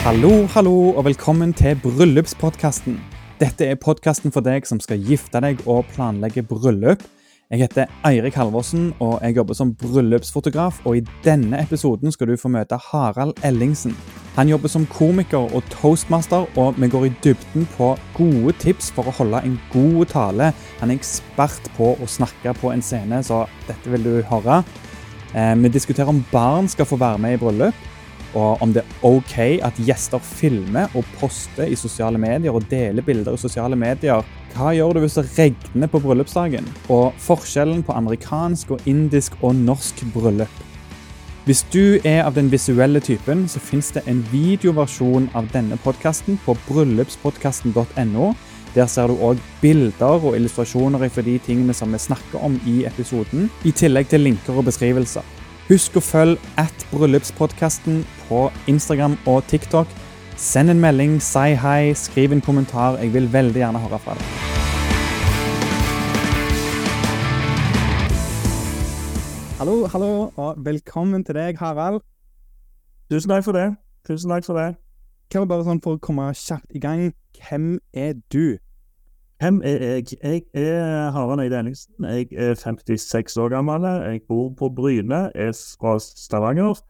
Hallo, hallo, og velkommen til Bryllupspodkasten. Dette er podkasten for deg som skal gifte deg og planlegge bryllup. Jeg heter Eirik Halvorsen, og jeg jobber som bryllupsfotograf. og I denne episoden skal du få møte Harald Ellingsen. Han jobber som komiker og toastmaster, og vi går i dybden på gode tips for å holde en god tale. Han er ekspert på å snakke på en scene, så dette vil du høre. Eh, vi diskuterer om barn skal få være med i bryllup og om det er OK at gjester filmer og poster i sosiale medier og deler bilder i sosiale medier. Hva gjør du hvis det regner på bryllupsdagen? Og forskjellen på amerikansk og indisk og norsk bryllup. Hvis du er av den visuelle typen, så fins det en videoversjon av denne podkasten på bryllupspodkasten.no. Der ser du òg bilder og illustrasjoner for de tingene som vi snakker om i episoden, i tillegg til linker og beskrivelser. Husk å følge at bryllupspodkasten på Instagram og TikTok. Send en melding, si hei, skriv en kommentar. Jeg vil veldig gjerne høre fra deg. Hallo, hallo, og velkommen til deg, Harald. Tusen takk for det. Tusen takk for det. Kan vi bare sånn For å komme kjapt i gang, hvem er du? Hvem er jeg? Jeg er Harald Eide Ellingsen. Jeg er 56 år gammel. Jeg bor på Bryne, er fra Stavanger.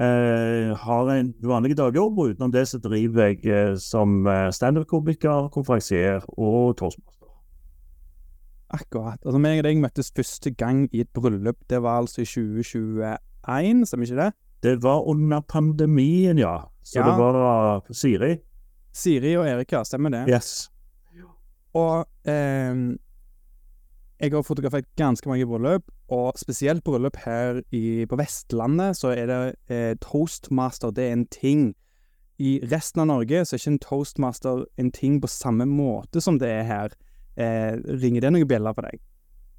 Eh, har en vanlig dagjobb, og utenom det så driver jeg eh, som eh, standup-komiker, konferansier og toastmaster. Akkurat. Altså, meg og deg møttes første gang i et bryllup. Det var altså i 2021, stemmer ikke det? Det var under pandemien, ja. Så Ja. det var da Siri. Siri og Erika, stemmer det? Yes. Og eh, jeg har fotografert ganske mange bryllup, og spesielt bryllup her i, på Vestlandet, så er det eh, toastmaster, det er en ting. I resten av Norge så er ikke en toastmaster en ting på samme måte som det er her. Eh, ringer det noen bjeller for deg?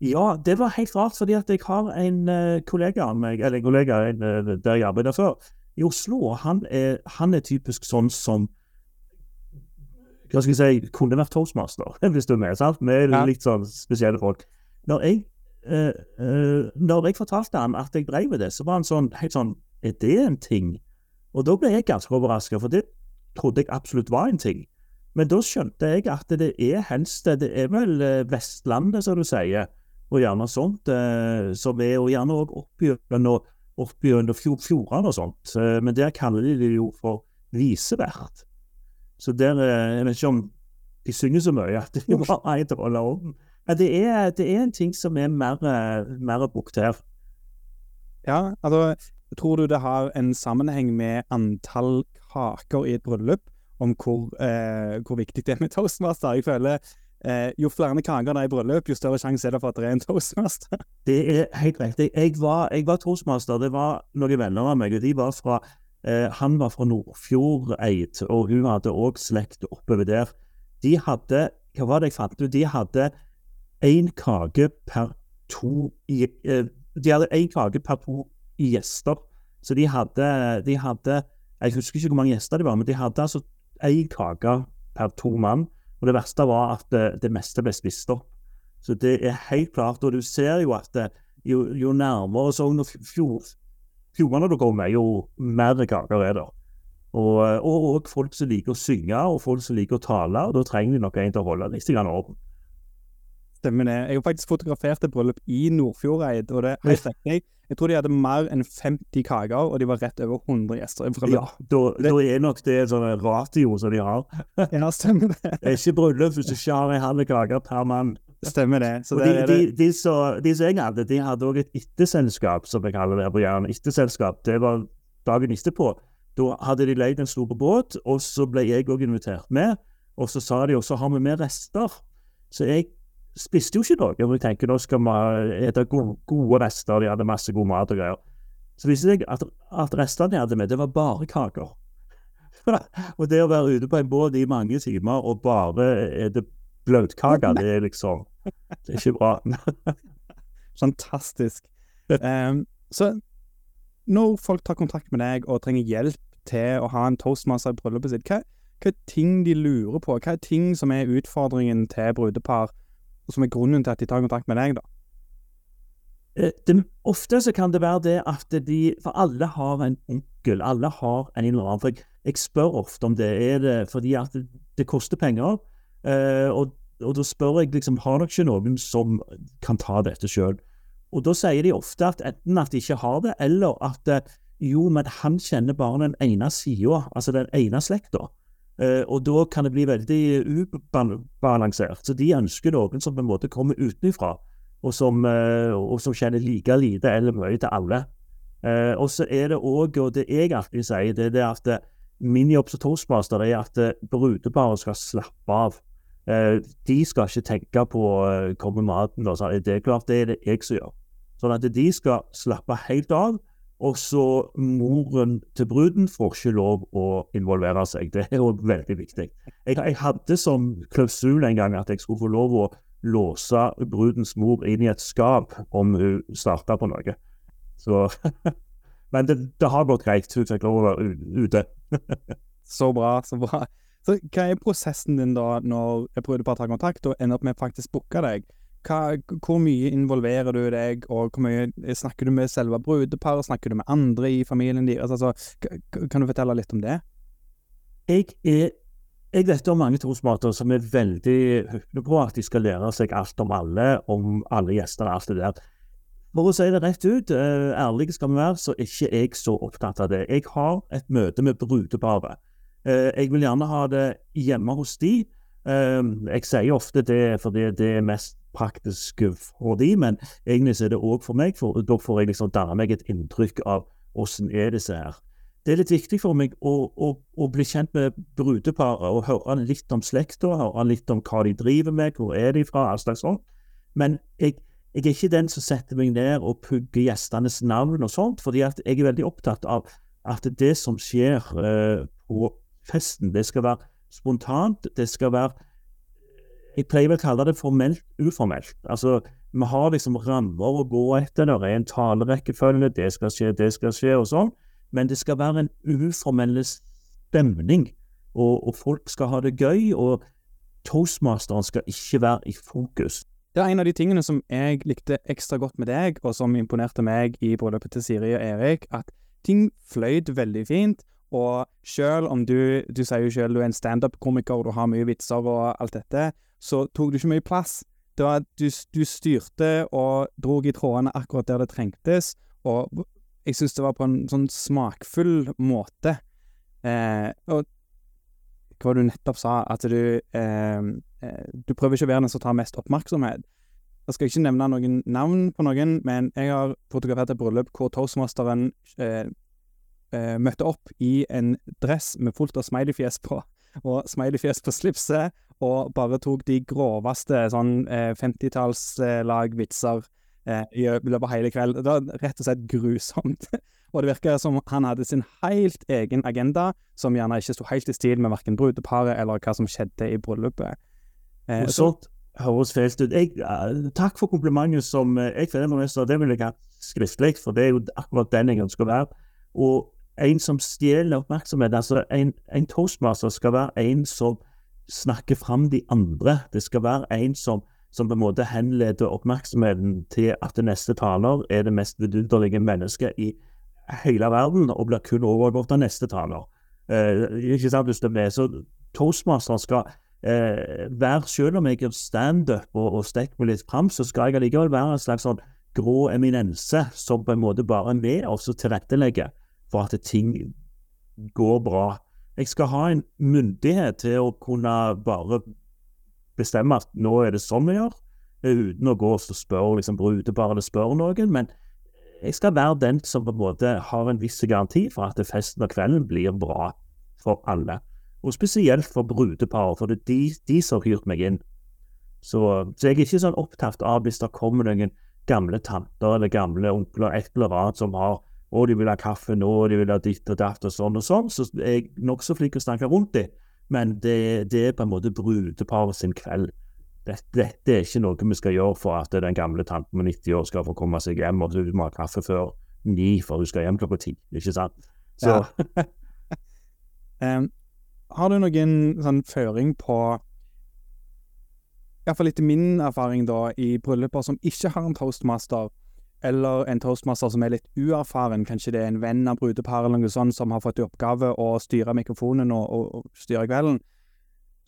Ja, det var helt rart, fordi at jeg har en eh, kollega av meg, eller en kollega en, eh, der jeg arbeider før, i Oslo, og han er, han er typisk sånn som hva skal jeg si, kunne vært toastmaster, hvis du er med. sant? Vi er litt sånn spesielle folk. Når jeg, eh, eh, når jeg fortalte han at jeg drev med det, så var han sånn, helt sånn Er det en ting? Og da ble jeg ganske overraska, for det trodde jeg absolutt var en ting. Men da skjønte jeg at det er helst Det er vel eh, Vestlandet, som du sier, og gjerne sånt, eh, som er, og gjerne òg oppgjennom fjor, fjordene og sånt. Eh, men der kaller de det jo for visevert. Så der Jeg vet ikke om de synger så mye at det er bare en rolle om. Men det er, det er en ting som er mer, mer brukt her. Ja, altså Tror du det har en sammenheng med antall kaker i et bryllup? Om hvor, eh, hvor viktig det er med toastmaster? Jeg føler eh, jo flere kaker det er i bryllup, jo større sjanse er det for at det er en toastmaster. Det er helt riktig. Jeg var, jeg var toastmaster. Det var noen venner av meg. og de var fra, eh, Han var fra Nordfjordeid, og hun hadde òg slekt oppover der. De hadde Hva var det jeg fant ut? De hadde én kake per to eh, De hadde én kake per to gjester. Så de hadde, de hadde Jeg husker ikke hvor mange gjester det var, men de hadde altså én kake per to mann. Og det verste var at det, det meste ble spist opp. Så det er helt klart, og du ser jo at det, jo, jo nærmere Sogn og Fjord, Fjordane du kommer, jo mer kaker er det. Og, og, og folk som liker å synge, og folk som liker å tale, og da trenger de nok en til å holde litt orden. Stemmer det. Jeg har faktisk fotografert et bryllup i Nordfjordeid, og det er helt riktig. Jeg tror de hadde mer enn 50 kaker, og de var rett over 100 gjester. Ja, da, da er nok det en sånn ratio som de har. Ja, stemmer det. Det er ikke bryllup hvis du ikke har en halv kake per mann. Stemmer det. Så Og de, det de, de, de som jeg hadde, de hadde òg et etterselskap, som jeg kaller det på Jæren. Etterselskap, det var dagen etterpå. Da hadde de leid en stor båt, og så ble jeg òg invitert med. Og så sa de også har vi med rester. Så jeg spiste jo ikke noe. Og jeg tenker nå skal vi spise gode, gode rester, de hadde masse god mat og greier. Så viste det seg at, at restene de hadde med, det var bare kaker. og det å være ute på en båt i mange timer og bare er bløtkaker, bløtkake, det er liksom Det er ikke bra. Fantastisk. Um, så når folk tar kontakt med deg og trenger hjelp til å ha en toastmaster i bryllupet sitt, hva, hva er ting de lurer på? Hva er ting som er utfordringen til brudepar, og som er grunnen til at de tar kontakt med deg, da? Eh, Det, ofte så kan det være det at de For alle har en onkel, alle har en eller annen. For jeg, jeg spør ofte om det. Er det fordi at det, det koster penger? Eh, og, og, da spør jeg liksom, har dere ikke noen som kan ta dette sjøl? Og da sier de ofte at enten at de ikke har det, eller at eh, jo, men han kjenner bare den ene sida, altså den ene slekta. Eh, og da kan det bli veldig ubalansert. Så de ønsker noen som på en måte kommer utenfra, og som, eh, og som kjenner like lite eller mye til alle. Eh, og så er det òg, og det jeg alltid sier, det er at min jobb som toastmaster er at brudeparet skal slappe av. De skal ikke tenke på kommer maten. Og sånn. Det er klart det er det jeg som gjør. Sånn at de skal slappe helt av. Og så moren til bruden får ikke lov å involvere seg. Det er jo veldig viktig. Jeg, jeg hadde som klausul en gang at jeg skulle få lov å låse brudens mor inn i et skap om hun starta på noe. Så Men det, det, har gått greit. Hun fikk lov å være ute. så bra, så bra. Så hva er prosessen din da, når et å tar kontakt og ender opp med faktisk booke deg? Hva, hvor mye involverer du deg, og hvor mye snakker du med selve brudeparet? Snakker du med andre i familien deres? Altså, kan du fortelle litt om det? Jeg, er, jeg vet om mange trosmater som er veldig hyppige på at de skal lære seg alt om alle, om alle gjestene, alt det der. For å si det rett ut, uh, ærlig skal vi være, så er ikke jeg så opptatt av det. Jeg har et møte med brudeparet. Uh, jeg vil gjerne ha det hjemme hos de. Jeg sier ofte det fordi det er mest praktisk for de, men egentlig er det òg for meg, for da får jeg liksom danne meg et inntrykk av åssen er disse her. Det er litt viktig for meg å, å, å bli kjent med brudeparet og høre litt om slekta, høre litt om hva de driver med, hvor er de fra, all slags sånt. Men jeg, jeg, er ikke den som setter meg ned og pugger gjestenes navn og sånt, fordi jeg er veldig opptatt av at det som skjer uh, på festen, det skal være spontant, det skal være jeg pleier vel å kalle det formelt uformelt. Altså, vi har liksom rammer å gå etter. Det er en talerekkefølge, det skal skje, det skal skje, og sånn. Men det skal være en uformell stemning, og, og, folk skal ha det gøy. Og toastmasteren skal ikke være i fokus. Det er en av de tingene som jeg likte ekstra godt med deg, og som imponerte meg i bryllupet til Siri og Erik, at ting fløyt veldig fint. Og selv om du Du sier jo selv du er en standup-komiker, og du har mye vitser og alt dette, så tok du ikke mye plass. Det var at du, du styrte og drog i trådene akkurat der det trengtes, og jeg syns det var på en sånn smakfull måte. Eh, og hva du nettopp sa? At du eh, eh, Du prøver ikke å være den som tar mest oppmerksomhet. Jeg skal ikke nevne noen navn på noen, men jeg har fotografert et bryllup hvor toastmasteren eh, eh, møtte opp i en dress med fullt av smileyfjes på, og smileyfjes på slipset, og bare tok de groveste sånn eh, 50-tallslag vitser eh, i løpet av hele kvelden. Det var rett og slett grusomt. og det virka som han hadde sin helt egen agenda, som gjerne ikke sto helt i stil med verken brudeparet eller hva som skjedde i bryllupet. Eh, sånt høres fælt ut. Jeg, uh, takk for komplimentet som uh, jeg så det vil jeg ha skriftlig, for det er jo akkurat den jeg ønsker å være. Og en som stjeler oppmerksomhet, altså en, en toastmaster skal være en som snakke fram de andre. Det skal være en som, som på en måte henleder oppmerksomheten til at det neste taler er det mest vidunderlige mennesket i hele verden, og blir kun overgått av neste taler. Eh, ikke sant, hvis det er med. Så toastmasteren skal eh, være Selv om jeg gjør standup og, og stikker meg litt fram, så skal jeg allikevel være en slags sånn grå eminense som på en måte bare er med og tilrettelegger for at ting går bra jeg skal ha en myndighet til å kunne bare bestemme at nå er det sånn vi gjør, uten å gå og spørre liksom, brudeparet eller spørre noen. Men jeg skal være den som på en måte har en viss garanti for at festen og kvelden blir bra for alle. Og spesielt for brudeparet, for det er de, de som har hyrt meg inn. Så, så, jeg er ikke sånn opptatt av hvis det kommer noen gamle tanter eller gamle onkler et eller annet som har og de vil ha kaffe nå, og de vil ha ditt og datt og sånn og sånn. Så jeg er nokså flink til å snakke rundt det, men det, det, er på en måte brudeparet sin kveld. Dette, dette, er ikke noe vi skal gjøre for at den gamle tanten med 90 år skal få komme seg hjem, og hun må ha kaffe før ni, for hun skal hjem klokka ti. Ikke sant? Så ja. um, Har du noen sånn føring på Iallfall etter min erfaring da, i brylluper som ikke har en toastmaster, eller en toastmaster som er litt uerfaren, kanskje det er en venn av brudeparet eller noe sånt som har fått i oppgave å styre mikrofonen og, og, og styre kvelden,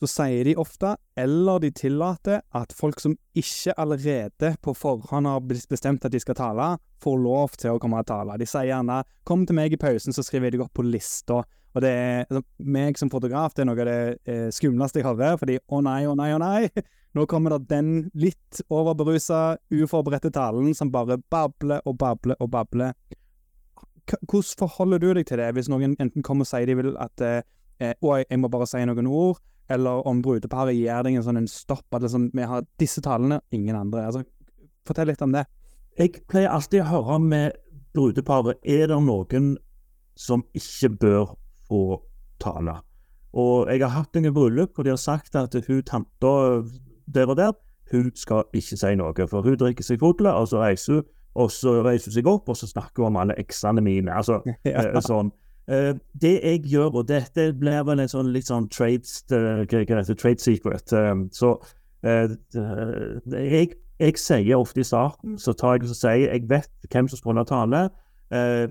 så sier de ofte, eller de tillater, at folk som ikke allerede på forhånd har bestemt at de skal tale, får lov til å komme og tale. De sier gjerne 'kom til meg i pausen, så skriver jeg deg opp på lista'. Og det er, altså, meg som fotograf, det er noe av det eh, skumleste jeg hører, fordi 'å nei, å nei, å nei'. Nå kommer det den litt overberusa, uforberedte talen som bare babler og babler og babler. Hvordan forholder du deg til det, hvis noen enten kommer og sier de vil at eh, 'Å, jeg må bare si noen ord', eller om brudeparet gir deg en sånn stopp, at liksom, vi har disse talene, ingen andre. Altså, fortell litt om det. Jeg pleier alltid å høre med brudeparet er det noen som ikke bør få tale. Og jeg har hatt noen bryllup hvor de har sagt at hun tanta der og der, hun skal ikke si noe. For hun drikker seg full, og så reiser hun, og så reiser hun seg opp, og så snakker hun om alle eksene mine. Altså, ja. Eh, sånn. Uh, det jeg gjør, og dette blir vel en sånn litt sånn trade, uh, trade secret Så jeg, jeg, sier ofte i starten så tar jeg og sier jeg vet hvem som skal holde tale.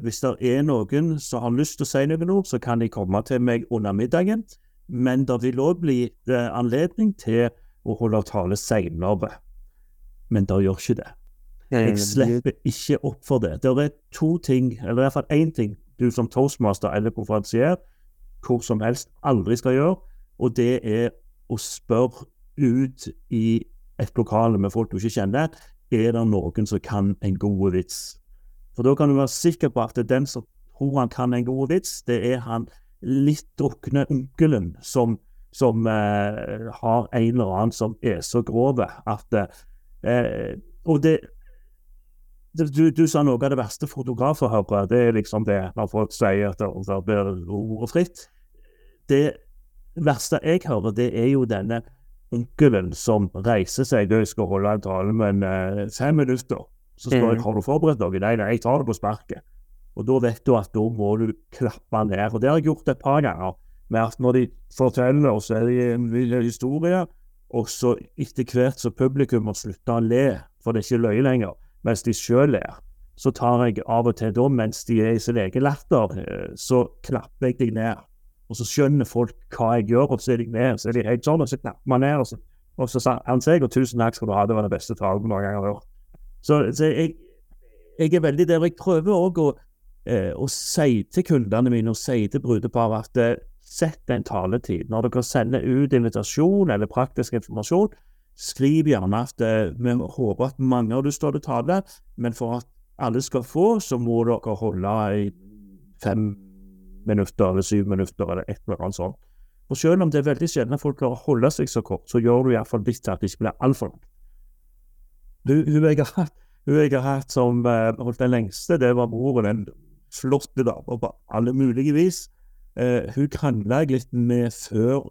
hvis det er noen som har lyst til å si noen ord, så kan de komme til meg under middagen. Men det vil òg bli anledning til å holde tale seinere. Men det gjør ikke det. Jeg slipper ikke opp for det. Det er to ting, eller i hvert fall én ting du som toastmaster eller konferansier hvor som helst aldri skal gjøre, og det er å spørre ut i et lokale med folk du ikke kjenner, er det noen som kan en god vits. For da kan du være sikker på at det er den som tror han kan en god vits, det er han litt drukne onkelen som, som eh, har en eller annen som er så grov at eh, Og det, du, du, sa noe av det verste fotografer hører, det er liksom det når folk sier at det blir ordet fritt. Det verste jeg hører, det er jo denne onkelen som reiser seg og skal holde en tale, men uh, fem minutter så spør jeg mm. har du forberedt noe. Nei, nei, jeg tar det på sparket. Og da vet du at da må du klappe ned. Og det har jeg gjort et par ganger. Med at Når de forteller, og så er det en historie, og så etter hvert så publikum må slutte å le, for det er ikke løye lenger mens de sjøl ler. Så tar jeg av og til da, mens de er i sin egen latter, eh, så klapper jeg deg ned. Og så skjønner folk hva jeg gjør, og så er de med. Så er de helt sånn, og så knapper man ned. Og så, og så sa han seg, og tusen takk skal du ha, det var den beste talen noen gang har hørt. Så, så jeg, jeg, er veldig der. Jeg prøver òg å, eh, å si til kundene mine og si til brudepar at eh, sett en taletid. Når dere sender ut invitasjon eller praktisk informasjon, Skriv gjerne at eh, vi håper at mange har står til tale, men for at alle skal få, så må dere holde i fem minutter eller syv minutter eller et eller annet sånt. Og selv om det er veldig sjelden at folk klarer å holde seg så kort, så gjør du iallfall litt til at det ikke blir altfor langt. Hun jeg har hatt, jeg har hatt som uh, holdt den lengste, det var broren. En flotte dame på alle mulige vis. Uh, hun krangla jeg litt med før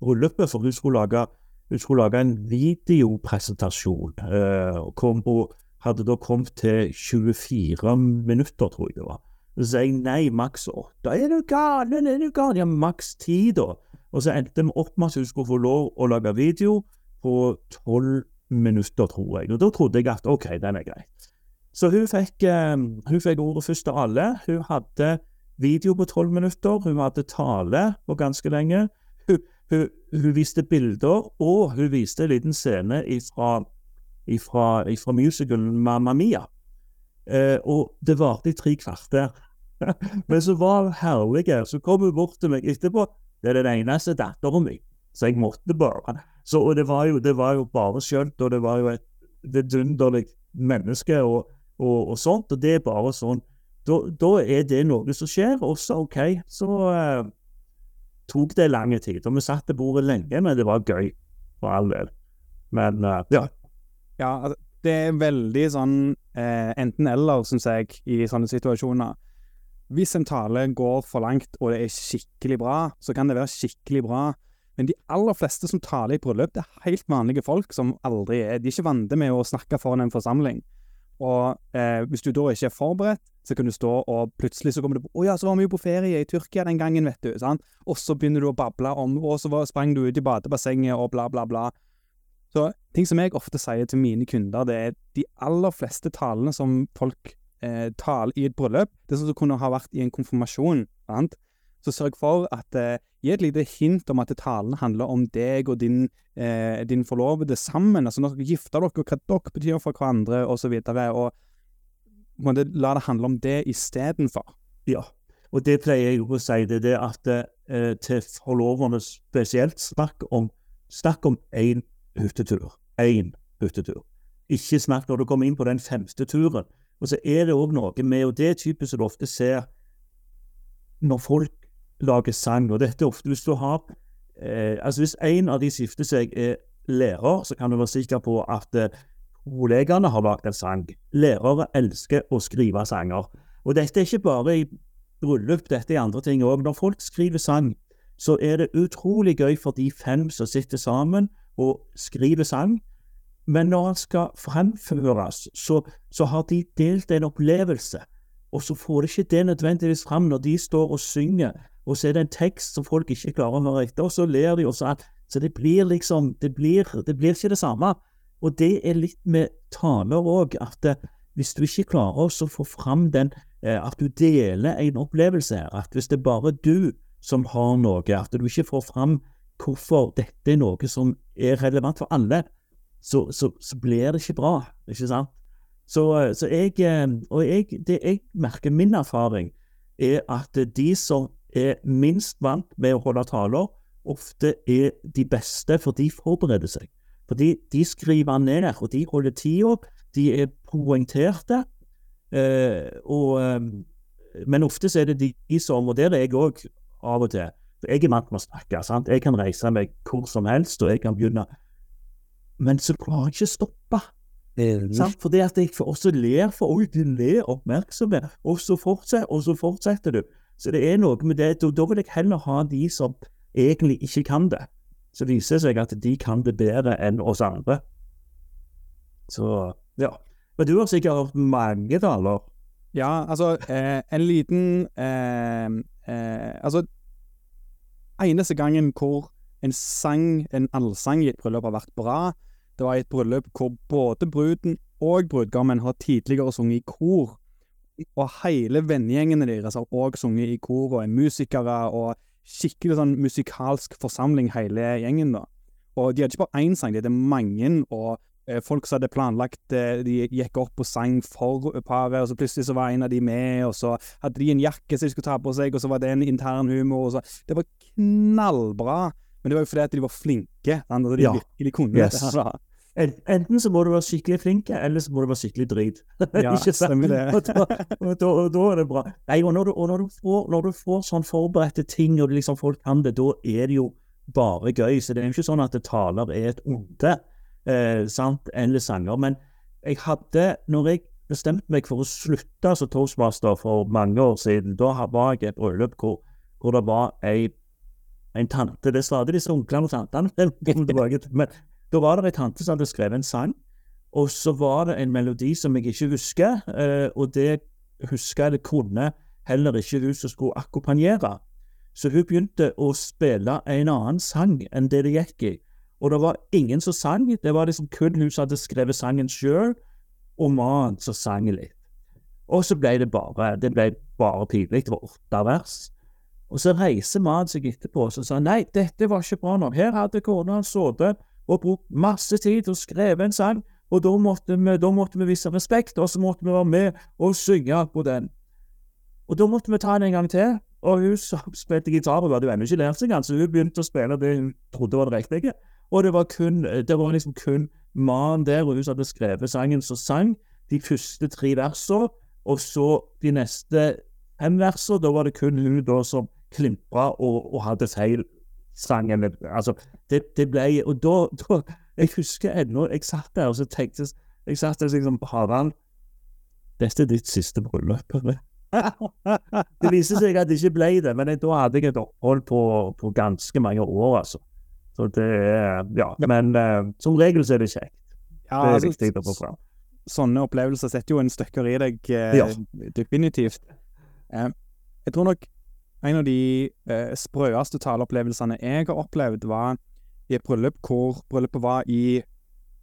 bryllupet, for hun skulle lage hun skulle lage en videopresentasjon. Eh, kombo hadde da kommet til 24 minutter, tror jeg det var. Så sa jeg nei, maks åtte. Er du gal? Er du gal? Ja, maks 10, da. Og så endte vi opp med at hun skulle få lov å lage video på 12 minutter, tror jeg. Og da trodde jeg at OK, den er grei. Så hun fikk, um, hun fikk ordet først av alle. Hun hadde video på 12 minutter. Hun hadde tale på ganske lenge. Hun, hun, hun, viste bilder, og hun viste en liten scene fra musicalen Mamma Mia. Eh, og det varte i tre kvarter. Men så var hun herlig. Så kom hun bort til meg etterpå. Det er den eneste datteren min, så jeg måtte bare. Så, og det var, jo, det var jo bare skjønt, og det var jo et vidunderlig menneske og, og, og, sånt. Og det er bare sånn. Da, da er det noe som skjer, og så OK. Så uh, tok det lang tid. Og vi satt til bordet lenge, men det var gøy, for all del. Men uh, ja. Ja, det er veldig sånn eh, enten-eller, syns jeg, i sånne situasjoner. Hvis en tale går for langt, og det er skikkelig bra, så kan det være skikkelig bra. Men de aller fleste som taler i bryllup, det er helt vanlige folk som aldri er De er ikke vant med å snakke foran en forsamling. Og eh, hvis du da ikke er forberedt, så kan du stå og plutselig så kommer du på 'Å ja, så var vi jo på ferie i Tyrkia den gangen, vet du.' Sant? Og så begynner du å bable om Og så var, sprang du ut i badebassenget og bla, bla, bla. Så ting som jeg ofte sier til mine kunder, det er de aller fleste talene som folk eh, taler i et bryllup, det sånn som kunne ha vært i en konfirmasjon. Sant? Så sørg for at eh, Gi et lite hint om at talene handler om deg og din, eh, din forlovede sammen. Altså når dere gifter dere, og hva dere betyr for hverandre, osv. Og, og måtte, la det handle om det istedenfor. Ja, og det pleier jeg å si. Det er at eh, til forloverne spesielt, snakk om snakk om én hyttetur. Én hyttetur. Ikke snakk når du kommer inn på den femte turen. Og så er det òg noe med, og det er typisk som du ofte ser når folk lager sang, og dette er ofte hvis du har eh, Altså hvis en av de skifter seg er lærer, så kan du være sikker på at eh, kollegene har lagd en sang. Lærere elsker å skrive sanger. Og dette er ikke bare i bryllup, dette er andre ting òg. Når folk skriver sang, så er det utrolig gøy for de fem som sitter sammen og skriver sang. Men når han skal fremføres, så, så har de delt en opplevelse. Og så får de ikke det nødvendigvis fram når de står og synger, og så er det en tekst som folk ikke klarer å høre etter, og så ler de, og at, så det blir liksom det blir, det blir ikke det samme. Og det er litt med taler òg, at eh, hvis du ikke klarer å få fram den, eh, at du deler en opplevelse her, at hvis det er bare du som har noe, at du ikke får fram hvorfor dette er noe som er relevant for alle, så, så, så blir det ikke bra, ikke sant? Så, så jeg, eh, og jeg, det jeg merker, min erfaring, er at de som er minst vant med å holde taler, ofte er de beste, for de forbereder seg. Fordi de skriver ned, og de holder tida, de er poengterte. Eh, og, eh, men ofte er det de som, og det er jeg òg av og til Jeg er vant med å snakke. sant? Jeg kan reise meg hvor som helst, og jeg kan begynne Men så klarer jeg ikke stoppe. Mm. Sant? Fordi at jeg også ler for Oi, de ler oppmerksomhet. Og så fortsetter, og så fortsetter du. Så det er noe med det. Da vil jeg heller ha de som egentlig ikke kan det. Så viser det seg at de kan det bedre enn oss andre. Så ja. Men du har sikkert hørt mange taler? Ja, altså eh, en liten eh, eh, Altså eneste gangen hvor en sang, en allsang i et bryllup har vært bra, det var i et bryllup hvor både bruden og brudgommen har tidligere sunget i kor. Og hele vennegjengene deres har òg sunget i kor og er musikere og skikkelig sånn musikalsk forsamling, hele gjengen, da. Og de hadde ikke bare én sang, de hadde mange, og eh, folk som hadde planlagt eh, De gikk opp og sang for paret, og så plutselig så var en av de med, og så hadde de en jakke som de skulle ta på seg, og så var det en intern humor, og så Det var knallbra. Men det var jo fordi at de var flinke. Sant? Altså, de ja. virkelig kunne yes. det. her da. Enten så må du være skikkelig flink, eller så må du være skikkelig drit. Ja, stemmer det. og, da, og, da, og, da, er det bra. Nei, og når du, og når du, får, når du får, sånn forberedte ting, og liksom folk kan det, da er det jo bare gøy. Så det er jo ikke sånn at det taler er et onde, eh, sant, eller sanger. Men jeg hadde, når jeg bestemte meg for å slutte som toastmaster for mange år siden, da var jeg i et bryllup hvor, hvor det var ei en tante Det er stadig disse onklene og tantene. Men da var det ei tante som hadde skrevet en sang, og så var det en melodi som jeg ikke husker, eh, og det huska det kunne heller ikke hun som skulle akkompagnere. Så hun begynte å spille en annen sang enn det det gikk i. Og det var ingen som sang, det var liksom kun hun som hadde skrevet sangen sjøl, og mannen som sang litt. Og så ble det bare det ble bare pinlig. Det var åtte vers. Og så reiser mannen seg etterpå og sa nei, dette var ikke bra nok. Her hadde kona sittet og brukt masse tid til å skrive en sang, og da måtte, vi, da måtte vi vise respekt, og så måtte vi være med og synge på den. Og da måtte vi ta den en gang til, og hun som spilte gitar, hun hadde jo ennå ikke lært seg den, så hun begynte å spille det hun trodde var det riktige. Og det var kun, det var liksom kun mannen der, og hun som hadde skrevet sangen, som sang de første tre versene, og så de neste fem versene, da var det kun hun da som klimpra og, og hadde feil sangen. Altså, det, det ble Og da, da Jeg husker ennå Jeg satt der og så tenkte Jeg satt der liksom Harald, dette er ditt siste bryllup. det viste seg at det ikke ble det, men da hadde jeg et opphold på, på ganske mange år, altså. Så det Ja. Men uh, som regel så er det kjekt. Ja, det er altså, viktig å få fram. Sånne opplevelser setter jo en støkker i deg, uh, ja. definitivt. Uh, jeg tror nok en av de eh, sprøeste taleopplevelsene jeg har opplevd, var i et bryllup hvor bryllupet var i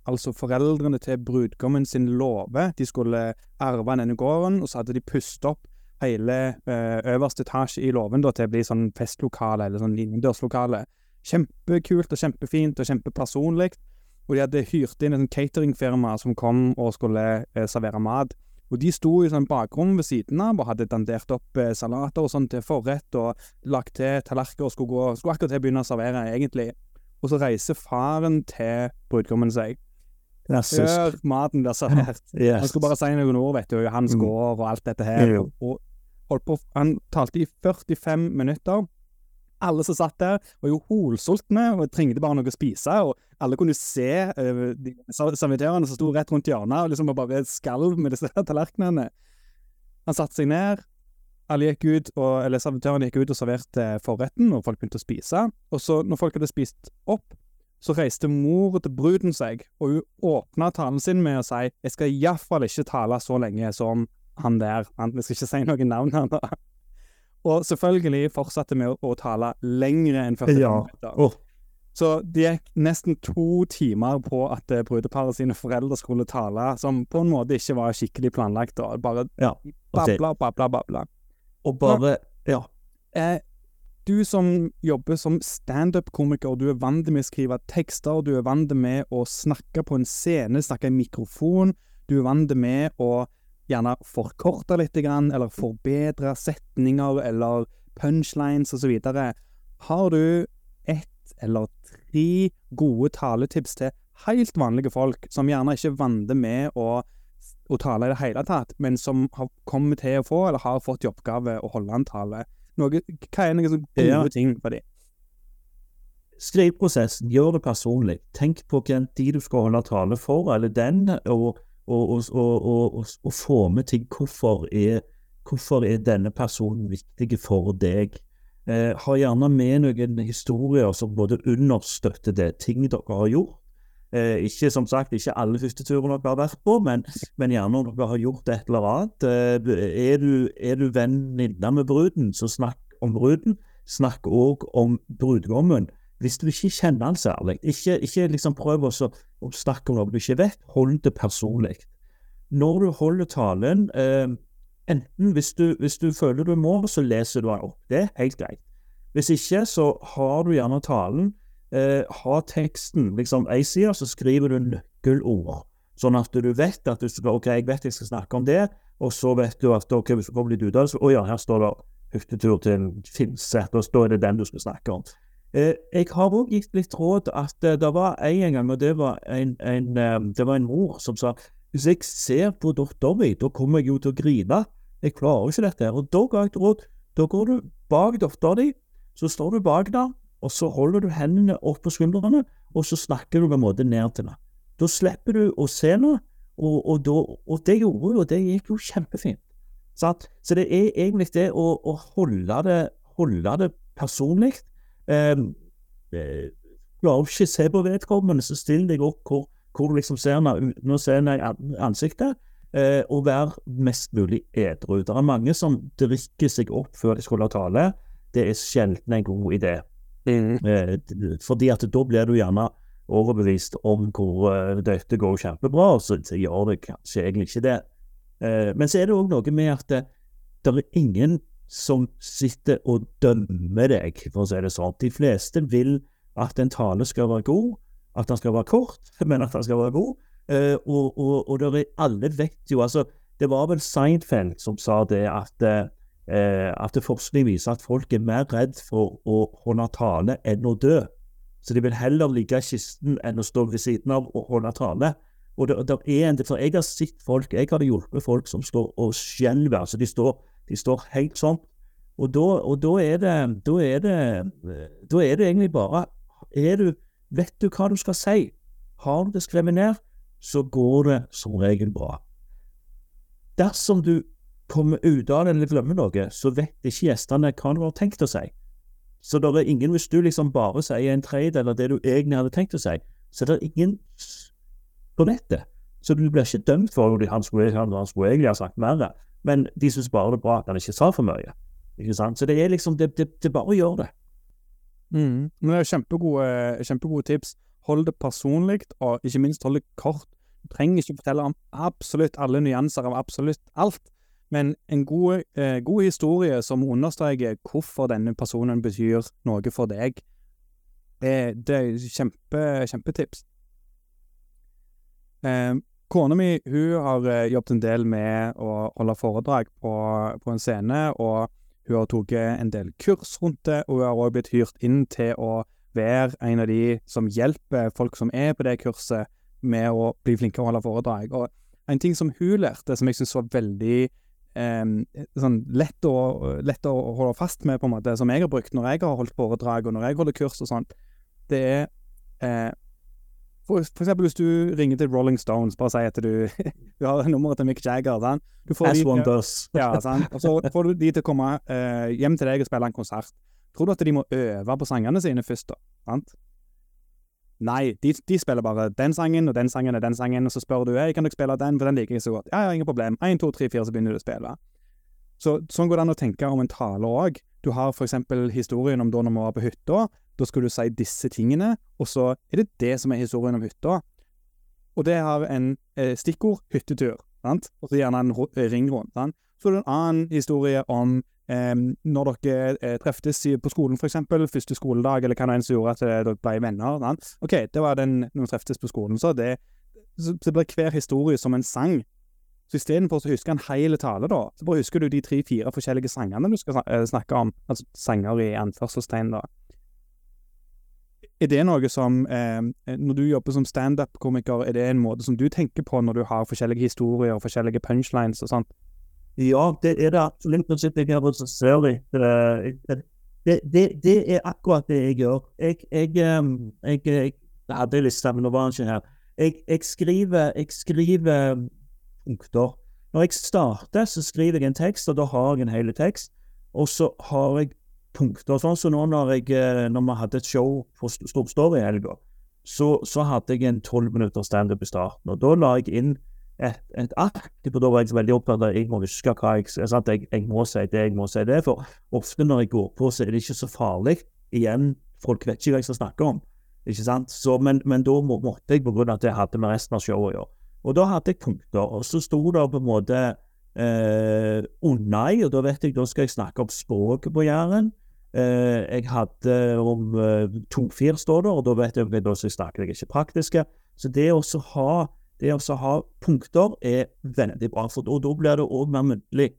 altså foreldrene til brudgommen sin låve. De skulle arve denne gården, og så hadde de pustet opp hele eh, øverste etasje i låven til å bli sånn festlokale, eller sånn innendørslokale. Kjempekult og kjempefint og kjempepersonlig. Og de hadde hyrt inn en sånn cateringfirma som kom og skulle eh, servere mat. Og de sto i sånn bakrom ved siden av og hadde dandert opp eh, salater og sånn til forrett og lagt til tallerkener og skulle, gå, skulle akkurat til å begynne å servere, egentlig. Og så reiser faren til brudgommen seg. Før maten blir servert. Yes. Han skulle bare si noen ord, vet du, hans mm. gård og alt dette her. Og, holdt på, han talte i 45 minutter. Alle som satt der, var jo holsultne og trengte bare noe å spise. Og alle kunne se uh, servitørene som sto rett rundt hjørnet og liksom bare skalv med disse tallerkenene. Han satte seg ned, alle gikk ut, og, eller servitøren gikk ut og serverte forretten, og folk begynte å spise. Og så, når folk hadde spist opp, så reiste mor til bruden seg, og hun åpna talen sin med å si 'Jeg skal iallfall ikke tale så lenge som han der'. Han, jeg skal ikke si noen navn her nå. Og selvfølgelig fortsatte vi å, å tale lengre enn 45 ja. minutter. Oh. Så det gikk nesten to timer på at uh, brudeparet sine foreldre skulle tale, som på en måte ikke var skikkelig planlagt. Da. Bare ja, babla, babla, babla. Og bare Ja. Eh, du som jobber som standup-komiker, du er vant med å skrive tekster, du er vant med å snakke på en scene, snakke i mikrofon, du er vant med å gjerne forkorte litt, eller forbedre setninger eller punchlines osv. Har du ett eller tre gode taletips til helt vanlige folk, som gjerne ikke er vant med å å tale i det hele tatt, men som har kommet til å få, eller har fått i oppgave å holde en tale. Noe, hva er noen gode ja. ting for dem? Skriveprosessen, gjør det personlig. Tenk på hvem de du skal holde tale for, eller den, og, og få med ting. Hvorfor er, hvorfor er, denne personen viktig for deg? Eh, ha gjerne med noen historier som både understøtter det, ting dere har gjort, Eh, ikke som sagt, ikke alle førsteturene dere har vært på, men, men, gjerne om dere har gjort et eller annet. Eh, er du, er du venninne med bruden, så snakk om bruden. Snakk òg om brudgommen. Hvis du ikke kjenner han særlig, ikke, ikke liksom prøv å, snakke om noe du ikke vet. Hold det personlig. Når du holder talen, eh, enten hvis du, hvis du føler du må, så leser du den opp. Det er helt greit. Hvis ikke, så har du gjerne talen eh, ha teksten liksom ei side, så skriver du nøkkelord. Sånn at du vet at du skal, ok, jeg vet jeg skal snakke om det, og så vet du at ok, hvis du kommer litt ut av det, så å ja, her står det hyttetur til Finset, og da er det den du skal snakke om. Eh, jeg har òg gitt litt råd at eh, det var en gang, og det var en, en, eh, det var en mor som sa hvis jeg ser på dattera da kommer jeg jo til å grine. Jeg klarer ikke dette. Og da ga jeg et råd. Da går du bak dattera di, så står du bak der, og så holder du hendene opp på skuldrene, og så snakker du på en måte ned til henne. Da slipper du å se noe, og, og, og det gjorde du, og det gikk jo kjempefint. Sant? Så det er egentlig det å, å holde, det, holde det personlig. Ehm, eh, Klarer ikke se på vedkommende, så still deg opp hvor, hvor du liksom ser henne uten å se henne i ansiktet, eh, og vær mest mulig edru. Det er mange som drikker seg opp før de skal ha tale. Det er sjelden en god idé. Mm. Eh, fordi at da blir du gjerne overbevist om hvor uh, dette går kjempebra, og så, så, gjør det kanskje egentlig ikke det. Uh, men så er det òg noe med at det, det er ingen som sitter og dømmer deg, for å si det sånn. De fleste vil at en tale skal være god, at den skal være kort, men at den skal være god. Uh, og, og, og er, alle vet jo altså Det var vel Seinfeld som sa det at uh, at forskning viser at folk er mer redd for å holde tale enn å dø. Så de vil heller ligge i kisten enn å stå ved siden av og holde tale. Og det, det er en, for Jeg har sett folk, jeg har hjulpet folk som står og skjelver. altså de står, de står helt sånn. Og da, og da, er det, da, er det, da er det egentlig bare du, Vet du hva du skal si? Har du det skrevet så går det som regel bra. Dersom du kommer ut av det eller glemmer noe, så vet ikke gjestene hva du har tenkt å si. Så det er ingen, hvis du liksom bare sier en tredjedel av det du egentlig hadde tenkt å si, så det er ingen på nettet. Så du blir ikke dømt for at han skulle, han skulle egentlig ha sagt mer, men de syns bare det er bra at han ikke sa for mye. Ikke sant? Så det er liksom Det, det, det bare gjør det. Mm. Men det er kjempegode, kjempegode tips. hold det personlig, og ikke minst hold det kort. Du trenger ikke fortelle om absolutt alle nyanser av absolutt alt, men en god, eh, god historie som understreker hvorfor denne personen betyr noe for deg, det, det er kjempe, kjempetips. Eh, Kona mi hun har eh, jobbet en del med å holde foredrag på, på en scene, og hun har tatt en del kurs rundt det, og hun har også blitt hyrt inn til å være en av de som hjelper folk som er på det kurset, med å bli flinkere å holde foredrag. Og en ting som hun lærte, som jeg syns var veldig eh, sånn lett, å, lett, å, holde fast med, på en måte, som jeg har brukt når jeg har holdt foredrag, og når jeg holder kurs og sånt, det er eh, for, for, eksempel hvis du ringer til Rolling Stones, bare sier at du, du har nummeret til Mick Jagger. Sant? As one does. ja, sant? Og så får du de til å komme eh, hjem til deg og spille en konsert. Tror du at de må øve på sangene sine først, da? Sant? Nei, de, de, spiller bare den sangen og den sangen og den sangen, og så spør du hey, kan dere spille den, for den liker jeg så godt. Ja, ja, ingen problem. Én, to, tre, fire, så begynner du å spille. Så Sånn går det an å tenke om en tale òg. Du har for eksempel historien om da når vi var på hytta. Da skal du si disse tingene, og så er det det som er historien om hytta. Og det har en eh, stikkord hyttetur, sant? og så gjerne en ring rundt. Sant? Så er det en annen historie om eh, når dere eh, treftes på skolen, f.eks. Første skoledag, eller hva det enn som gjorde at eh, dere ble venner. Sant? OK, det var den når vi treftes på skolen. Så det, så, så blir hver historie som en sang. Så istedenfor å huske en hel tale, da, så bare husker du de tre-fire forskjellige sangene du skal eh, snakke om. Altså sanger i anførselstegn, da. Er det noe som eh, Når du jobber som standup-komiker, er det en måte som du tenker på når du har forskjellige historier og forskjellige punchlines og sånt? Ja, det er det absolutt. Jeg har og ser litt. Det, det, det, er akkurat det jeg gjør. Jeg, jeg, jeg, jeg hadde en men nå var han ikke her. Jeg, jeg, skriver, jeg skriver punkter. Når jeg starter, så skriver jeg en tekst, og da har jeg en hel tekst. Og så har jeg punkter. Sånn som nå når, jeg, eh, når vi hadde et show på Storpstore i helga, så, så, hadde jeg en tolv minutter standup i starten. Og da la jeg inn et, et ark. Da var jeg så veldig opptatt av at jeg må huske hva jeg sant? Jeg, jeg må si det, jeg må si det. For ofte når jeg går på, så er det ikke så farlig. Igjen, folk vet ikke hva jeg skal snakke om. Ikke sant? Så, men, men, da må, måtte jeg, på grunn av at jeg hadde med resten av showet å gjøre. Og da hadde jeg punkter. Og så sto det på en måte eh, nei, og da vet jeg da skal jeg snakke om språket på Jæren. Eh, jeg hadde om eh, to-fire står der, og da vet jeg at da snakker jeg ikke praktiske. Så det å ha ha punkter er veldig bra, for da, blir det òg mer muntlig,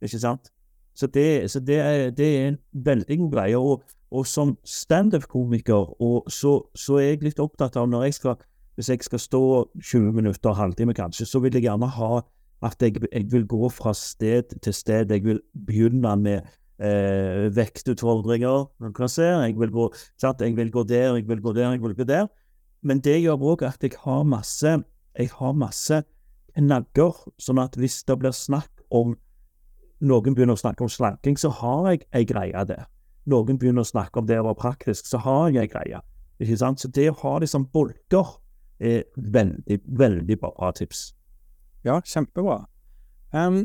ikke sant? Så det, så det, er, det er, en veldig god greie. Og, og som standup-komiker så, så, er jeg litt opptatt av når jeg skal Hvis jeg skal stå 20 minutter, halvtime kanskje, så vil jeg gjerne ha at jeg, jeg vil gå fra sted til sted. Jeg vil begynne med eh, vektutfordringer. Jeg vil, gå, jeg vil gå der, jeg vil gå der, jeg vil gå der. Men det gjør òg at jeg har masse jeg har masse knagger, sånn at hvis det blir snakk om Noen begynner å snakke om slanking, så har jeg ei greie der. Noen begynner å snakke om det å være praktisk, så har jeg ei greie. Ikke sant? Så det å ha det som bolker er veldig, veldig bra tips. Ja, kjempebra. Um,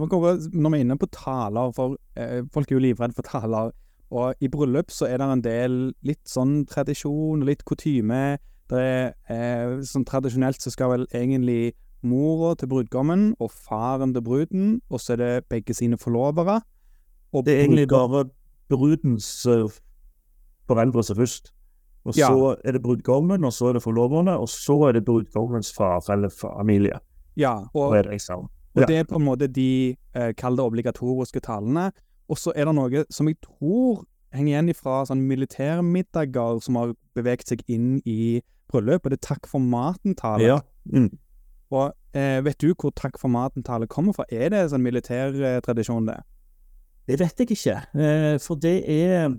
når vi er inne på taler, for eh, folk er jo livredde for taler, og i bryllup så er det en del litt sånn tradisjon, litt kutyme det er, eh, sånn Tradisjonelt så skal vel egentlig mora til brudgommen og faren til bruden, og så er det begge sine forlovere. Og det er egentlig bare brudens uh, foreldre som først. Og ja. så er det brudgommen, og så er det forloverne, og så er det brudgommens far eller familie. Ja, og, og, det, og ja. det er på en måte de eh, kall det obligatoriske talene. Og så er det noe som jeg tror henger igjen fra sånn militærmiddager som har beveget seg inn i bryllup, og det er takk for maten-talet. Ja. Mm. Og eh, vet du hvor takk for maten-talet kommer fra? Er det sånn militærtradisjon, det? Det vet jeg ikke, eh, for det er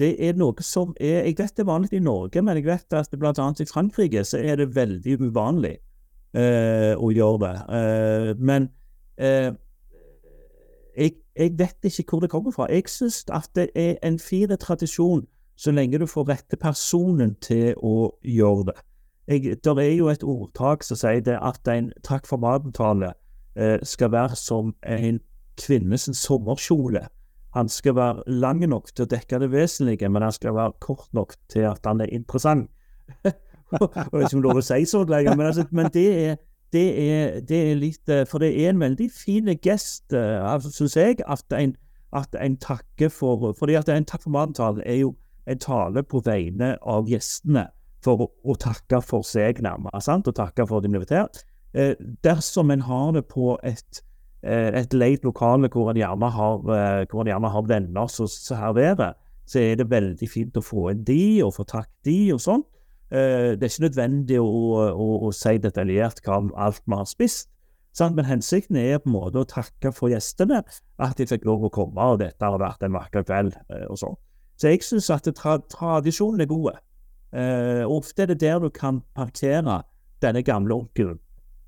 det er noe som er Jeg vet det er vanlig i Norge, men jeg vet at annet i Frankrike så er det veldig uvanlig eh, å gjøre det. Eh, men eh, jeg, jeg, vet ikke hvor det kommer fra. Jeg syns at det er en fin tradisjon så lenge du får rette personen til å gjøre det. Jeg, der er jo et ordtak som sier det at en takk for maten-tale eh, skal være som en kvinnes sommerkjole. han skal være lang nok til å dekke det vesentlige, men han skal være kort nok til at han er interessant. Jeg vet ikke om lov å si så lenger, men, altså, men det, er, det, er, det, er, litt For det er en veldig fin gest, altså, syns jeg, at en, at en takker for fordi at en takk for maten-talen er jo en tale på vegne av gjestene for å, å takke for seg, nærmere, sant? og takke for at de ble invitert. Eh, dersom en har det på et, eh, et leit lokale hvor en gjerne har, eh, hvor en gjerne har venner som serverer, så er det veldig fint å få inn de, og få takk de, og sånn. Eh, det er ikke nødvendig å, å, å si detaljert hva alt vi har spist. Sant? Men hensikten er på en måte å takke for gjestene, at de fikk lov å komme, og dette har vært en vakker kveld. Eh, og sånn. Så jeg syns at tra tradisjonen er god. Eh, ofte er det der du kan parkere denne gamle onkelen.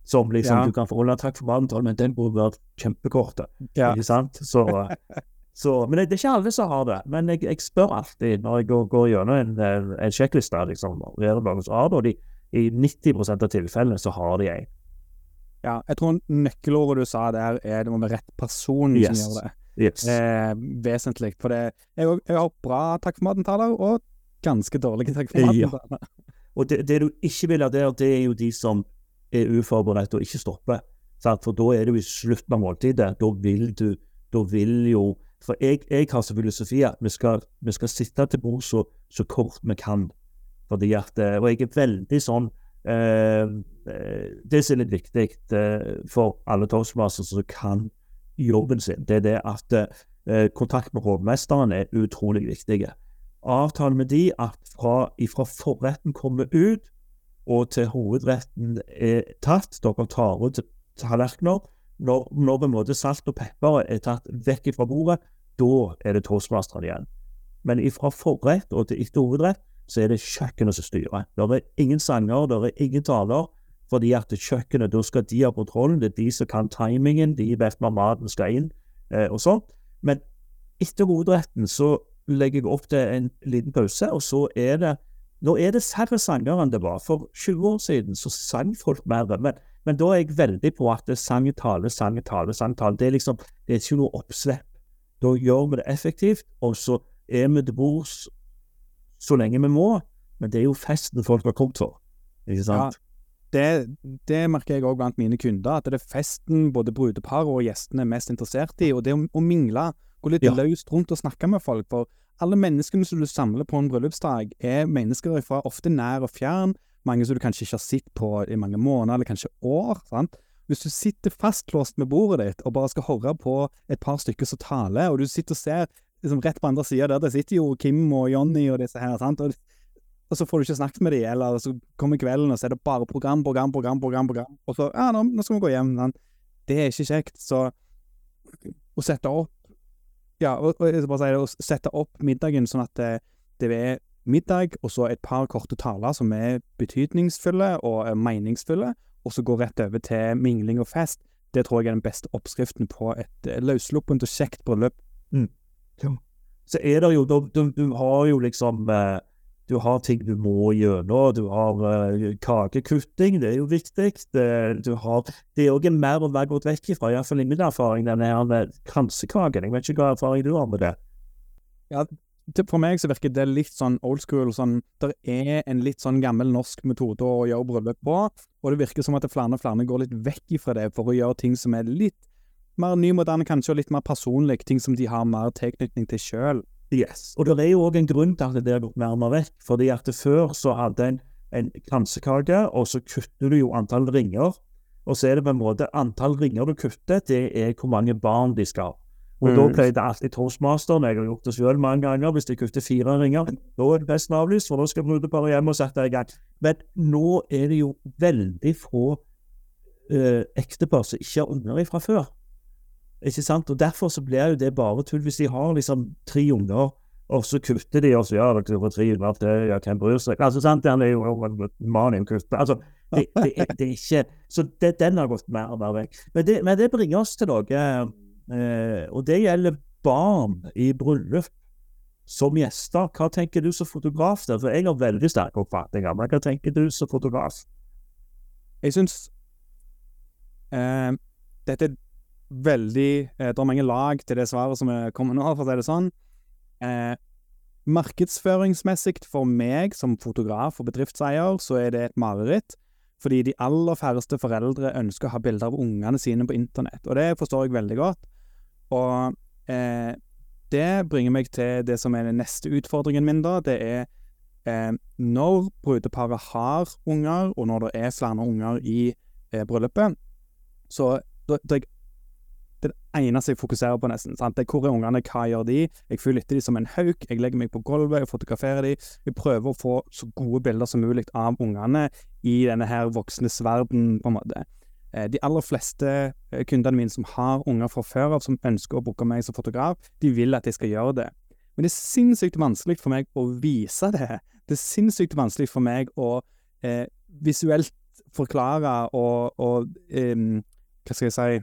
Som liksom ja. du kan forholde takk for maten, men den burde vært kjempekort. Ja. Ikke sant? Så, så, men det, det, er ikke alle som har det. Men jeg, jeg spør alltid når jeg går, går gjennom en, en sjekkliste, liksom, de, i 90% av tilfellene så har de en. Ja, jeg tror nøkkelordet du sa der, er det må være rett person yes. som gjør det. Yes. Eh, vesentlig. For det, jeg, jeg har bra takk for maten-taler, og ganske dårlige takk for maten-taler. Ja. Og det, det, du ikke vil ha der, det er jo de som er uforberedt og ikke stopper. Sant? For da er du i slutten av måltidet. Da vil du Da vil jo For jeg, jeg har som filosofi at vi skal, vi skal sitte til bord så, så, kort vi kan. Fordi at, eh, Og jeg er veldig sånn eh, eh, Det som er litt viktig eh, for alle toastmasters som kan jobben sin, det er det at eh, kontakt med hovmesteren er utrolig viktig. Avtale med de at fra, ifra forretten kommer ut og til hovedretten er tatt, dere tar ut tallerkener, når, når på en måte salt og pepper er tatt vekk fra bordet, da er det toastmasteren igjen. Men fra forrett og til etter hovedrett så er det kjøkkenet som styrer. Det er ingen sanger, det er ingen taler. Fordi at kjøkkenet, da skal de ha kontrollen. Det er de som kan timingen, de vet når maten skal inn, eh, og sånn. Men etter hovedretten så legger jeg opp til en liten pause, og så er det Nå er det færre sanger enn det var. For 20 år siden så sang folk mer. Men, men da er jeg veldig på at sang tale, sang tale, sang tale. Det er liksom det er ikke noe oppsvepp. Da gjør vi det effektivt, og så er vi til bords så lenge vi må. Men det er jo festen folk har kommet for. Ikke sant? Ja det, det, merker jeg òg blant mine kunder, at det er festen både brudepar og gjestene er mest interessert i. Og det å, å mingle, gå litt ja. løst rundt og snakke med folk. For alle menneskene som du samler på en bryllupsdag, er mennesker fra ofte nær og fjern. Mange som du kanskje ikke har sett på i mange måneder, eller kanskje år. sant? Hvis du sitter fastlåst med bordet ditt og bare skal høre på et par stykker som taler, og du sitter og ser liksom rett på andre sida der, der sitter jo Kim og Jonny og disse her. sant? Og og så får du ikke snakket med dem, eller så kommer kvelden, og så er det bare program, program, program, program, program. og så ja, nå, nå skal vi gå hjem. Sant? det er ikke kjekt. Så å sette opp ja, og, og bare si det, å sette opp middagen sånn at det, det er middag, og så et par korte taler som er betydningsfulle og meningsfulle, og så gå rett over til mingling og fest. Det tror jeg er den beste oppskriften på et eh, løssluppent og kjekt bryllup. Mm. Ja. Så er det jo Du, du, du har jo liksom eh, du har ting du må gjennom. Du har uh, kakekutting, det er jo viktig. Det, du har, det er òg mer å være gått vekk ifra, iallfall i min erfaring, den her kransekaken. Jeg vet ikke hva erfaring du har med det? Ja, for meg så virker det litt sånn old school. Sånn, det er en litt sånn gammel norsk metode å gjøre bryllup på, og det virker som at flere og flere går litt vekk ifra det for å gjøre ting som er litt mer nymoderne, kanskje, og litt mer personlig. Ting som de har mer tilknytning til sjøl. Yes. Og det er jo òg en grunn til at det er gått nærmere vekk. fordi at før så hadde en en kransekake, og så kutter du jo antall ringer. Og så er det på en måte antall ringer du kutter, det er hvor mange barn de skal ha. Og mm. da pleide alltid toastmasteren, jeg har gjort det sjøl mange ganger, hvis de kutter fire ringer, da er det festen avlyst, for da skal brudeparet hjem og sette i gang. Men nå er det jo veldig få eh, ektepar som ikke har unger fra før. Ikke sant? Og Derfor så blir jo det bare tull. Hvis de har liksom tre unger, og så kutter de, og så ja, dere får tre unger til, ja, hvem bryr seg? Altså, sant? Den er jo mannen kutter. Altså, det, det, det, er ikke Så det, den har gått mer og mer vekk. Men det, men det bringer oss til noe, eh, og det gjelder barn i bryllup som gjester. Hva tenker du som fotograf der? For jeg har veldig sterke oppfatninger, men hva tenker du som fotograf? Jeg syns eh, dette veldig eh, Det er mange lag til det svaret som er kommet nå, for å si det sånn. Eh, markedsføringsmessig for meg som fotograf og bedriftseier, så er det et mareritt. Fordi de aller færreste foreldre ønsker å ha bilder av ungene sine på internett. Og det forstår jeg veldig godt. Og eh, det bringer meg til det som er den neste utfordringen min, da. Det er eh, når brudeparet har unger, og når det er flere unger i eh, bryllupet, så da, da jeg, det er det eneste jeg fokuserer på, nesten. sant? Det er Hvor er ungene, hva gjør de? Jeg følger etter de som en hauk. Jeg legger meg på gulvet og fotograferer de. Jeg prøver å få så gode bilder som mulig av ungene i denne her voksnes verden, på en måte. Eh, de aller fleste eh, kundene mine som har unger fra før av, som ønsker å booke meg som fotograf, de vil at jeg skal gjøre det. Men det er sinnssykt vanskelig for meg å vise det. Det er sinnssykt vanskelig for meg å eh, visuelt forklare og, og um, Hva skal jeg si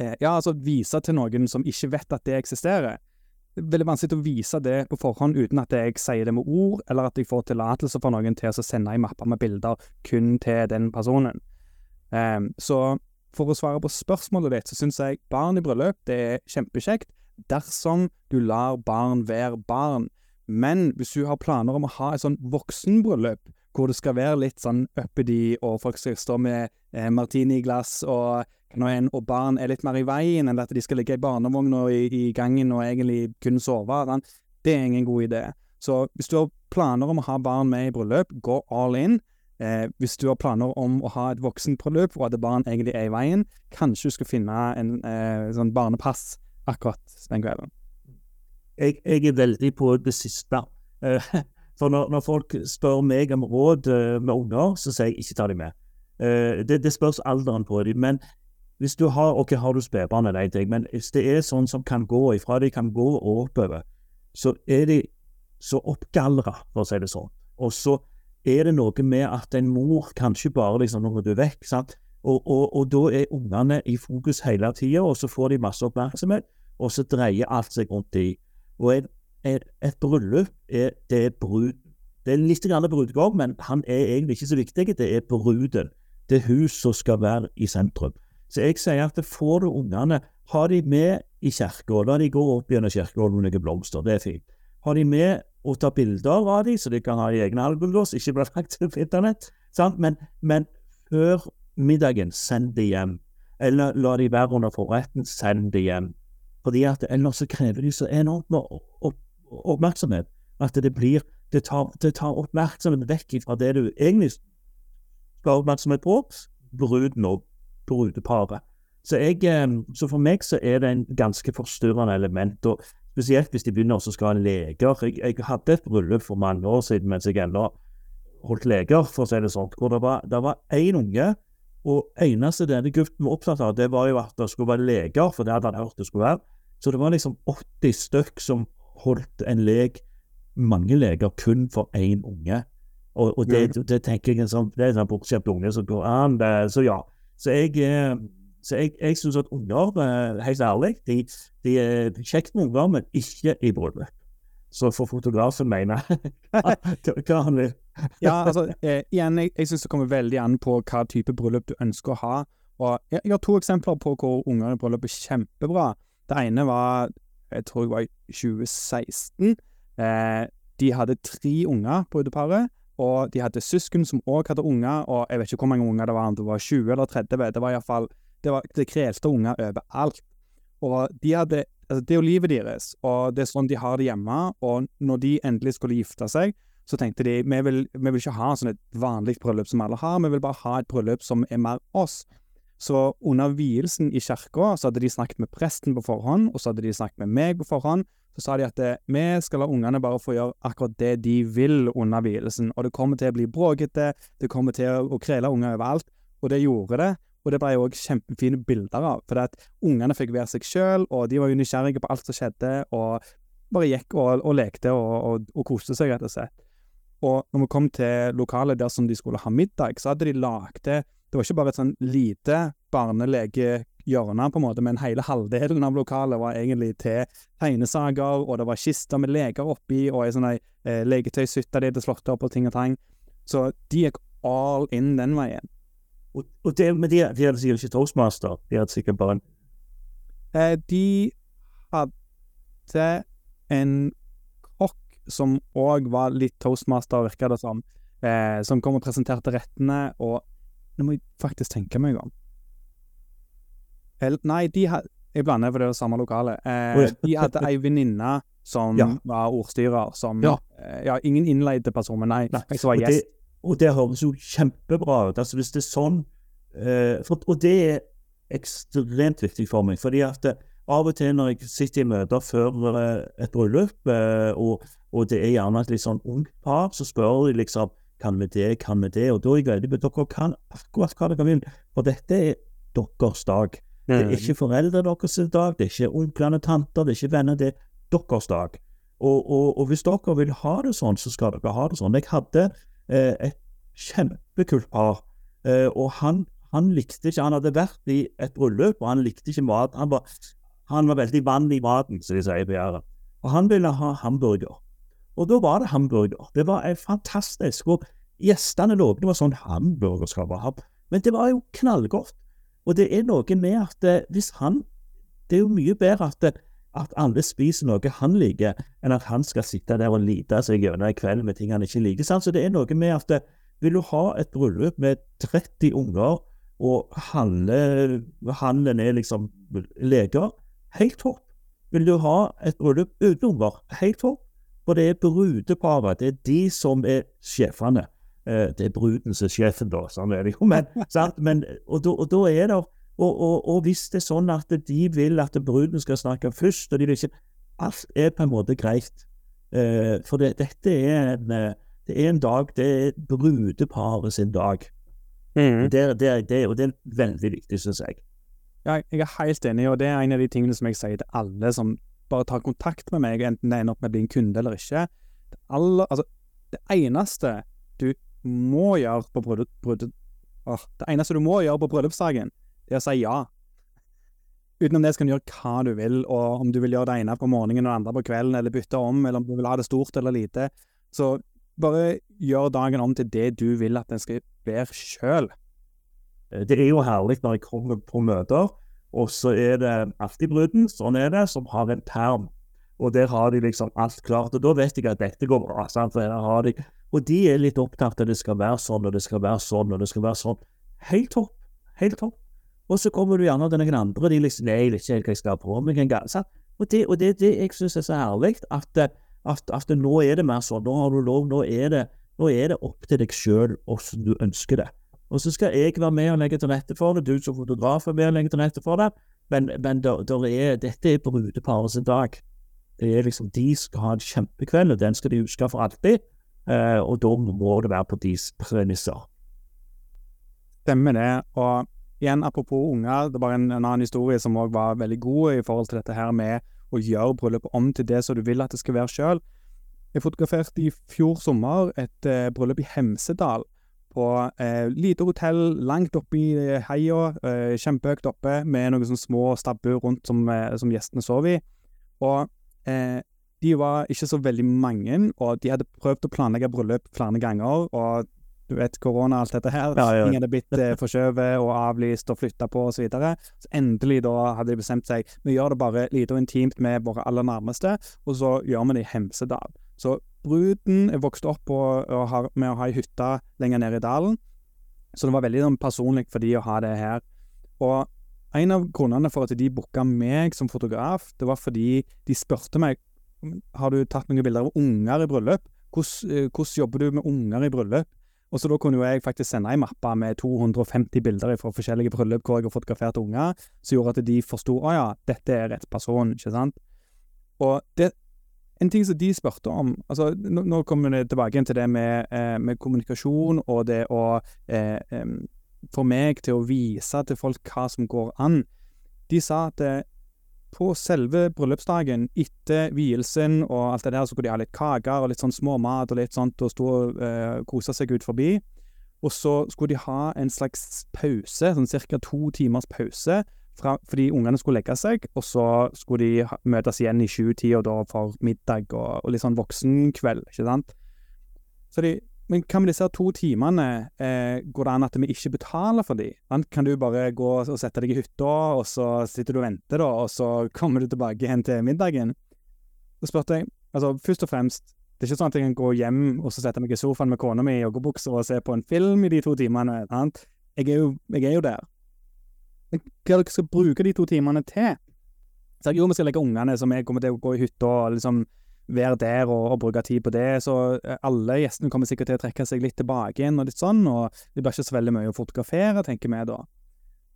eh, Ja, altså vise til noen som ikke vet at det eksisterer. Det er veldig vanskelig å vise det på forhånd uten at jeg sier det med ord, eller at jeg får tillatelse fra noen til å sende ei mappe med bilder kun til den personen. Um, så for å svare på spørsmålet ditt, så syns jeg barn i bryllup det er kjempekjekt dersom du lar barn være barn. Men hvis du har planer om å ha et sånn voksenbryllup, hvor det skal være litt sånn uppedy, og folk skal stå med eh, martiniglass og en, og barn er litt mer i veien enn at de skal ligge i barnevogna i, i, gangen og egentlig kunne sove, det er ingen god idé. Så hvis du har planer om å ha barn med i bryllup, gå all in. Eh, hvis du har planer om å ha et voksenbryllup, og at barn egentlig er i veien, kanskje du skal finne en eh, sånn barnepass akkurat den kvelden. Jeg, jeg, er veldig på det siste. Eh, for når, når, folk spør meg om råd eh, med unger, så sier jeg ikke ta dem med. Eh, det, det, spørs alderen på dem. Men hvis du har ok, har du spedbarn eller ting, men hvis det er sånn som kan gå ifra de kan gå og oppover, så er de så oppgallra, for å si det sånn. Og så er det noe med at en mor kanskje bare liksom når du er vekk, sant? Og, og, og da er ungene i fokus hele tida, og så får de masse oppmerksomhet, og så dreier alt seg rundt de. Og et, et, et bryllup er, det er brud. Det er litt brudgom, men han er egentlig ikke så viktig. Det er bruden. Det er hun som skal være i sentrum. Så jeg sier at får du ungene, ha de med i kirka. La de gå opp gjennom kirka med noen blomster. Det er fint. Ha de med og ta bilder av dem, så de kan ha i egne albumlås, ikke bli lagt til internett. Sant? Men, men før middagen, send de hjem. Eller la de være under forretten, send de hjem. Fordi at ellers så krever de så enormt med oppmerksomhet at det blir Det tar, det tar oppmerksomhet vekk fra det du egentlig skal ha oppmerksomhet på, bruden og brudeparet. Så, jeg, eh, så for meg så er det en ganske forstyrrende element. og Spesielt hvis de begynner å skal ha leger. Jeg, jeg, hadde et bryllup for mange år siden mens jeg ennå holdt leger, for å si det sånn, hvor det var, det var én unge, og eneste denne gutten var opptatt av, det var jo at det skulle være leger, for det hadde han hørt det skulle være. Så det var liksom 80 stykk som holdt en lek, mange leger, kun for én unge. Og, og det, det, tenker jeg sånn, det er en sånn bortskjemt unge som går an. Så ja. Så jeg eh, så jeg, jeg syns at unger, eh, helt ærlig, de, de er kjekt med unger, men ikke i bryllup. Så for fotografen mene hva han vil. ja, altså, eh, igjen, jeg, jeg syns det kommer veldig an på hva type bryllup du ønsker å ha. Og jeg, jeg har to eksempler på hvor unger i bryllup er kjempebra. Det ene var jeg tror jeg var i 2016. Eh, de hadde tre unger, brudeparet. Og de hadde søsken som òg hadde unger, og jeg vet ikke hvor mange unger det var, om det var 20 eller 30. Det var iallfall det, var, det unger overalt. Og de hadde altså Det er jo livet deres, og det er sånn de har det hjemme. Og når de endelig skulle gifte seg, så tenkte de vi vil, vi vil ikke ha sånn et vanlig bryllup som alle har, vi vil bare ha et bryllup som er mer oss. Så under vielsen i kirka hadde de snakket med presten på forhånd, og så hadde de snakket med meg på forhånd. Så sa de at det, vi skal la ungene bare få gjøre akkurat det de vil under vielsen. Og det kommer til å bli bråkete, det kommer til å krele unger overalt. Og det gjorde det. Og det ble òg kjempefine bilder av, for at ungene fikk være seg sjøl, og de var jo nysgjerrige på alt som skjedde, og bare gikk og, og lekte og, og, og, koste seg, rett og slett. Og når vi kom til lokalet der som de skulle ha middag, så hadde de lagd det var ikke bare et sånn lite barnelegehjørne, på en måte, men hele halvdelen av lokalet var egentlig til tegnesaker, og det var kister med leker oppi, og ei sånn eh, leketøysutte de hadde slått opp, og ting og tang. Så de gikk all in den veien. Og, og det, men de, de hadde sikkert ikke toastmaster, de hadde sikkert bare en Eh, de hadde en kokk som òg var litt toastmaster, virka det som, eh, som kom og presenterte rettene, og nå må jeg faktisk tenke meg om. Nei, de hadde Jeg blander, for det var samme lokale. Eh, de hadde ei venninne som Ja. var ordstyrer, som Ja. eh, ja, ingen innleide person, men nei, Nei, som var gjest. Og det høres jo kjempebra ut. Altså Hvis det er sånn eh, for, Og det er ekstremt viktig for meg. fordi at det, av og til når jeg sitter i møter før eh, et bryllup, eh, og, og det er gjerne et litt sånn ungt par, så spør de liksom kan vi det, kan vi det? Og da er jeg veldig Dere kan akkurat hva dere vil, for dette er deres dag. Det er ikke foreldre deres dag, det er ikke onklene, tanter, det er ikke venner, det er deres dag. Og, og, og hvis dere vil ha det sånn, så skal dere ha det sånn. Jeg hadde eh, et kjempekult par, eh, og han, han likte ikke Han hadde vært i et bryllup, og han likte ikke mat. Han var, han var veldig vann i maten, som de sier på Jæren. Og han ville ha hamburger. Og da var det hamburger. Det var eh, fantastisk. Og gjestene lovte det sånn hamburger skal ha. Men det var jo knallgodt. Og det er noe med at eh, hvis han Det er jo mye bedre at, eh, at alle spiser noe han liker, enn at han skal sitte der og lide seg gjennom en kveld med ting han ikke liker. Så det er noe med at eh, vil du ha et bryllup med 30 unger, og handle, handelen er liksom leger, helt topp. Vil du ha et bryllup uten unger, helt topp. For det er brudeparet, det er de som er sjefene. Eh, det er bruden som er sjefen, da, sånn er det jo. Men, sant? Men, og, da, er det og, og, og hvis det er sånn at de vil at bruden skal snakke først, og de vil ikke Alt er på en måte greit. Eh, for det, dette er en, eh, det er en dag Det er brudeparet sin dag. Mm. Det, det, det, og det er veldig viktig, syns jeg. Ja, jeg er helt enig, og det er en av de tingene som jeg sier til alle som bare tar kontakt med meg, enten det ender opp med å bli en kunde eller ikke. Det, aller, altså, det eneste du må gjøre på bryllup... bryllup det eneste du må gjøre på bryllupsdagen, det å si ja. Utenom det så kan du gjøre hva du vil, og om du vil gjøre det ene på morgenen og det andre på kvelden, eller bytte om, eller om du vil ha det stort eller lite. Så bare gjør dagen om til det du vil at den skal være sjøl. Eh, Det er jo herlig når jeg kommer på møter, og så er det alltid bruden, sånn er det, som har en perm. Og der har de liksom alt klart, og da vet jeg at dette går bra. sant? De, og de er litt opptatt av at det skal være sånn, og det skal være sånn, og det skal være sånn. Helt topp. Helt topp. Og så kommer du gjerne til noen andre, og de liksom Nei, jeg vet ikke hva jeg skal på meg engang. Og det, er det, det jeg syns er så herlig, at, at, at nå er det mer sånn. Nå har du lov, nå er det, nå er det opp til deg sjøl hvordan du ønsker det. Og så skal jeg være med og legge til rette for det, du som fotograf er med og legge til rette for det, men, men der, der er, dette er brudeparet sin dag. Det er liksom, De skal ha en kjempekveld, og den skal de huske for alltid, eh, og da må det være på deres premisser. Stemmer det. Og igjen, apropos unger, det var en, en annen historie som òg var veldig god i forhold til dette her med å gjøre bryllupet om til det som du vil at det skal være sjøl. Jeg fotograferte i fjor sommer et eh, bryllup i Hemsedal. På eh, lite hotell langt oppe i eh, heia, eh, kjempehøyt oppe, med noen sånne små stabbur rundt som, eh, som gjestene sov i. Og eh, de var ikke så veldig mange, og de hadde prøvd å planlegge bryllup flere ganger. og du vet, korona og alt dette her. Ja, ja. Ting hadde blitt eh, forskjøvet og avlyst og flytta på osv. Så, videre. så endelig da hadde de bestemt seg vi gjør det bare lite og intimt med våre aller nærmeste, og så gjør vi det i Hemsedal. Så bruden er vokst opp på, har, med å ha ei hytte lenger nede i dalen, så det var veldig sånn, personlig for de å ha det her. Og en av grunnene for at de booka meg som fotograf, det var fordi de spurte meg har du tatt noen bilder av unger i bryllup. Hvordan, eh, hvordan jobber du med unger i bryllup? Og så da kunne jo jeg faktisk sende ei mappe med 250 bilder fra forskjellige bryllup hvor jeg har fotografert unger, som gjorde at de forsto å ja, dette er rett person, ikke sant? Og det, en ting som de spurte om altså Nå, nå kommer vi tilbake til det med, eh, med kommunikasjon og det å eh, eh, få meg til å vise til folk hva som går an. De sa at eh, på selve bryllupsdagen, etter vielsen og alt det der, så skulle de ha litt kaker og litt sånn småmat og litt sånt, og stå og eh, kose seg ut forbi. Og så skulle de ha en slags pause, sånn ca. to timers pause, fra, fordi ungene skulle legge seg, og så skulle de ha, møtes igjen i sjutida da for middag og, og litt sånn voksenkveld, ikke sant. Så de men hva med disse to timene? Eh, går det an at vi ikke betaler for de? Kan du bare gå og sette deg i hytta, og så sitter du og venter, da, og så kommer du tilbake igjen til middagen? Så spurte jeg Altså, først og fremst, det er ikke sånn at jeg kan gå hjem og så sette meg i sofaen med kona mi i joggebukse og se på en film i de to timene. Sant? Jeg er jo, jeg er jo der. Men hva er dere skal bruke de to timene til? Så jeg, jo, vi skal legge ungene, som jeg kommer til å gå i hytta og liksom være der og, og, bruke tid på det. Så eh, alle gjestene kommer sikkert til å trekke seg litt tilbake igjen og litt sånn, og det blir ikke så veldig mye å fotografere, tenker vi da.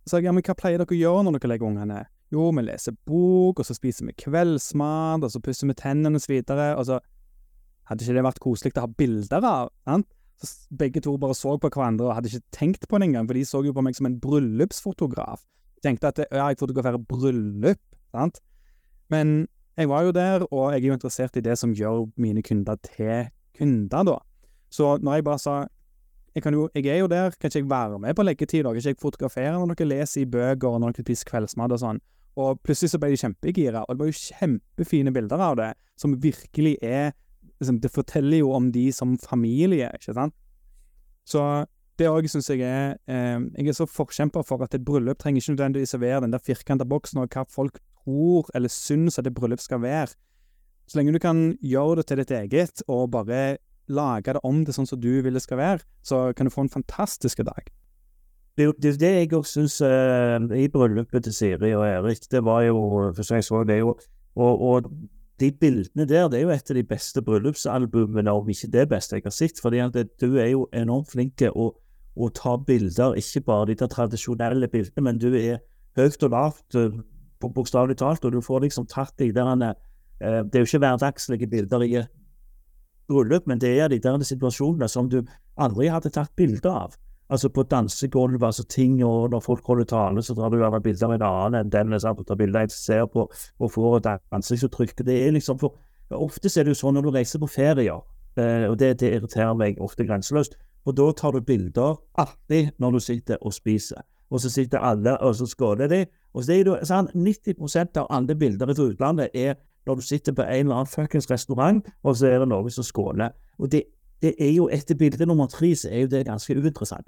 Så jeg, ja, men hva pleier dere å gjøre når dere legger ungene? Jo, vi leser bok, og så spiser vi kveldsmat, og så pusser vi tennene og så videre, og så hadde ikke det vært koselig å ha bilder av, sant? Så begge to bare så på hverandre og hadde ikke tenkt på det engang, for de så jo på meg som en bryllupsfotograf. Tenkte at ja, jeg fotograferer bryllup, sant? Men jeg var jo der, og jeg er jo interessert i det som gjør mine kunder til kunder, da. Så når jeg bare sa jeg, jo, jeg er jo der, kan ikke jeg være med på leggetid? Kan ikke jeg fotografere når dere leser i bøker, og når dere spiser kveldsmat og sånn? Og plutselig så ble de kjempegira, og det var jo kjempefine bilder av det, som virkelig er liksom, Det forteller jo om de som familie, ikke sant? Så det òg syns jeg er eh, Jeg er så forkjemper for at et bryllup trenger ikke nødvendigvis å være den der firkanta boksen og hva folk tror eller syns at et bryllup skal være. Så lenge du kan gjøre det til ditt eget, og bare lage det om til sånn som du vil det skal være, så kan du få en fantastisk dag. Det er det, jeg òg syns uh, i bryllupet til Siri og Erik, det var jo Først jeg så det jo og, og, de bildene der, det er jo et av de beste bryllupsalbumene, om ikke det beste jeg har sett. fordi du er jo enormt flink til å, å ta bilder, ikke bare de tradisjonelle bildene, men du er høyt og lavt eh, bokstavelig talt, og du får liksom tatt de der eh, Det er jo ikke hverdagslige bilder i bryllup, men det er de der situasjonene som du aldri hadde tatt bilde av. Altså på dansegulvet, altså ting, og når folk holder tale, så tar du gjerne bilder av en annen enn den sant? og tar bilder en ser på og får et ansiktsuttrykk. Det er liksom for Ofte er det jo sånn når du reiser på ferier, eh, og det, det irriterer meg ofte grenseløst, og da tar du bilder alltid når du sitter og spiser og så sitter alle og så skåler de. Og det er jo, sånn, 90% av alle bilder fra utlandet er når du sitter på en eller annen fuckings restaurant, og så er det noen som skåler. Og det, det, er jo etter bilde nummer tre så er jo det ganske uinteressant.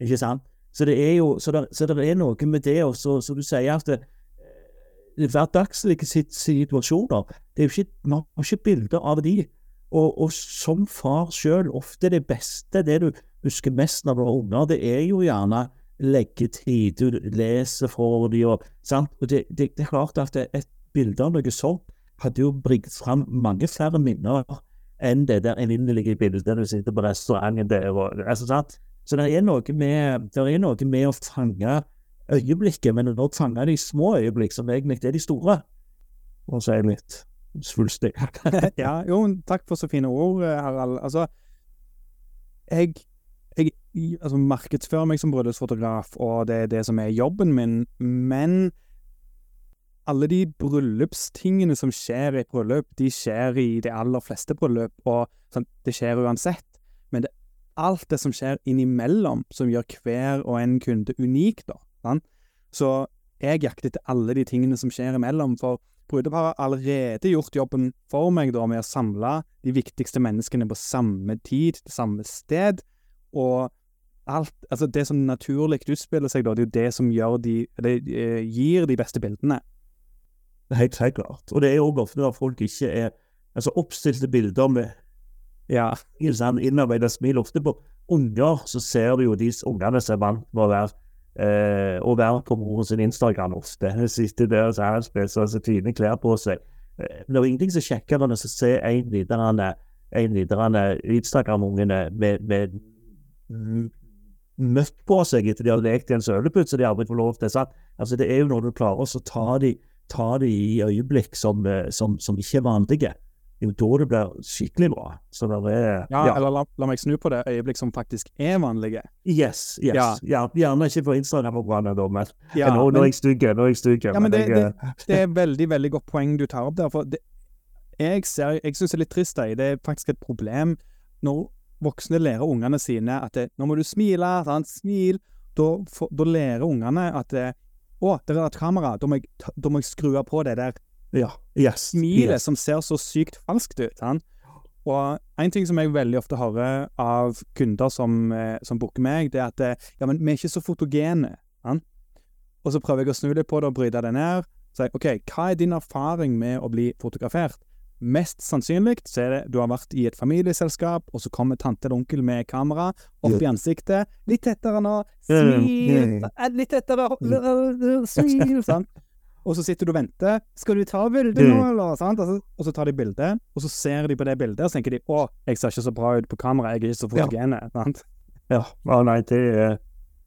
Ikke sant? Så det er jo så der, så der er noe med det, og så, så du sier at det, eh, hverdagslige situasjoner det er jo ikke, Man har ikke bilder av de. Og, og som far sjøl, ofte det beste, det du husker mest når du har unger, det er jo gjerne leggetid, du leser for dem og sant? Og det, det, det, er klart at et bilde av noe sånt hadde jo bringt fram mange flere minner enn det der evinnelige bildet du sitter på restauranten der og altså, sant? Så det er, noe med, det er noe med å fange øyeblikket, men å fange de små øyeblikk, som egentlig er de store. Og så er jeg litt svulstig. ja, jo, takk for så fine ord, Harald. Altså, jeg altså, markedsfører meg som bryllupsfotograf, og det er det som er jobben min, men alle de bryllupstingene som skjer i et bryllup, de skjer i de aller fleste bryllup, og sånn, det skjer uansett. Men det er alt det som skjer innimellom, som gjør hver og en kunde unik, da. Sant? Så jeg jakter etter alle de tingene som skjer imellom, for brudeparet har allerede gjort jobben for meg da med å samle de viktigste menneskene på samme tid, til samme sted, og alt Altså, det som naturlig utspiller seg, da, det er jo det som gjør de Det eh, gir de beste bildene. Helt, helt klart. Og det er jo ofte at folk ikke er Altså oppstilte bilder med ja, sånn innarbeida smil. Ofte på unger så ser du jo de ungene som er vant med å være eh, å være på moren sin Instagram ofte. Sitter der og har så, så fine klær på seg. Men det er ingenting som sjekker når å se en liten Instagram-ungene med, med møtt på seg etter de har lekt i en søleput, så de aldri får lov til. Sant? Altså, det er jo når du klarer å ta de, ta de i øyeblikk som, eh, som, som, ikke er vanlige. Det er jo da det blir skikkelig bra. Så det er Ja, ja. eller la, la, meg snu på det. Øyeblikk som faktisk er vanlige. Yes. yes. Ja. ja gjerne ikke på Instagram-programmet, da, men ja, nå, nå er jeg stygg. Nå er jeg stygg. Ja, men, det, jeg, det, det, er veldig, veldig godt poeng du tar opp der. For det, jeg, ser, jeg syns det er litt trist, det er faktisk et problem når voksne lærer ungene sine at det, nå må du smile, sant? smil. Da, for, da lærer ungene at det, å, der er et kamera, da må, jeg, da må jeg skru av på det der ja, yes, smilet yes. som ser så sykt falskt ut. Sant? Og en ting som jeg veldig ofte hører av kunder som, eh, som booker meg, det er at eh, ja, men vi er ikke så fotogene. sant? Og så prøver jeg å snu litt på det og bryte det ned. Så jeg, OK, hva er din erfaring med å bli fotografert? Mest sannsynlig så er det du har vært i et familieselskap, og så kommer tante eller onkel med kamera opp i ansiktet. Litt tettere nå. Smil. Eh, Litt tettere. Smil. Sant? Og så sitter du og venter. 'Skal du ta bilde nå, eller?' Sant? Og, så, tar de bilde, og så ser de på det bildet, og så tenker de 'Å, jeg ser ikke så bra ut på kamera. Jeg er ikke så fotogene.' Sant? Ja. Å nei, det er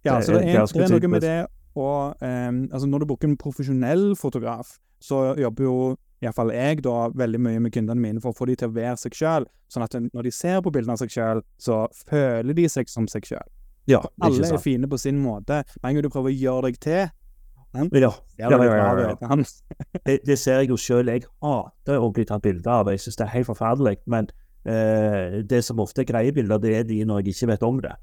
Ja, så det er er, det er noe med det og um, altså Når du booker en profesjonell fotograf, så jobber jo iallfall jeg da veldig mye med kundene mine for å få de til å være seg sjøl, sånn at når de ser på bildene av seg sjøl, så føler de seg som seg sjøl. Ja, Alle er fine på sin måte. Med en gang du prøver å gjøre deg til, Ja, ser ja, ja, ja, ja. det, det ser jeg jo sjøl. Jeg hater å bli tatt bilde av. Jeg syns det er helt forferdelig. Men eh, det som ofte er greie bilder, det er de når jeg ikke vet om det.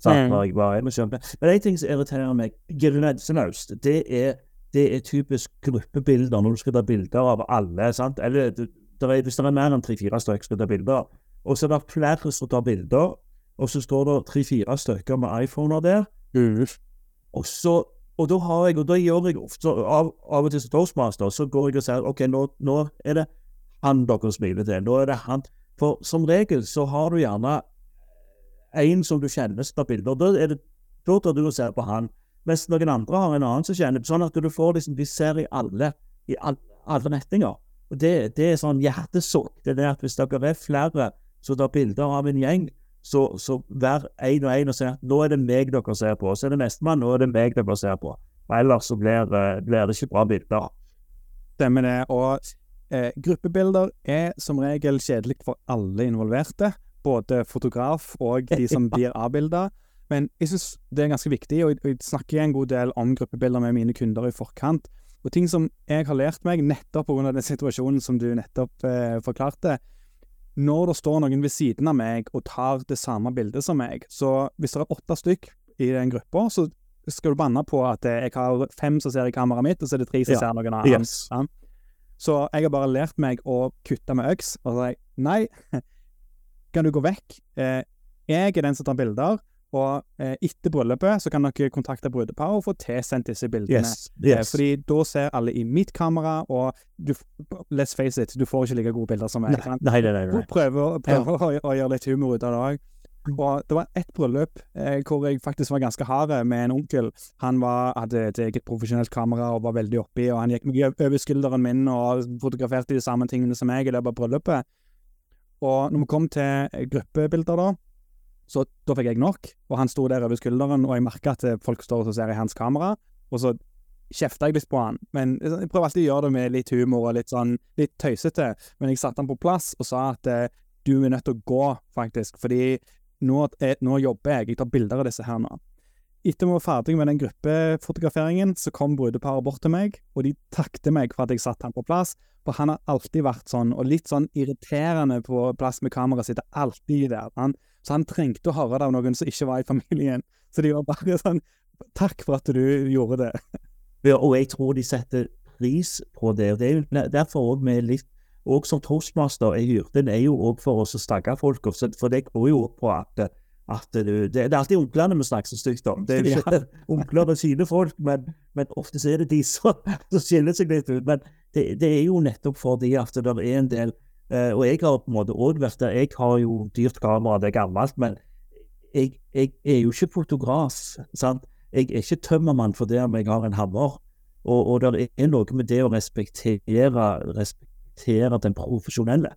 Sant? Mm. Jeg bare er selv. Men en ting som irriterer meg grenseløst, det er, det er typisk gruppebilder når du skal ta bilder av alle. sant? Eller der er, hvis det er mer enn tre-fire stykker skal ta bilder, og så er det flere som tar bilder, og så står det tre-fire stykker med iPhoner der. Og så og da har jeg, og da gjør jeg ofte av, av og til som toastmaster, så går jeg og sier OK, nå, nå er det han dere smiler til. Nå er det han. For som regel så har du gjerne en som du kjenner som tar bilder. Da er det da tar du og ser på han. Mens noen andre har en annen som kjenner. Sånn at du får liksom, de ser i alle, i all, alle retninger. Og det, det er sånn hjertesukk. Det er det at hvis dere er flere som tar bilder av en gjeng, så, så vær én og én og si at nå er det meg dere ser på. Så er det nestemann, nå er det meg dere ser på. Og ellers så blir, eh, blir det ikke bra bilder. Stemmer det. Og eh, gruppebilder er som regel kjedelig for alle involverte. Både fotograf og de som blir avbilda. Men jeg syns det er ganske viktig, og jeg, og jeg snakker en god del om gruppebilder med mine kunder i forkant. Og ting som jeg har lært meg nettopp pga. den situasjonen som du nettopp eh, forklarte. Når det står noen ved siden av meg og tar det samme bildet som meg, så hvis det er åtte stykk i den gruppa, så skal du banne på at jeg har fem som ser i kameraet mitt, og så er det tre som Ja. ser noen annen. Yes. Ja. Så jeg har bare lært meg å kutte med øks. Og så sier jeg nei, kan du gå vekk? Eh, jeg er den som tar bilder, og eh, etter bryllupet så kan dere kontakte brudeparet og få tilsendt disse bildene. Yes. Eh. Fordi da ser alle i mitt kamera, og du, let's face it, du får ikke like gode bilder som meg. Nei, nei, nei. nei, Prøver, Prøve, å- å, å gjøre litt humor ut av det òg. Og det var ett bryllup eh, hvor jeg faktisk var ganske hard med en onkel. Han var, hadde et eget profesjonelt kamera og var veldig oppi, og han gikk meg over skulderen min og fotograferte de samme tingene som meg i løpet av bryllupet. Og når vi kom til gruppebilder, da, så da fikk jeg nok. Og han sto der over skulderen, og jeg merka at folk står og ser i hans kamera. Og så kjefta jeg litt på han. Men jeg prøver alltid å gjøre det med litt humor og litt sånn litt tøysete. Men jeg satte han på plass og sa at eh, du er nødt til å gå, faktisk. Fordi nå, nå jobber jeg. Jeg tar bilder av disse her nå. Etter vi var ferdig med den gruppefotograferingen, så kom brudeparet bort til meg, og de takket meg for at jeg satte han på plass. For han har alltid vært sånn, og litt sånn irriterende på plass med kamera, sitter alltid der. Han, så han trengte å høre det av noen som ikke var i familien. Så de var bare sånn Takk for at du gjorde det. Ja, og jeg tror de setter pris på det. og Det er jo derfor òg vi er litt Og som toastmaster er hyrden er jo òg for oss å stagge folk. For det går jo på at, at du, det, det er alltid onklene vi snakker så stygt om. Det er jo ikke onkler og sine folk, men, men ofte er det de som, som skiller seg litt ut. Men det, det er jo nettopp fordi at det er en del Og jeg har på en måte òg vært der. Jeg har jo dyrt kamera, det er gammelt, men jeg, jeg er jo ikke fotograf. sant? Jeg er ikke tømmermann det om jeg har en hammer. Og, og det er noe med det å respektere, respektere den profesjonelle.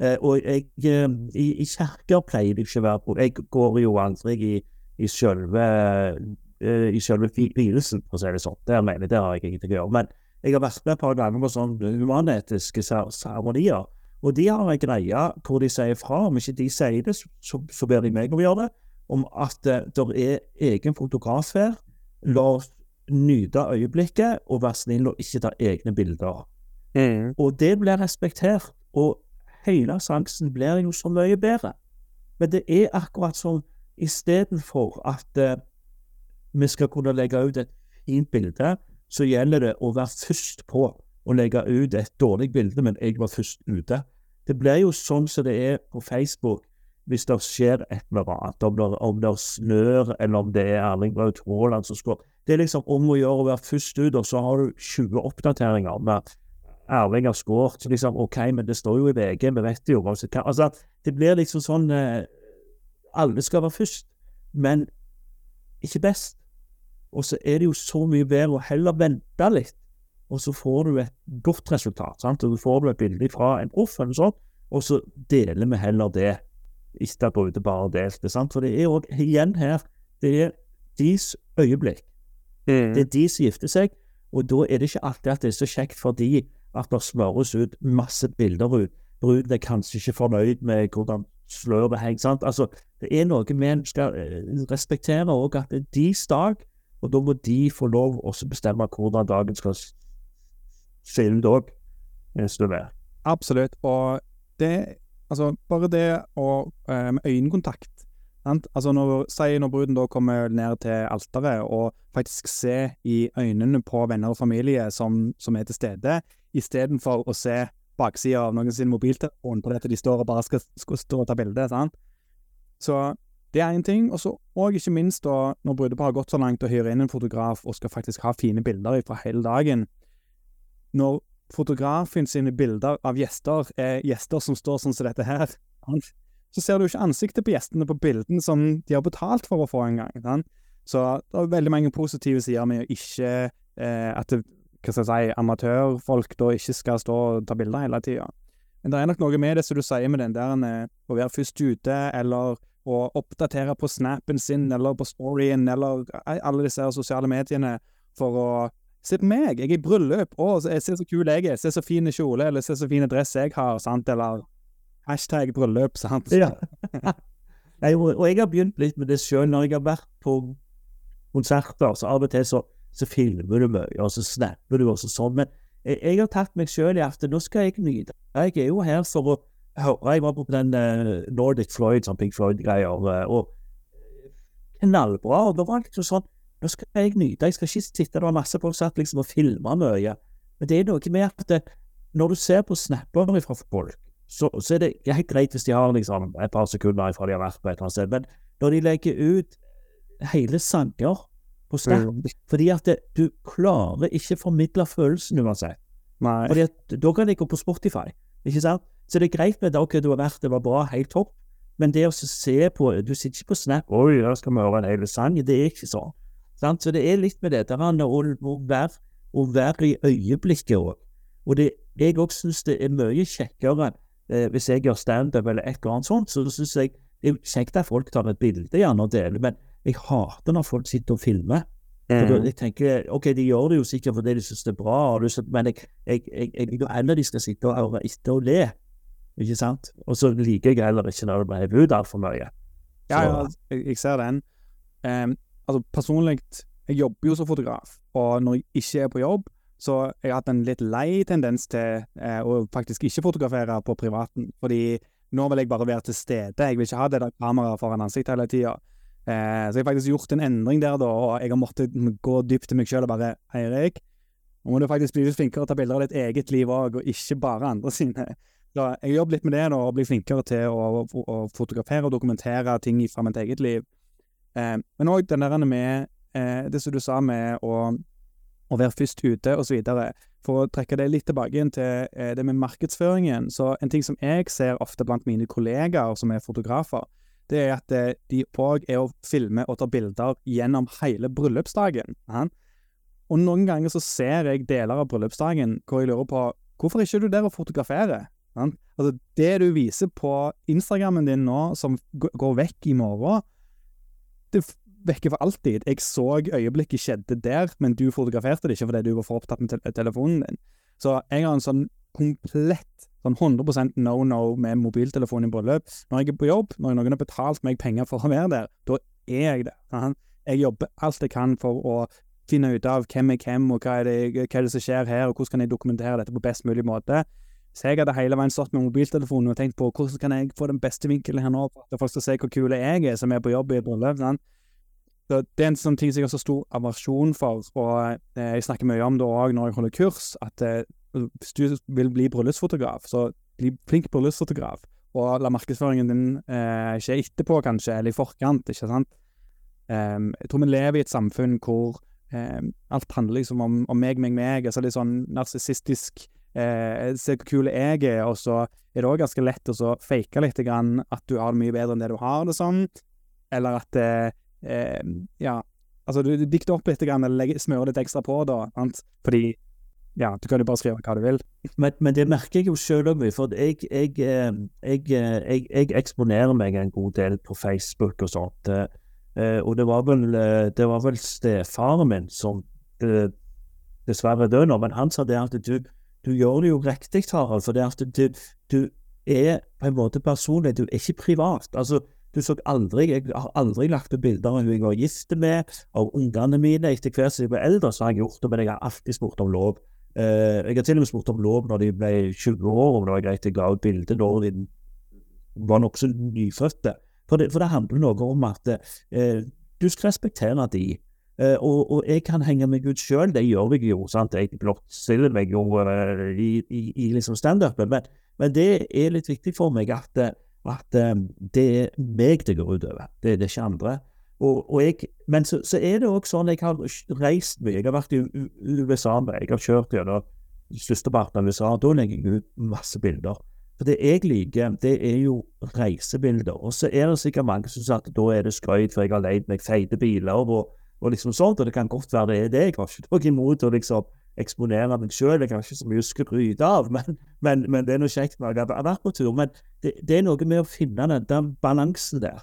Eh, og jeg, eh, i, i kirker pleier det ikke å være. Jeg går jo aldri i, i selve eh, i fi- vielsen, for å si det sånn. Der mener jeg, det har jeg ingenting å gjøre. Men jeg har vært med et par ganger på sånne humanetiske ser- seremonier. Og de har en greie hvor de sier fra. Om ikke de sier det, så, så, ber de meg om å gjøre det. Om at uh, det er egen fotograf her. La oss nyte øyeblikket, og vær snill og ikke ta egne bilder. Og det blir respektert. Og hele sansen blir jo så mye bedre. Men det er akkurat som istedenfor at uh, vi skal kunne legge ut et fint bilde, så gjelder det å være først på å legge ut et dårlig bilde, men jeg var først ute. Det blir jo sånn som det er på Facebook hvis det skjer et eller annet, om det, om det snør, eller om det er Erling Braut Haaland som skårer. Det er liksom om å gjøre å være først ut, og så har du 20 oppdateringer med Erling har skåret. Liksom, OK, men det står jo i VG, vi vet jo hva. altså, Det blir liksom sånn eh, Alle skal være først, men ikke best. Og så er det jo så mye bedre å heller vente litt, og så får du et godt resultat. sant? Og så får du et bilde fra en proff, eller og så deler vi heller det ikke at Brude bare delte. sant? For det er òg, igjen her, det er deres øyeblikk. Mm. Det er de som gifter seg, og da er det ikke alltid at det er så kjekt for de at det smøres ut masse bilder ut. Bruden er kanskje ikke fornøyd med hvordan sløret henger. sant? Altså, det er noe vi skal eh, respektere òg, at det er deres dag, og da må de få lov å bestemme hvordan dagen skal ut òg, vil. Absolutt. Og det Altså, bare det å eh, Med øyekontakt. Sant? Altså, når, si når bruden da kommer ned til alteret, og faktisk se i øynene på venner og familie som, som er til stede, istedenfor å se baksida av noen sin mobiltelefon på det at de står og bare skal, skal stå og ta bilde. sant? Så det er én ting. Og så og ikke minst da, når brudeparet har gått så langt og hyrer inn en fotograf og skal faktisk ha fine bilder fra hele dagen. Når fotografen sine bilder av gjester er gjester som står sånn som dette her, så ser du ikke ansiktet på gjestene på bildene som de har betalt for å få en gang. Så det er veldig mange positive sider med å ikke eh, At det, hva skal jeg si, amatørfolk da ikke skal stå og ta bilder hele tida. Men det er nok noe med det som du sier med den der eh, å være først ute, eller å oppdatere på snappen sin, eller på storyen, eller eh, alle disse sosiale mediene for å Se på meg, jeg er i bryllup. Å, se så kul jeg er. Se så fin kjole, eller se så fin dress jeg har, sant, eller hashtag bryllup, sant. Ja. Nei, og, jeg har begynt litt med det sjøl. Når jeg har vært på konserter, så av og til så, så filmer du mye, og så snapper du, og så sånn. Men jeg, jeg har tatt meg sjøl i at nå skal jeg nyte. Jeg er jo her for å høre. Jeg var på den uh, Nordic Floyd, sånn Pink Floyd-greier, uh, og knallbra. Og da var det liksom sånn nå skal jeg nyte. Jeg skal ikke sitte der masse folk satt liksom og filme mye. Men det er noe med at det, når du ser på snapper fra folk, så, så, er det helt greit hvis de har liksom et par sekunder fra de har vært på et eller annet sted. Men når de legger ut hele sanger på Snap mm. Fordi at det, du klarer ikke formidle følelsen uansett. Nei. Fordi at Da kan de gå på Spotify, ikke sant? Så det er greit med det, ok, du har vært, det var bra, helt topp. Men det å se på Du sitter ikke på Snap 'Oi, der skal vi høre en hel sang'. Det er ikke sånn. Sant? Så det er litt med dette å, å, være, å være i øyeblikket òg. Og det, jeg òg syns det er mye kjekkere eh, hvis jeg gjør standup eller et eller annet sånt. Så syns jeg det er kjekt at folk tar et bilde gjerne og deler, men jeg hater når folk sitter og filmer. Mm. For jeg tenker, ok, De gjør det jo sikkert fordi de syns det er bra, men jeg, jeg, jeg, jeg vil heller de skal sitte og høre etter og le. Ikke sant? Og så liker jeg heller ikke når det blir ut altfor mye. Så. Ja, ja, jeg, ser den. Um, Altså, personlig Jeg jobber jo som fotograf, og når jeg ikke er på jobb, så jeg har hatt en litt lei tendens til eh, å faktisk ikke fotografere på privaten. Fordi nå vil jeg bare være til stede. Jeg vil ikke ha det der kameraet foran ansiktet hele tida. Eh, så jeg har faktisk gjort en endring der, da, og jeg har måttet gå dypt til meg sjøl og bare Eirik, nå må du faktisk bli litt flinkere til å ta bilder av ditt eget liv òg, og ikke bare andre sine. Så jeg jobber litt med det nå, og blir flinkere til å, å, å fotografere og dokumentere ting fra mitt eget liv. Eh, men òg den der med eh, det som du sa med å, å være først ute, osv. For å trekke det litt tilbake igjen til eh, det med markedsføringen. Så en ting som jeg ser ofte blant mine kollegaer som er fotografer, det er at eh, de òg er å filme og ta bilder gjennom hele bryllupsdagen. Ja? Og noen ganger så ser jeg deler av bryllupsdagen hvor jeg lurer på hvorfor er ikke du der og fotograferer? Ja? Altså, det du viser på Instagrammen din nå, som går vekk i morgen, det vekke for alltid. Jeg så øyeblikket skjedde der, men du fotograferte det ikke fordi du var for opptatt med te telefonen din. Så jeg har en sånn komplett, sånn 100% no-no med mobiltelefon i bryllup. Når jeg er på jobb, når noen har betalt meg penger for å være der, da er jeg det. Jeg jobber alt jeg kan for å finne ut av hvem er hvem, og hva er, det, hva er det som skjer her, og hvordan kan jeg dokumentere dette på best mulig måte. Så jeg hadde hele veien stått med mobiltelefonen og tenkt på hvordan kan jeg få den beste vinkelen her nå, for at folk skal se hvor kul jeg er som er på jobb i et bryllup. Så Det er en sånn ting som jeg har så stor aversjon for, og eh, jeg snakker mye om det òg når jeg holder kurs, at eh, hvis du vil bli bryllupsfotograf, så bli flink bryllupsfotograf, og la markedsføringen din eh, skje etterpå, kanskje, eller i forkant, ikke sant. Um, jeg tror vi lever i et samfunn hvor um, alt handler liksom om, om, meg, meg, meg. altså Litt sånn narsissistisk eh, Se hvor kul jeg er, og så er det òg ganske lett å fake litt grann at du har det mye bedre enn det du har det sånn. Eller at eh, eh, Ja, altså du, du dikter opp litt grann, eller smører litt ekstra på, da. Sant? Fordi ja, du kan jo bare skrive hva du vil. Men, men det merker jeg jo sjøl òg, for jeg, jeg, eh, jeg, jeg, jeg eksponerer meg en god del på Facebook og sånt. Eh, og det var vel, eh, det var vel stefaren min som eh, dessverre døde nå, men han sa det at du, du gjør det jo riktig, Harald. For det at du, du, er på en måte personlig, du er ikke privat. Altså, du så aldri, Jeg har aldri lagt ut bilder av hun jeg var gift med, av ungene mine. Etter hvert som jeg ble eldre, så har jeg gjort det, men jeg har alltid spurt om lov. Uh, jeg har til og med spurt om lov når de ble 20 år, om det var greit jeg ga ut bilde når de var nokså nyfødte. For det, for det, handler noe om at eh, du skal respektere de. Eh, og, og, jeg kan henge meg ut sjøl, det gjør jeg jo. sant? Jeg blottstiller meg jo uh, i, i, i liksom standupen. Men, men, det er litt viktig for meg at, at um, det er meg det går utover. Det, det er ikke andre. Og, og jeg, men så, så, er det òg sånn jeg har reist mye. Jeg har vært i USA, jeg har kjørt gjennom størsteparten av USA. Da legger jeg ut masse bilder. For det jeg liker, det er jo reisebilder. Og så er det sikkert mange som sier at da er det skrøyt, for jeg har leid meg feite biler og, og, liksom sånt. Og det kan godt være det er det. Jeg har ikke noe imot å liksom eksponere meg sjøl. Jeg har ikke så mye å skryte av, men, men, men, det er noe kjekt når jeg har vært på tur. Men det, det er noe med å finne den, den balansen der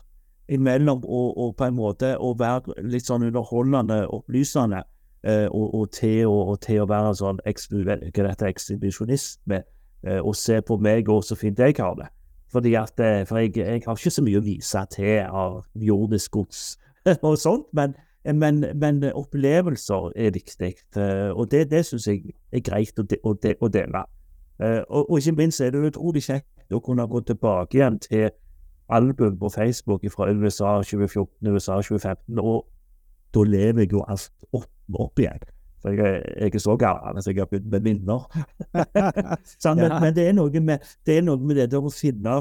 imellom og, og, på en måte å være litt sånn underholdende, opplysende, eh, og, og, til, og, til å være sånn ekshibisjonist med Eh, og se på meg og så fint jeg har det. Fordi at, eh, For jeg, jeg har ikke så mye å vise til av jordisk gods og sånt, men, men, men, opplevelser er viktig. Eh, og det, det syns jeg er greit å, å, å dele. Og, og, ikke minst er det utrolig kjekt å kunne gå tilbake igjen til album på Facebook fra USA 2014, USA 2015, og da lever jeg jo alt opp, opp igjen. For jeg, jeg er så gammel så jeg har begynt med minner. sånn, men, men, det er noe med det er noe med det å finne,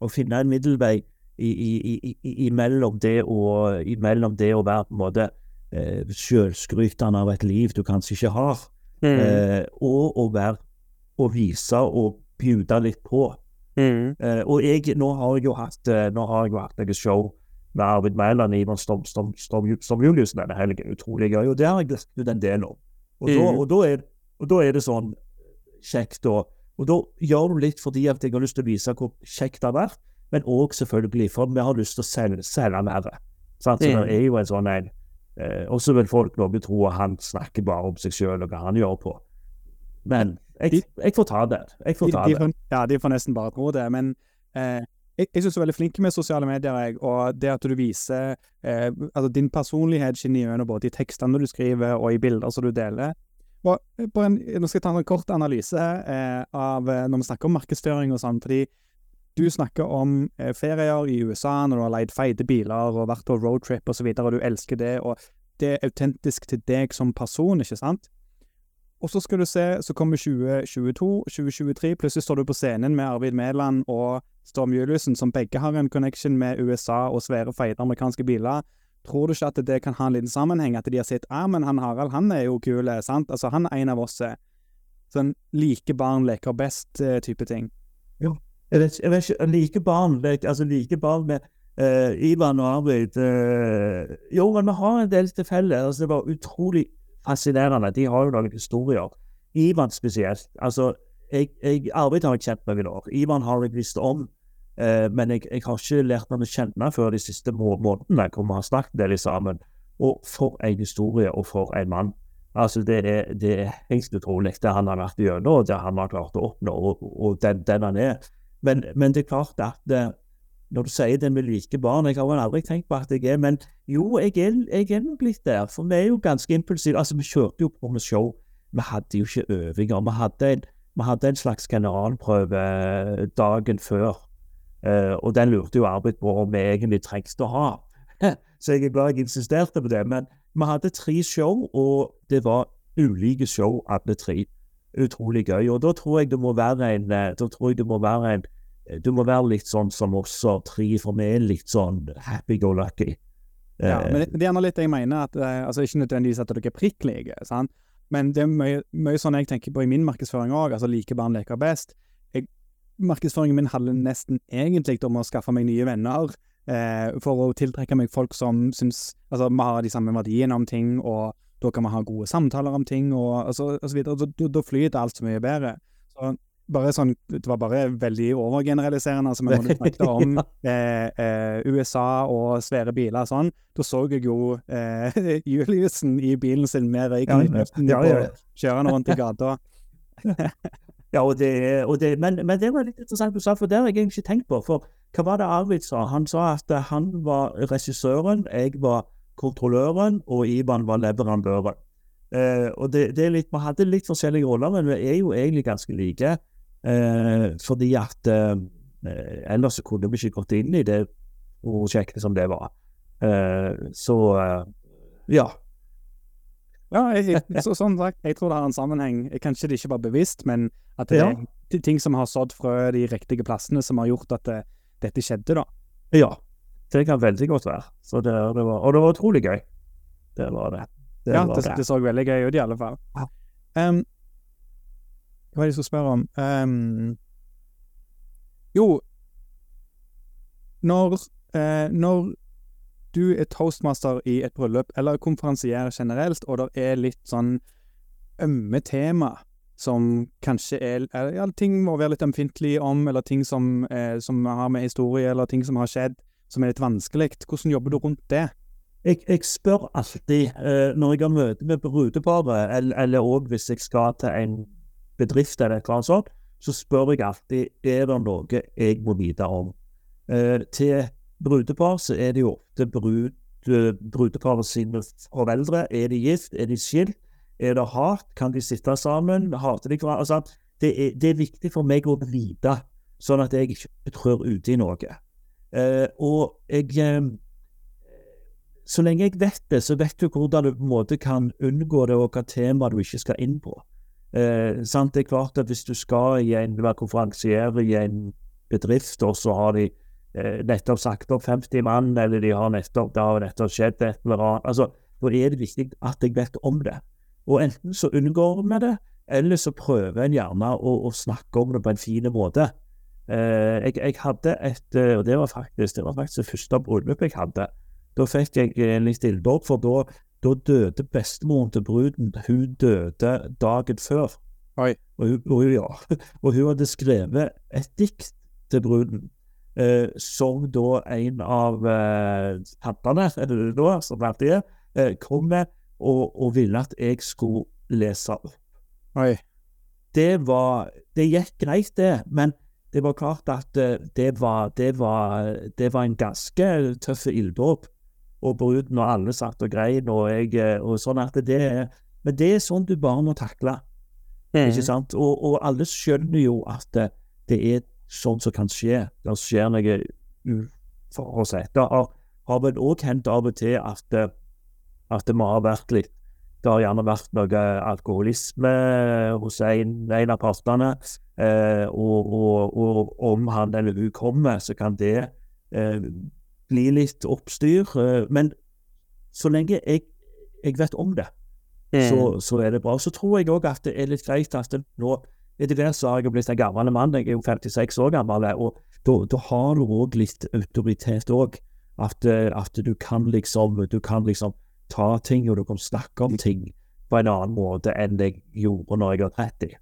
å finne en middelvei i, i, i, imellom, det å, imellom det å være på en måte eh, selvskrytende av et liv du kanskje ikke har, mm. eh, og å være å vise og bjude litt på. Mm. Eh, og jeg, nå har jeg jo hatt, eh, nå har jeg jo hatt noen show med Arvid Mæland Ivan Storm, Storm, Storm, Storm Juliussen denne helgen. Utrolig gøy. Og det har jeg glemt en del om. Og, mm. da, og, da er, og, da, er, det sånn kjekt. Og, og da gjør du litt fordi at jeg har lyst til å vise hvor kjekt det har vært, men òg selvfølgelig for vi har lyst til å selge, selge mer. Så det er jo en sånn en eh, Og så vil folk noe tro at han snakker bare om seg sjøl og hva han gjør på. Men jeg, jeg får ta det. Jeg får ta de, de får, ja, de får nesten bare tro det. Men eh, jeg, jeg synes du er veldig flink med sosiale medier, jeg, og det at du viser eh, altså din personlighet skinner gjennom både i tekstene du skriver og i bilder som du deler. Og, en, nå skal jeg ta en kort analyse eh, av eh, når vi snakker om markedsføring og sånn, fordi du snakker om eh, ferier i USA når du har leid feite biler og vært på roadtrip osv., og, så videre, og du elsker det, og det er autentisk til deg som person, ikke sant? Og så skal du se, så kommer 2022, 2023, plutselig står du på scenen med Arvid Mæland og Storm Juliussen, som begge har en connection med USA og svære, feite amerikanske biler. Tror du ikke at det kan ha en liten sammenheng? At de har sett ah, men han Harald, han er jo kul, sant? Altså, han er en av oss. Sånn like barn leker best-type eh, ting. Ja. Jeg vet, jeg vet ikke Like barn vet, Altså, like barn med uh, Ivan og Arvid uh, Jo, men vi har en del til felles. Altså, det var utrolig fascinerende. De har jo noen historier. Ivan spesielt. Altså, jeg, jeg, Arvid har jeg kjent noen år. Ivan har jeg visst om. Uh, men jeg, jeg, har ikke lært ham å kjenne før de siste må månedene, hvor vi har snakket en del sammen. Og for en historie, og for en mann. Altså, det er, det er helt utrolig, det han har vært gjennom, og det han har klart å oppnå, og, og den, den, han er. Men, men, det er klart at eh, når du sier det med like barn Jeg har vel aldri tenkt på at jeg er Men jo, jeg er, jeg er nok litt der. For vi er jo ganske impulsive. Altså, vi kjørte jo på med show. Vi hadde jo ikke øvinger. Vi hadde en, vi hadde en slags generalprøve eh, dagen før. Uh, og den lurte jo Arvid på om vi egentlig trengte å ha. Så jeg er glad jeg insisterte på det. Men vi hadde tre show, og det var ulike show alle tre. Utrolig gøy. Og da tror jeg det må være en Da tror jeg det må være en Du må være litt sånn som også tre, for er litt sånn happy go lucky. Ja, men det, det er litt jeg mener, at altså ikke nødvendigvis at dere er prikk like, sant? men det er mye, mye sånn jeg tenker på i min markedsføring òg, altså like barn leker best. Jeg, markedsføringen min handler nesten egentlig om å skaffe meg nye venner, eh, for å tiltrekke meg folk som syns Altså, vi har de samme verdiene om ting, og da kan vi ha gode samtaler om ting, og, altså, og så videre. Da, da flyter alt så mye bedre. Så bare sånn, Det var bare veldig overgeneraliserende. altså Vi måtte snakke om eh, eh, USA og svære biler og sånn. Da så jeg jo eh, Juliussen i bilen sin med røyken ja, ja, ja, ja. kjørende rundt i gata. ja, og det, og det, men, men, det var litt interessant du sa, for det har jeg egentlig ikke tenkt på. For hva var det Arvid sa? Han sa at han var regissøren, jeg var kontrolløren, og Ivan var leverandøren. Eh, og det, det, er litt, Vi hadde litt forskjellige roller, men vi er jo egentlig ganske like. Eh, fordi at eh, ellers kunne vi ikke gått inn i det prosjektet som det var. Eh, så eh, ja. Ja, jeg, så, sånn sagt, jeg tror det har en sammenheng. Kanskje det ikke var bevisst, men at det ja. er ting som har sådd frø de riktige plassene, som har gjort at det, dette skjedde, da. Ja, det kan veldig godt være. Det, det var, og det var utrolig gøy. Det var det. det ja, var det, så veldig gøy ut, i alle fall. Ja. Um, hva er det jeg skulle spørre om? Um, jo Når, uh, når du er toastmaster i et bryllup, eller konferansier generelt, og det er litt sånn ømme tema som kanskje er ja, Ting må være litt ømfintlig om, eller ting som, eh, som, har med historie, eller ting som har skjedd, som er litt vanskelig. Hvordan jobber du rundt det? Jeg, jeg spør alltid, eh, når jeg har møte med brudeparet, eller òg hvis jeg skal til en bedrift eller et eller annet sånt, så spør jeg alltid er det noe jeg må vite om. Eh, til brudepar så er det jo ofte brud, brudeparet sine foreldre. Er de gift? Er de skilt? Er det hat? Kan de sitte sammen? Hater de hverandre? Altså, det, det, er, viktig for meg å vite, sånn at jeg ikke trør ute i noe. Eh, og jeg eh, Så lenge jeg vet det, så vet du hvordan du på en måte kan unngå det, og hva tema du ikke skal inn på. Eh? Det er klart at hvis du skal i en, være i en bedrift, og så har de eh, nettopp sagt opp 50 mann, eller de har nettopp, det har nettopp skjedd et eller annet altså, Da er det viktig at jeg vet om det. Og enten så unngår vi det, eller så prøver en gjerne å, å snakke om det på en fin måte. Eh, jeg, jeg, hadde et eh, Og det var faktisk det var faktisk det første bryllupet jeg hadde. Da fikk jeg en litt ildår, for da, da døde bestemoren til bruden. Hun døde dagen før. Oi. Og, hun, og, ja, og hun hadde skrevet et dikt til bruden. Eh, som da en av eh, tantene, da, som alltid er, eh, kom med og, og, ville at jeg skulle lese opp. Oi. Det var Det gikk greit, det, men det var klart at uh, det, var, det, var, det, var, en ganske tøff ilddåp. Og bruden og alle satt og grein, og, jeg, eh, og sånn at det er Men det er sånn du bare må takle. Mm. Ikke sant? Og, og, alle skjønner jo at det, det er sånn som kan skje. Det skjer noe uforutsett. Det har, har vel òg hendt av og til at at det må ha vært litt Det har gjerne vært noe alkoholisme hos en, en av partene. Eh, og, og, og, om han eller hun kommer, så kan det eh, bli litt oppstyr. Eh, men så lenge jeg, jeg vet om det, mm. så, så, er det bra. Så tror jeg òg at det er litt greit at det, nå etter hvert så har jeg blitt en gammel mann, jeg er jo 56 år gammel, og da har du òg litt autoritet òg. At, eh, at, du kan liksom Du kan liksom ta ting, og du kan snakke om ting på en annen måte enn jeg gjorde når jeg var 30.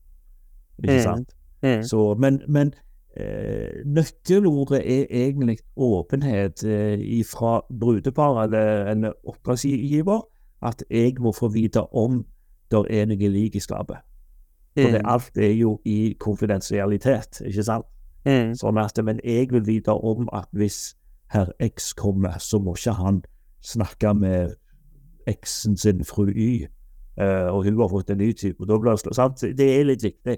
Ikke mm. sant? Mm. Mm. Så, men, men eh, nøkkelordet er egentlig åpenhet eh, fra brudeparet eller en oppdragsgiver. At jeg må få vite om det er noe lik i skapet. For det, mm. alt er jo i konfidensialitet, ikke sant? Mm. Sånn at, Men jeg vil vite om at hvis herr X kommer, så må ikke han snakke med eksen sin fru Y, uh, og hun har fått en ny type. og da blir det, sant? det er litt viktig.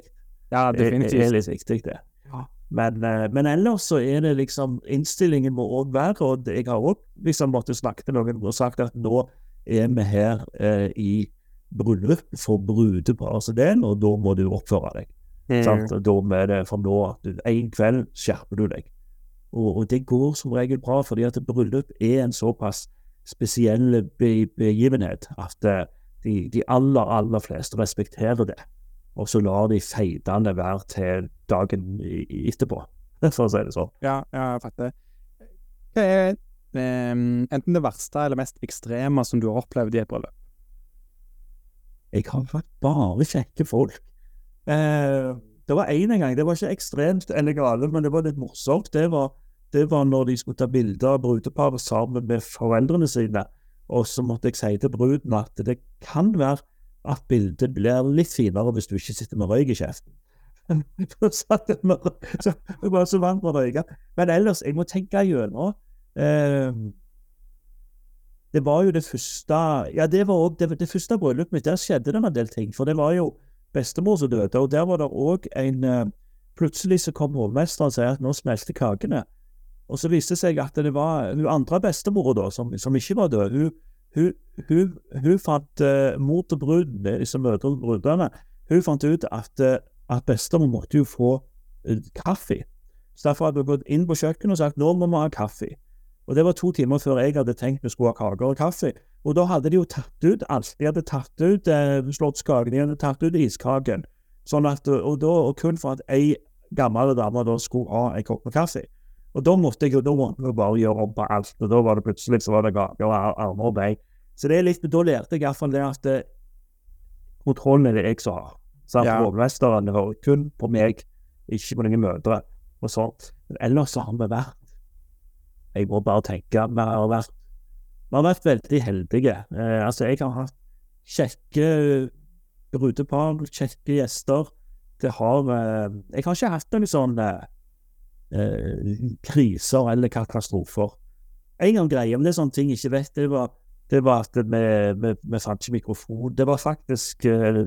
Ja, definitivt. Det er litt viktig, det. Ja. Men, uh, men, ellers så er det liksom Innstillingen må òg være, og jeg har òg liksom måttet snakke til noen og sagt at nå er vi her uh, i bryllup for brudeparets del, og da må du oppføre deg. Sant? Og Da er det fra nå at en kveld skjerper du deg. Og, og det går som regel bra, fordi at bryllup er en såpass spesiell be begivenhet at eh, de, de aller, aller fleste respekterer det. Og så lar de feidene være til dagen etterpå, for å si det sånn. Ja, ja, jeg fatter. Hva er eh, enten det verste eller mest ekstreme som du har opplevd i et bryllup? Jeg har hatt bare kjekke folk. Eh, det var én en gang, det var ikke ekstremt elegale, men det var litt morsomt. Det var, det var når de skulle ta bilder av brudeparet sammen med foreldrene sine. Og så måtte jeg si til bruden at det kan være at bildet blir litt finere hvis du ikke sitter med røyk i kjeften. Så jeg var så vant med å røyke. Men ellers, jeg må tenke gjennom. Eh, det var jo det første Ja, det var også det, det første bryllupet mitt. Der skjedde det en del ting. For det var jo bestemor som døde, og der var det òg en eh, Plutselig så kom hovmesteren og sa at nå smelter kakene. Og så viste det seg at det var hun andre bestemora, da, som, som ikke var død, hun, hun, hun, hun fant uh, mor til brud, disse mødrene og brudene, hun fant ut at, uh, at bestemor måtte jo få uh, kaffe. Så derfor hadde hun gått inn på kjøkkenet og sagt nå må vi ha kaffe. Og det var to timer før jeg hadde tenkt vi skulle ha kaker og kaffe. Og da hadde de jo tatt ut alt. De hadde tatt ut eh, slottskaken, de hadde tatt ut iskaken. Sånn at, og, da, og kun for at ei gammel dame da skulle ha en kopp med kaffe. Og da måtte jeg jo da måtte jeg bare gjøre om på alt, og da var det plutselig så var det gaker og ar- armer og bein. Så det er litt, da lærte jeg iallfall det at eh, kontrollen er det jeg som har. Sant? Ja. Hovmesteren hører kun på meg, ikke på noen mødre og sånt. Men ellers så har vi vært Jeg må bare tenke Vi har vært, vi har vært veldig heldige. Eh, altså, jeg har hatt kjekke brudepar, kjekke gjester. Det har eh, Jeg har ikke hatt noen sånn eh, kriser eller katastrofer. En gang greie, men det er sånne ting jeg ikke vet, det var, det var at vi, fant ikke mikrofon. Det var faktisk eh,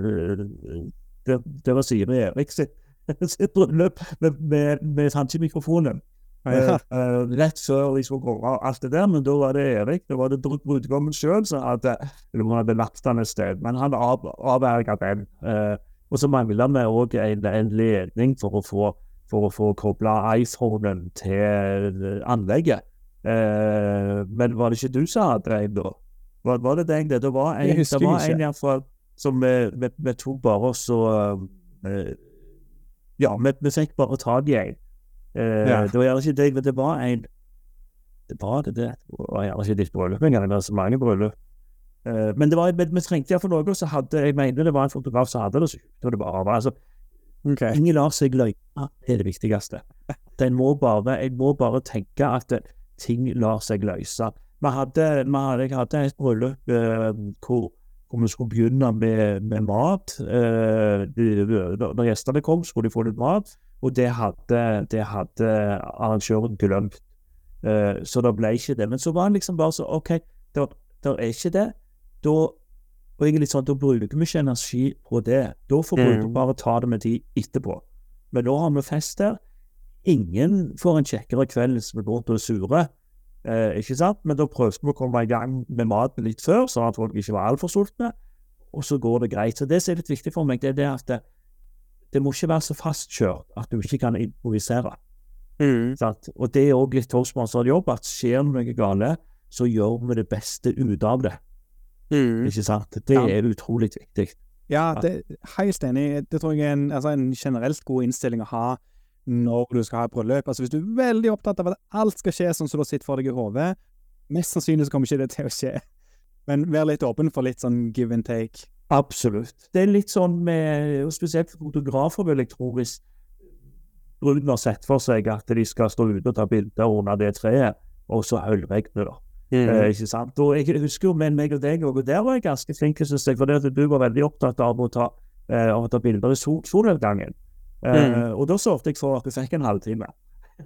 det, det var Siri Erik sitt, sitt bryllup. Vi, fant ikke mikrofonen. Ja. Eh, eh, rett før de skulle gå av alt det der, men da var det Erik. Da var det brud- brudgommen sjøl som hadde hadde lagt den et sted, men han av, avverga den. Uh, og så mangla vi òg en, en ledning for å få for å få kobla iPhonen til eh, anlegget. Eh, men var det ikke du som hadde en da? Var, var det deg, det? Det var en, det var en iallfall som vi, tok bare og så eh, Ja, vi, fikk bare tak i en. Eh, Ja. Det var gjerne ikke deg, men det var en Det var det, det. Det var gjerne ikke ditt bryllup engang, det var så mange bryllup. Eh, men det var, vi, vi trengte iallfall noe, og så hadde jeg mener det var en fotograf som hadde det, så det var altså, Ok. Ingen lar seg løgne, det er det viktigste. Den må bare, jeg må bare tenke at ting lar seg løse. Vi hadde, vi hadde, jeg hadde et bryllup eh, hvor, hvor vi skulle begynne med, med mat. Eh, når gjestene kom, skulle de få litt mat, og det hadde, det hadde arrangøren glemt. Eh, så det ble ikke det. Men så var han liksom bare så OK, det er ikke det. Da og jeg er litt sånn, da bruker vi ikke energi på det. Da får Mm. bare ta det med de etterpå. Men nå har vi fest der. Ingen får en kjekkere kveld hvis vi går til sure. Eh, ikke sant? Men da prøvde vi å komme i gang med maten litt før, sånn at folk ikke var altfor sultne. Og så går det greit. Så det som er litt viktig for meg, det er det at det, det må ikke være så fastkjørt at du ikke kan improvisere. Mm. Og det er òg litt toastmaster-jobb, at skjer det noe gale, så gjør vi det beste ut av det. Mm. Ikke sant? Det Ja. er utrolig viktig. Ja, det, helt enig. Det tror jeg er en, altså en generelt god innstilling å ha når du skal ha bryllup. Altså Hvis du er veldig opptatt av at alt skal skje sånn som du har sett for deg i hodet, mest sannsynlig så kommer ikke det til å skje. Men vær litt åpen for litt sånn give and take. Absolutt. Det er litt sånn med og Spesielt fotografer, vil jeg tro, hvis bruden har sett for seg at de skal stå ute og ta bilder under det treet, og så høljregner det. Eh, ikke sant? Og jeg husker jo med meg og deg, og der var jeg ganske flink, synes jeg, for det at du var veldig opptatt av å ta, eh, å ta bilder i sol, solnedgangen. Eh, Og da sørget jeg for at du fikk en halvtime.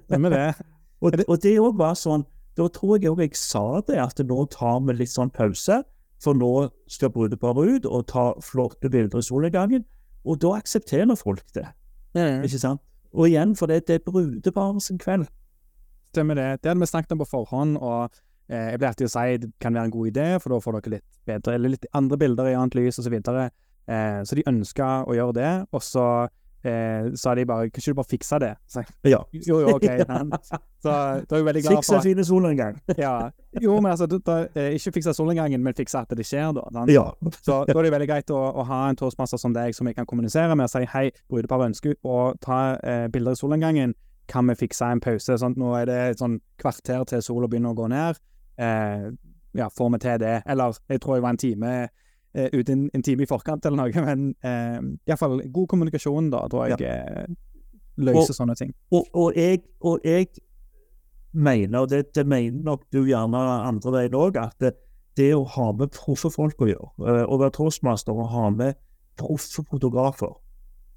Stemmer det. Og, det- og det òg var sånn Da tror jeg òg jeg sa det, at nå tar vi litt sånn pause. For nå skal brudeparet ut og ta flotte bilder i solnedgangen. Og da aksepterer folk det, ikke sant? Og igjen, for det, det er brudeparet sin kveld. Stemmer det. Det hadde vi snakket om på forhånd, og Eh, jeg blir alltid å si det kan være en god idé, for da får dere litt bedre, eller litt andre bilder i annet lys, osv. Så, eh, så de ønska å gjøre det, og så eh, sa de bare Kan ikke du bare fikse det? Så Ja. jo, jo, OK. Så da er jeg veldig glad Fikse for fine solnedgang. ja. Jo, men altså, da, da, eh, ikke fikse solnedgangen, men fikse at det skjer, da. sant? Ja. Så da er det veldig greit å, å ha en toastmaster som deg, som jeg kan kommunisere med og si hei, brudeparet ønsker å ta eh, bilder i solnedgangen, kan vi fikse en pause? Sant? nå er det et sånn kvarter til sola begynner å gå ned. Eh, ja, får vi til det? Eller jeg tror jeg var en time eh, ute en, en time i forkant eller noe, men eh, iallfall god kommunikasjon, da, tror jeg eh, løser Og- sånne ting. Og, og, jeg, og jeg mener, og det, det mener nok du gjerne andre veien òg, at det, det å ha med proffe folk å gjøre, eh, å være toastmaster og ha med proffe fotografer,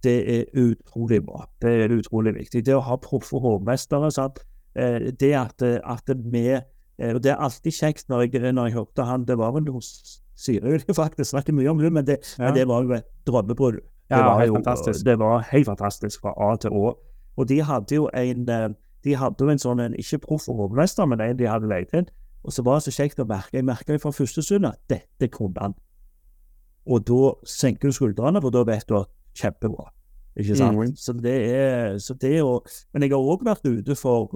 det er utrolig bra. Det er utrolig viktig. Det å ha proffe hovmestere, sant? Eh, det at, at vi eh, Og det er alltid kjekt når jeg, når jeg hørte han Det var vel hos jeg faktisk snakket mye om det, men det, Ja. men det var jo et drømmebryllup. Ja, det var helt jo, fantastisk. Det var helt fantastisk fra A til Å. Og de hadde jo en eh, de hadde jo en sånn, en, ikke proff hovmester, men en de hadde leid inn. Og så var det så kjekt å merke. Jeg merka fra første stund at dette kunne han. Og da senker du skuldrene, for da vet du at kjempebra. Ikke sant? Mm. Så det er så det å Men jeg har òg vært ute for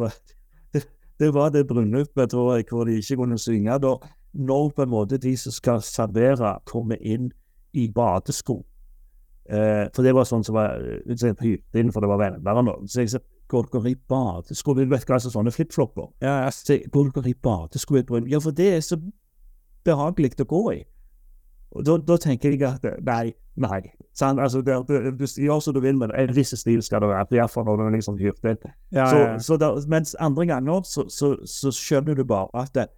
det, var det bryllupet tror jeg, hvor de ikke kunne synge. da Når på en måte de som skal servere, kommer inn i badesko. Eh, for det var sånn som var eh, på hytta, for det var venner og noe. Så jeg sa går dere i badesko? Du vet hva som sånne flipflopper? Ja, jeg, går dere i badesko i bryllup? Ja, for det er så behagelig å gå i. Og da, da tenker jeg at nei, nei. Sånn, altså, det, det, du gjør som du vil, men en viss stil skal det være. Iallfall når du liksom hyrt inn. ja, Så, ja, så da, mens andre ganger så, så, så skjønner du bare at det,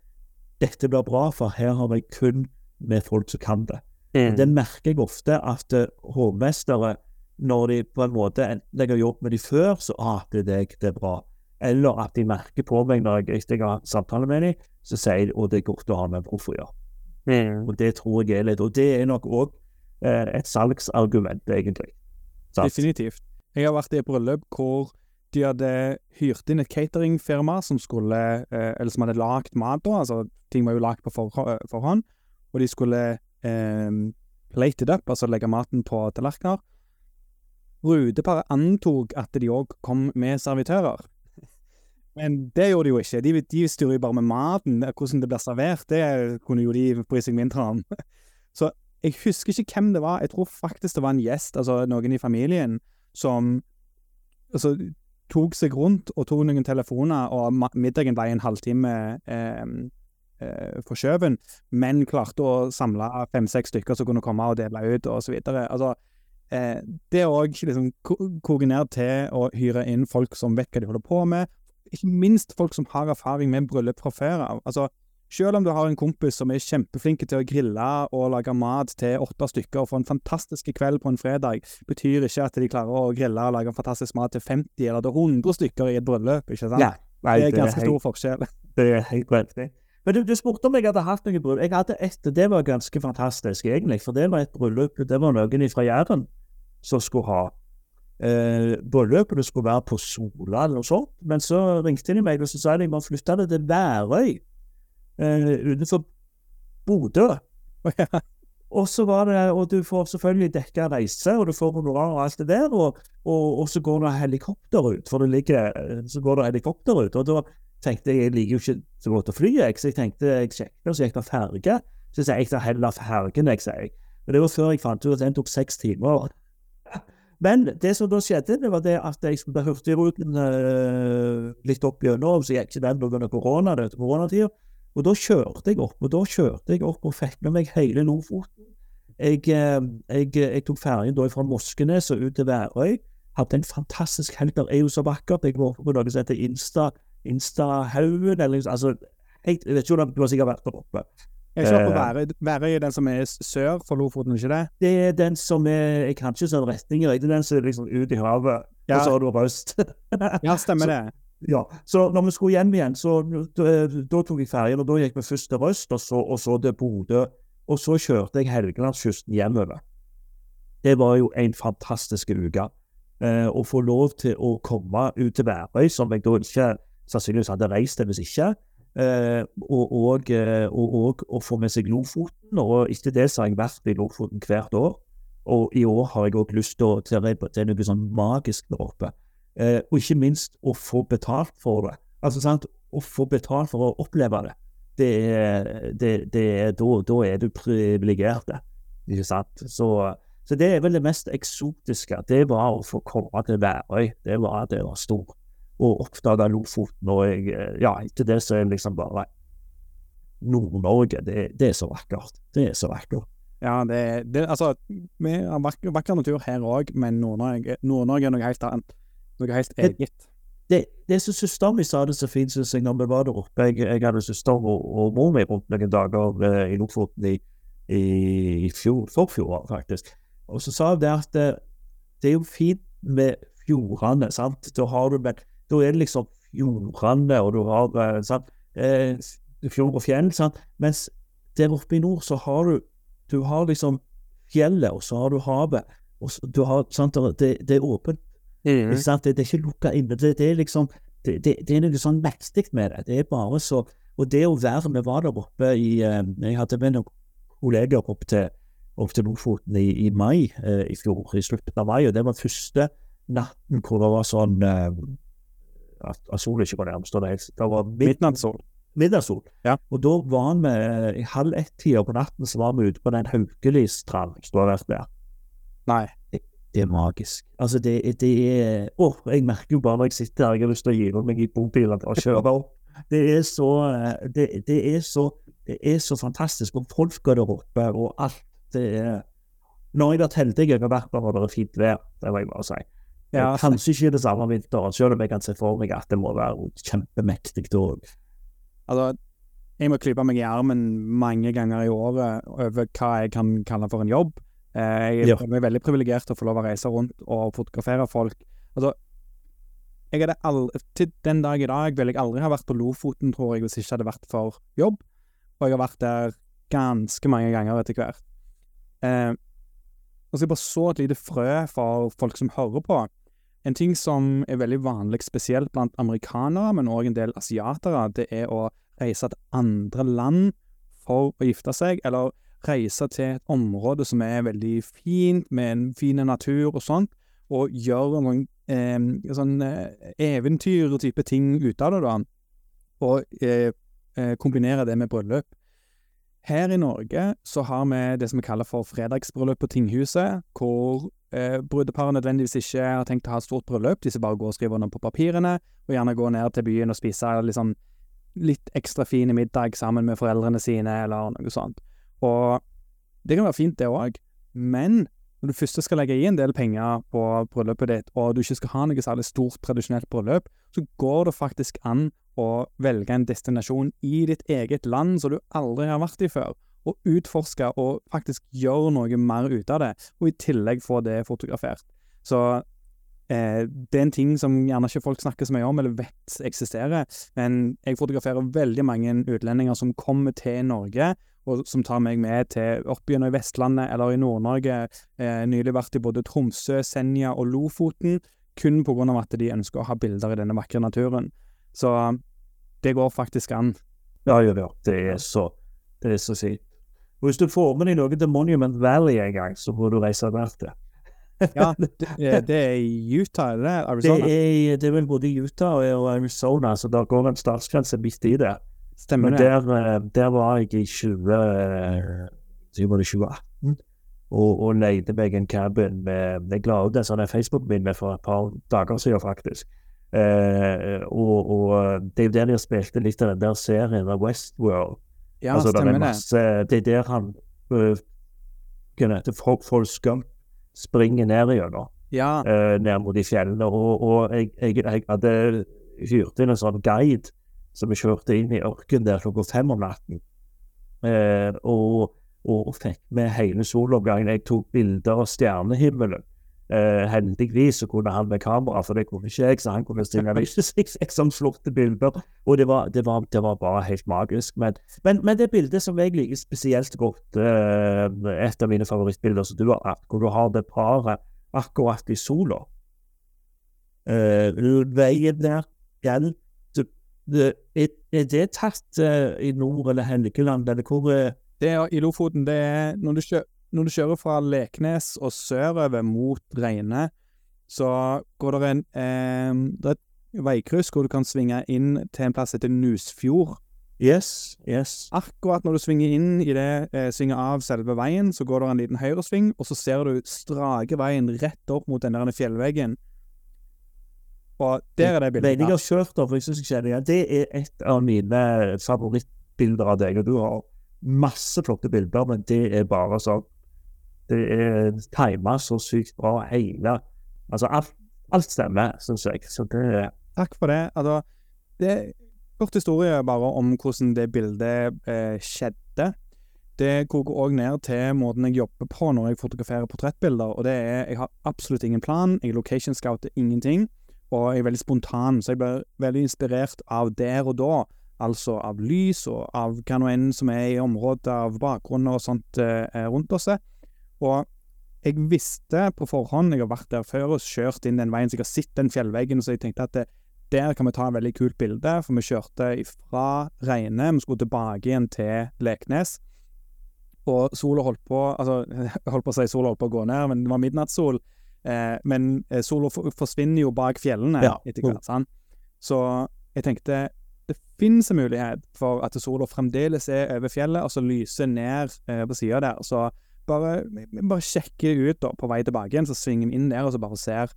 dette blir bra, for her har jeg kun med folk som kan det. Mm. Det merker jeg ofte at eh, hovmestere, når de på en måte enten jeg har jobbet med de før, så ah, det er deg, det er bra. Eller at de merker på meg når jeg, jeg har samtale med dem, så sier de at det er godt å ha med en proff å gjøre. Mm. Og det tror jeg er litt, og det er nok òg eh, et salgsargument, egentlig. Sant? Definitivt. Jeg har vært i et bryllup hvor de hadde hyrt inn et cateringfirma som skulle eh, Eller som hadde lagd mat, da. Altså, ting var jo lagd på forhånd. Og de skulle eh, plate it up, altså legge maten på tallerkener. Brudeparet antok at de òg kom med servitører. Men det gjorde de jo ikke. De, de styrer jo bare med maten. Hvordan det blir servert, det kunne jo de bry seg mindre om. Så jeg husker ikke hvem det var. Jeg tror faktisk det var en gjest, altså noen i familien, som altså, tok seg rundt og tok noen telefoner, og middagen ble en halvtime eh, eh, forskjøven, men klarte å samle fem-seks stykker som kunne komme og dele ut, og så videre. Altså, eh, det òg liksom ko- koker ned til å hyre inn folk som vet hva de holder på med, ikke minst folk som har erfaring med bryllup fra før av. Altså, selv om du har en kompis som er kjempeflinke til å grille og lage mat til åtte stykker og få en fantastisk kveld på en fredag, betyr ikke at de klarer å grille og lage en fantastisk mat til 50 eller til 100 stykker i et bryllup. ikke sant? Ja, nei, det er ganske helt- stor forskjell. Det er helt riktig. Men du, du spurte om jeg hadde hatt noe bryllup. Jeg hadde ett, det var ganske fantastisk, egentlig. For det var et bryllup Det var noen fra Jæren som skulle ha eh, bryllupet. Det skulle være på Sola eller noe sånt. Men så ringte de meg og så sa de man flytta det til Værøy eh, utenfor Bodø. Og så var det, og du får selvfølgelig dekka reise, og du får honorar og alt det der, og, og, og så går det helikopter ut, for det ligger, så går det helikopter ut. Og da tenkte jeg, jeg liker jo ikke så godt å fly, jeg, så jeg tenkte jeg sjekket, og så gikk det ferge. Så jeg, jeg tar heller fergen, jeg, sier jeg. Men det var før jeg fant ut at den tok seks timer. Men det som da skjedde, det var det at jeg skulle ta Hurtigruten eh, litt opp gjennom, så gikk ikke den pga. korona, det koronatida. Og da kjørte jeg opp, og da kjørte jeg opp og fikk med meg hele Lofoten. Jeg, eh, jeg, jeg tok ferjen fra Moskenes og ut til Værøy. Hadde en fantastisk helg. Der er jo så vakkert. Jeg var på noe som heter Insta, Instahaugen, eller altså helt, Jeg vet ikke om du har sikkert vært der oppe. Jeg kjører på. Værøy. Værøy er den som er sør for Lofoten, ikke det? Det er den som er Jeg kan ikke sånn retninger. Det er den som er liksom ut i havet, Ja. og så har du røst. Ja, stemmer Så- det. Ja, så når vi skulle hjem igjen, så da, da tok jeg ferjen, og da gikk vi først til Røst, og så, og så til Bodø. Og så kjørte jeg Helgelandskysten hjemover. Det var jo en fantastisk uke. Eh, å få lov til å komme ut til Værøy, som jeg da ikke sannsynligvis hadde reist til hvis ikke. Eh, eh, og, og å få med seg Lofoten. Og etter det så har jeg vært i Lofoten hvert år. Og i år har jeg òg lyst til å til, noe sånn magisk der oppe. Eh, og ikke minst å få betalt for det. Altså sant, Å få betalt for å oppleve det. Det det, det da, da er du privilegert, ikke sant. Så, så, det er vel det mest eksotiske. Det var å få komme til Værøy. Det var det var stort. Og oppdaga Lofoten. Og jeg, ja, etter det så er det liksom bare Nord-Norge. Det, det, er så vakkert. Det er så vakkert. Ja, det, det altså Vi har vakker, vakker natur her òg, men Nord-Norge Nord er noe helt annet. Noe helt eget det, det som søsteren min sa det så fint, synes jeg, når vi var der oppe Jeg, jeg hadde søster og, og mor mi rundt noen dager eh, i Lofoten i, i, i fjor, forfjor, faktisk. Og så sa hun det at det, eh, det er jo fint med fjordene, sant. Da har du men da er det liksom jordene, og du har eh, sant, eh, fjord og fjell, sant. Mens der oppe i nord så har du du har liksom fjellet, og så har du havet. og så, du har, sant, det, det er åpent Mm. Det, det, er ikke lukka inne. Det, det, er liksom det, det, er noe sånn mektig med det. Det er bare så Og det å være Vi var der oppe i uh, Jeg hadde med noen kolleger opp til, opp til Lofoten i, i mai eh, i fjor, i slutten av mai. Og det var første natten hvor det var sånn uh, at, at solen ikke var nærmest. Det var midnattssol. Middagssol. Ja. Og da var vi i halv ett-tida på natten så var vi ute på den Haukeliststranden, som har vært der. Nei det er magisk. Altså, det, det er Å, jeg merker jo bare når jeg sitter her, jeg har lyst til å gi meg i bobilen og kjøre opp. Det er så det, det, er så det er så fantastisk. Og folka der oppe og alt. Det er Når jeg har vært heldig, jeg har vært der når det er fint vær, det må jeg bare si. Ja, Kanskje ikke det samme vinteren, selv om jeg kan se for meg at det må være kjempemektig òg. Altså, jeg må klype meg i armen mange ganger i året over hva jeg kan kalle for en jobb. Eh, jeg ja. er veldig privilegert til å få lov å reise rundt og fotografere folk. Altså, jeg hadde aldri, til den dag i dag ville jeg aldri ha vært på Lofoten, tror jeg, hvis det ikke hadde vært for jobb. Og jeg har vært der ganske mange ganger etter hvert. Eh, og så jeg bare så et lite frø for folk som hører på. En ting som er veldig vanlig, spesielt blant amerikanere, men òg en del asiatere, det er å reise til andre land for å gifte seg, eller reise til et område som er veldig fint, med en fin natur og sånt, og gjøre noen sånn eh, eventyr-type ting ut av det, da, og eh, eh, kombinere det med bryllup. Her i Norge så har vi det som vi kaller for fredagsbryllup på tinghuset, hvor eh, brudeparet nødvendigvis ikke har tenkt å ha et stort bryllup, de skal bare gå og skrive under på papirene, og gjerne gå ned til byen og spise liksom, litt ekstra fin middag sammen med foreldrene sine, eller noe sånt. Og det kan være fint, det òg, men når du først skal legge i en del penger på bryllupet ditt, og du ikke skal ha noe særlig stort, tradisjonelt bryllup, så går det faktisk an å velge en destinasjon i ditt eget land som du aldri har vært i før, og utforske og faktisk gjøre noe mer ut av det, og i tillegg få det fotografert. Så eh, det er en ting som gjerne ikke folk snakker så mye om, eller vet eksisterer, men jeg fotograferer veldig mange utlendinger som kommer til Norge, og som tar meg med til opp gjennom Vestlandet eller i Nord-Norge. Eh, nylig vært i både Tromsø, Senja og Lofoten, kun på grunn av at de ønsker å ha bilder i denne vakre naturen. Så det går faktisk an. Ja, ja, ja. Det er så det er så sykt. Og hvis du får med deg noe til Monument Valley en gang, så må du reise der til. ja, det, det, er i Utah, eller? Arizona? Det er, det er vel både Utah og Arizona, så der går en statsgrense midt i det. Stemmer Men der, eh, der, var jeg i 20, eh, så var det 2018 og, og leide meg en cabin med Jeg la ut en sånn Facebook-min for et par dager siden, faktisk. Eh, og, og, det er jo der de har spilt litt av den der serien av Westworld. Ja, altså, stemmer masse, det. Det er der han folk Forrest Gump springer ned gjennom. Ja. Øh, ned mot de fjellene. Og, og jeg, jeg, jeg, hadde hyrt inn en sånn guide som vi kjørte inn i ørkenen der klokka fem om natten. Eh, og, og, fikk med hele soloppgangen. Jeg tok bilder av stjernehimmelen. Eh, heldigvis så kunne han med kamera, for det kunne ikke jeg, så han kunne stille meg som flotte bilder. Og det var, det, var, det var, bare helt magisk. Men, men, men, det bildet som jeg liker spesielt godt, uh, et av mine favorittbilder som du har hvor du har det paret akkurat i sola. uh, veien der, det, er, det tatt uh, i nord eller Helgeland, eller hvor uh... Det er i Lofoten. Det er når du, kjører, når du kjører fra Leknes og sørover mot Reine, så går det en eh, Det er et veikryss hvor du kan svinge inn til en plass etter Nusfjord. Yes, yes. Akkurat når du svinger inn i det, eh, svinger av selve veien, så går det en liten høyresving, og så ser du strake veien rett opp mot den der fjellveggen. Og der er det bildet. Veien jeg har kjørt over, jeg syns jeg kjenner igjen, det er et av mine favorittbilder av deg. og Du har masse flotte bilder, men det er bare sånn Det er tima så sykt bra, hele Altså, alt, alt stemmer, syns jeg. Så det Takk for det. Altså, det er kort historie bare om hvordan det bildet eh, skjedde. Det koker òg ned til måten jeg jobber på når jeg fotograferer portrettbilder. Og det er Jeg har absolutt ingen plan. Jeg location scouter ingenting og jeg er veldig spontan, så jeg blir veldig inspirert av der og da. Altså av lys og av hva nå enn som er i området av bakgrunner og sånt eh, rundt oss. Og jeg visste på forhånd, jeg har vært der før og kjørt inn den veien, så jeg har sett den fjellveggen, så jeg tenkte at det, der kan vi ta en veldig kult bilde, for vi kjørte fra Reine, vi skulle tilbake igjen til Leknes. Og sola holdt på Altså, jeg holdt på å si sola holdt på å gå ned, men det var midnattssol. Eh, men eh, sola forsvinner jo bak fjellene ja. etter hvert. sant? Så jeg tenkte det finnes en mulighet for at sola fremdeles er over fjellet, og så lyser ned eh, på sida der. Så bare, bare sjekke ut da, på vei tilbake igjen, så svinger vi inn der og så bare ser.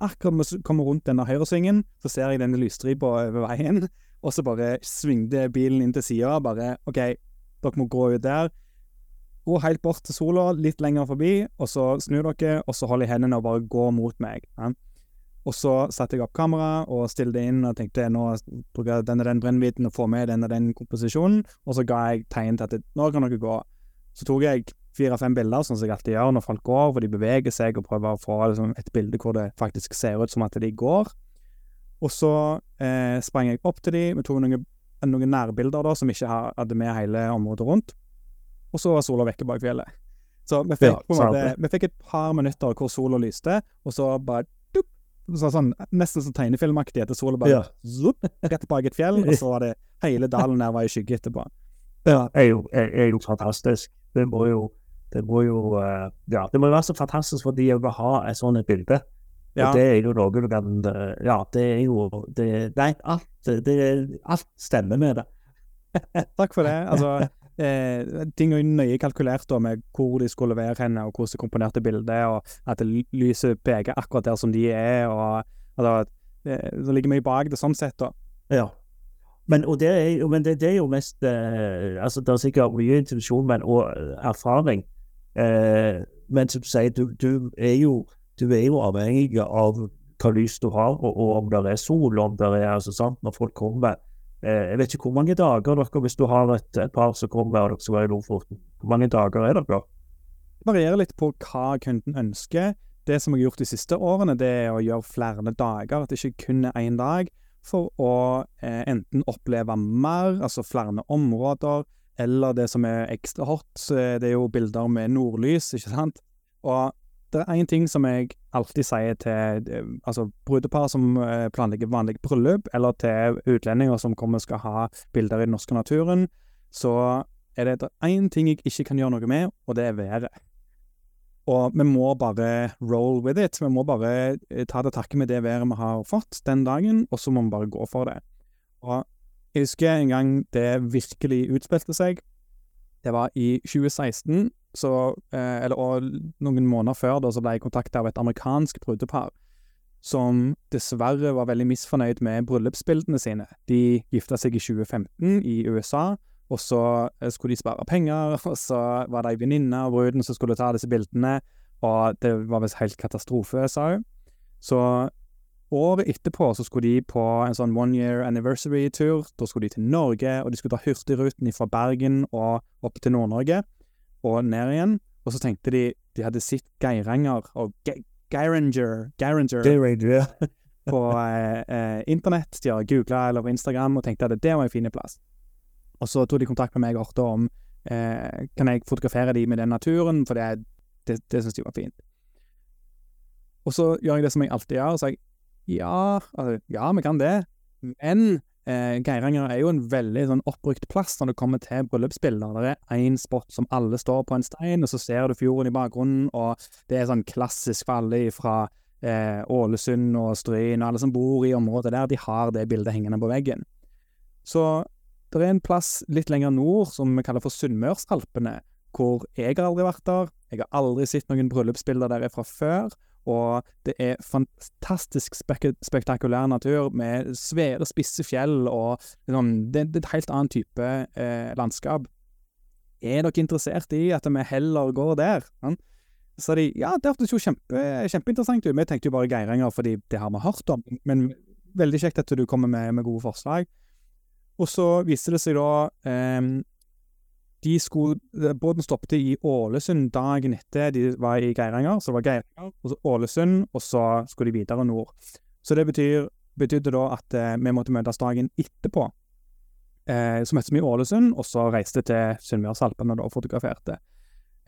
Akkurat vi kommer rundt denne høyresvingen, så ser jeg denne lysstripa over veien, og så bare svingte bilen inn til sida. Bare OK, dere må gå ut der. Gå helt bort til sola, litt lenger forbi, og så snur dere, og så holder jeg hendene og bare går mot meg. Ja. Og så satte jeg opp kamera og stilte inn og tenkte nå bruker jeg den og den brennbiten og får med den og den komposisjonen, og så ga jeg tegn til at nå kan dere gå. Så tok jeg fire-fem bilder, sånn som jeg alltid gjør når folk går, hvor de beveger seg og prøver å få liksom, et bilde hvor det faktisk ser ut som at de går. Og så eh, sprang jeg opp til de, vi tok noen, noen nærbilder da, som ikke hadde med hele området rundt og så var sola vekke bak fjellet. Så vi fikk, ja, måte, vi fikk et par minutter hvor sola lyste, og så bare dup, så sånn, Nesten som tegnefilmaktig etter sola bare ja. zup, rett bak et fjell, og så var det hele dalen der var i skygge etterpå. Ja, det er jo, er, er jo fantastisk. Det må jo det må jo uh, Ja, det må være så fantastisk for de å ha et sånt bilde. Ja. Og det er jo noe du kan uh, Ja, det er jo det, Nei, alt, det, alt stemmer med det. Takk for det. Altså eh, ting er nøye kalkulert da, med hvor de skulle være henne, og hvordan de komponerte bildet, og at lyset peker akkurat der som de er, og altså, eh, det ligger mye bak det sånn sett, da. Ja. Men, det er, men det, det er jo mest eh, Altså, det er sikkert mye intuisjon, men og eh, erfaring. Eh, men som du sier, du, du, er jo, du er jo avhengig av hva lys du har, og, og om det er sol, om det er altså sant, Når folk kommer Eh, jeg vet ikke hvor mange dager dere, hvis du har et, et par som kommer og dere skal være i Lofoten, hvor mange dager er dere? Det varierer litt på hva kunden ønsker. Det som jeg har gjort de siste årene, det er å gjøre flere dager, at det ikke kun er én dag, for å eh, enten oppleve mer, altså flere områder, eller det som er ekstra hot, det er jo bilder med nordlys, ikke sant? Og det er én ting som jeg alltid sier til eh, altså brudepar som eh, planlegger vanlig bryllup, eller til utlendinger som kommer og skal ha bilder i den norske naturen, så er det én ting jeg ikke kan gjøre noe med, og det er været. Og vi må bare roll with it. Vi må bare eh, ta det takke med det været vi har fått den dagen, og så må vi bare gå for det. Og jeg husker en gang det virkelig utspilte seg. Det var i 2016, så, eh, eller, og noen måneder før da, så ble jeg kontakta av et amerikansk brudepar som dessverre var veldig misfornøyd med bryllupsbildene sine. De gifta seg i 2015 i USA, og så eh, skulle de spare penger, og så var det ei venninne av bruden som skulle ta disse bildene, og det var visst helt katastrofe, sa hun. Så Året etterpå så skulle de på en sånn one year anniversary-tur. Da skulle de til Norge, og de skulle ta Hurtigruten fra Bergen og opp til Nord-Norge og ned igjen. Og så tenkte de de hadde sett Geiranger og Ge Geiranger Geiranger ja. på eh, eh, internett. De har googla eller på Instagram og tenkte at det var en fin plass. Og så tok de kontakt med meg og om eh, kan jeg fotografere de med den naturen, for det, det, det syns de var fint. Og så gjør jeg det som jeg alltid gjør. så jeg ja, altså, ja, vi kan det, men eh, Geiranger er jo en veldig sånn oppbrukt plass når det kommer til bryllupsbilder. Det er én spot som alle står på en stein, og så ser du fjorden i bakgrunnen, og det er sånn klassisk for alle fra eh, Ålesund og Stryn, og alle som bor i området der, de har det bildet hengende på veggen. Så det er en plass litt lenger nord som vi kaller for Sunnmørsalpene, hvor jeg har aldri vært der. Jeg har aldri sett noen bryllupsbilder derfra før. Og det er fantastisk spek spektakulær natur med svære, spisse fjell og liksom, det, det, er et helt annet type eh, landskap. Er dere interessert i at vi heller går der? Ja? Så de ja, det hørtes jo kjempe, kjempeinteressant ut. Vi tenkte jo bare Geiranger fordi det har vi hørt om, men veldig kjekt at du kommer med, med gode forslag. Og så viste det seg da eh, de skulle, Båten stoppet i Ålesund dagen etter de var i Geiranger. Så det var Geiranger, og så Ålesund, og så skulle de videre nord. Så det betyr, betydde da at eh, vi måtte møtes dagen etterpå. Eh, så møttes vi i Ålesund, og så reiste til Sunnmørsalpene og fotograferte.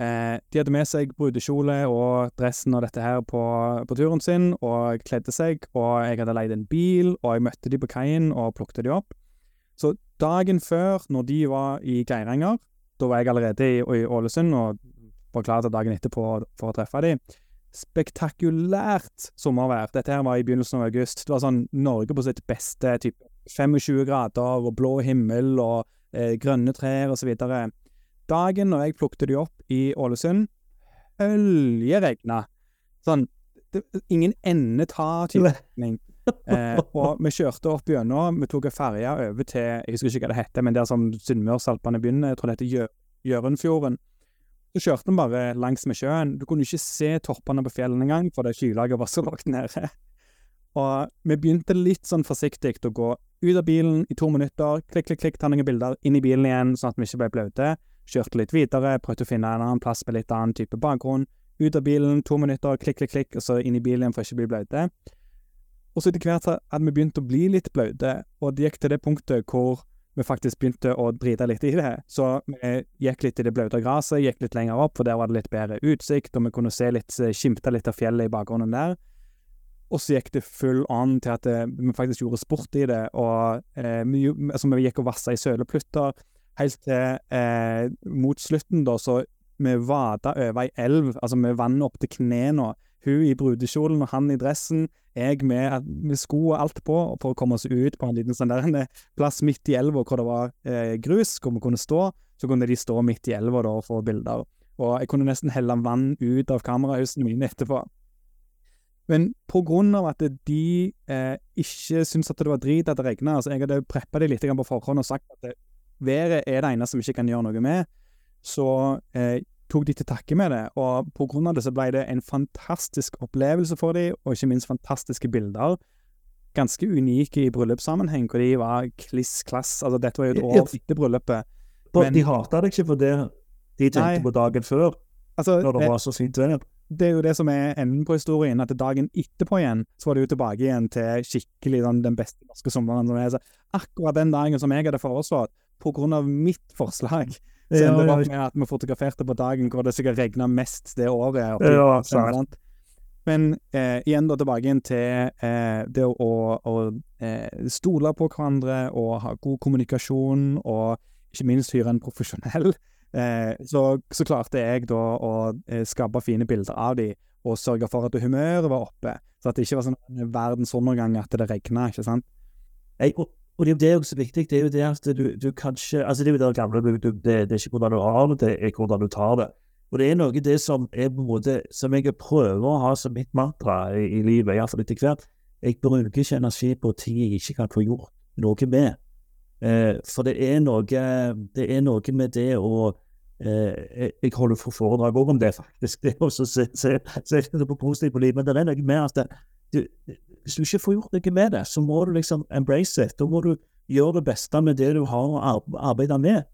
Eh, de hadde med seg brudekjole og dressen og dette her på, på, turen sin, og kledde seg, og jeg hadde leid en bil, og jeg møtte de på kaien og plukket de opp. Så dagen før, når de var i Geiranger, da var jeg allerede i, i Ålesund og var klar til dagen etterpå for å treffe dem. Spektakulært sommervær. Dette her var i begynnelsen av august. Det var sånn Norge på sitt beste. Typ 25 grader og blå himmel og eh, grønne trær osv. Dagen når jeg plukket de opp i Ålesund, øljeregna. Sånn det, Ingen ende ta-type regning. Eh, og vi kjørte opp gjennom. Vi tok ferje over til Jeg husker ikke hva det heter, men der som Sunnmørsalpene begynner. Jeg tror det heter Gjø Gjørenfjorden. Så kjørte vi bare langs med sjøen. Du kunne ikke se toppene på fjellene engang, for det skylaget var så lågt nede. Og vi begynte litt sånn forsiktig å gå ut av bilen i to minutter, klikk, klikk, klikk, ta noen bilder, inn i bilen igjen, sånn at vi ikke ble blaute. Kjørte litt videre, prøvde å finne en annen plass med litt annen type bakgrunn. Ut av bilen, to minutter, klikk, klikk, klikk, og så inn i bilen igjen for å bli blaute. Og så etter hvert hadde vi begynt å bli litt blaute, og det gikk til det punktet hvor vi faktisk begynte å drite litt i det. Så vi gikk litt i det blaute gresset, gikk litt lenger opp, for der var det litt bedre utsikt, og vi kunne se litt, eh, skimte litt av fjellet i bakgrunnen der. Og så gikk det full on til at eh, vi faktisk gjorde sport i det, og eh, vi, altså, vi gikk og vassa i søleplutter helt til eh, mot slutten, da, så vi vada over ei elv, altså med vannet opp til knærne. Hun i brudekjolen og han i dressen jeg med, med sko og alt på for å komme oss ut på en liten sånn der, en plass midt i elva hvor det var eh, grus, hvor vi kunne stå. Så kunne de stå midt i elva og få bilder. Og jeg kunne nesten helle vann ut av kamerahusene mine etterpå. Men på grunn av at de eh, ikke syntes at det var drit at det regna, altså jeg hadde preppa dem litt på forhånd og sagt at det, været er det eneste vi ikke kan gjøre noe med, så eh, tok de til takke med det, og på grunn av det så ble det en fantastisk opplevelse for dem, og ikke minst fantastiske bilder. Ganske unike i bryllupssammenheng, hvor de var kliss klass. Altså, dette var jo et år etter bryllupet. Men, de hata deg ikke for det de tenkte nei, på dagen før, altså, når det, var så fint vær? Det er jo det som er enden på historien, at dagen etterpå igjen, så var det jo tilbake igjen til skikkelig sånn, den beste norske sommeren. som er. Så akkurat den dagen som jeg hadde foreslått, på grunn av mitt forslag, så ja, endte det opp med at vi fotograferte på dagen hvor det sikkert regna mest det året. Oppi, ja, sant. Men eh, igjen da tilbake igjen til eh, det å, å eh, stole på hverandre og ha god kommunikasjon, og ikke minst hyre en profesjonell. Eh, så, så, klarte jeg da å eh, skape fine bilder av dem, og sørge for at humøret var oppe. Så at det ikke var sånn verdens undergang at det regna, ikke sant. Jeg, og det er jo det viktig. Det er jo det at du, du kanskje Altså, det er jo det gamle det, det, er ikke hvordan du har det, det er hvordan du tar det. Og det er noe det som er på en måte Som jeg prøver å ha som mitt mantra i, i livet, iallfall etter hvert. Jeg bruker ikke energi på ting jeg ikke kan få gjort noe med. Eh, for det er noe Det er noe med det å eh, Jeg holder for foredrag om det, faktisk. Det er også se, se, se, se på positivt på livet. Men det er noe med at du, hvis du ikke får gjort noe med det, så må du liksom embrace it. Da må du gjøre det beste med det du har å arbeide med.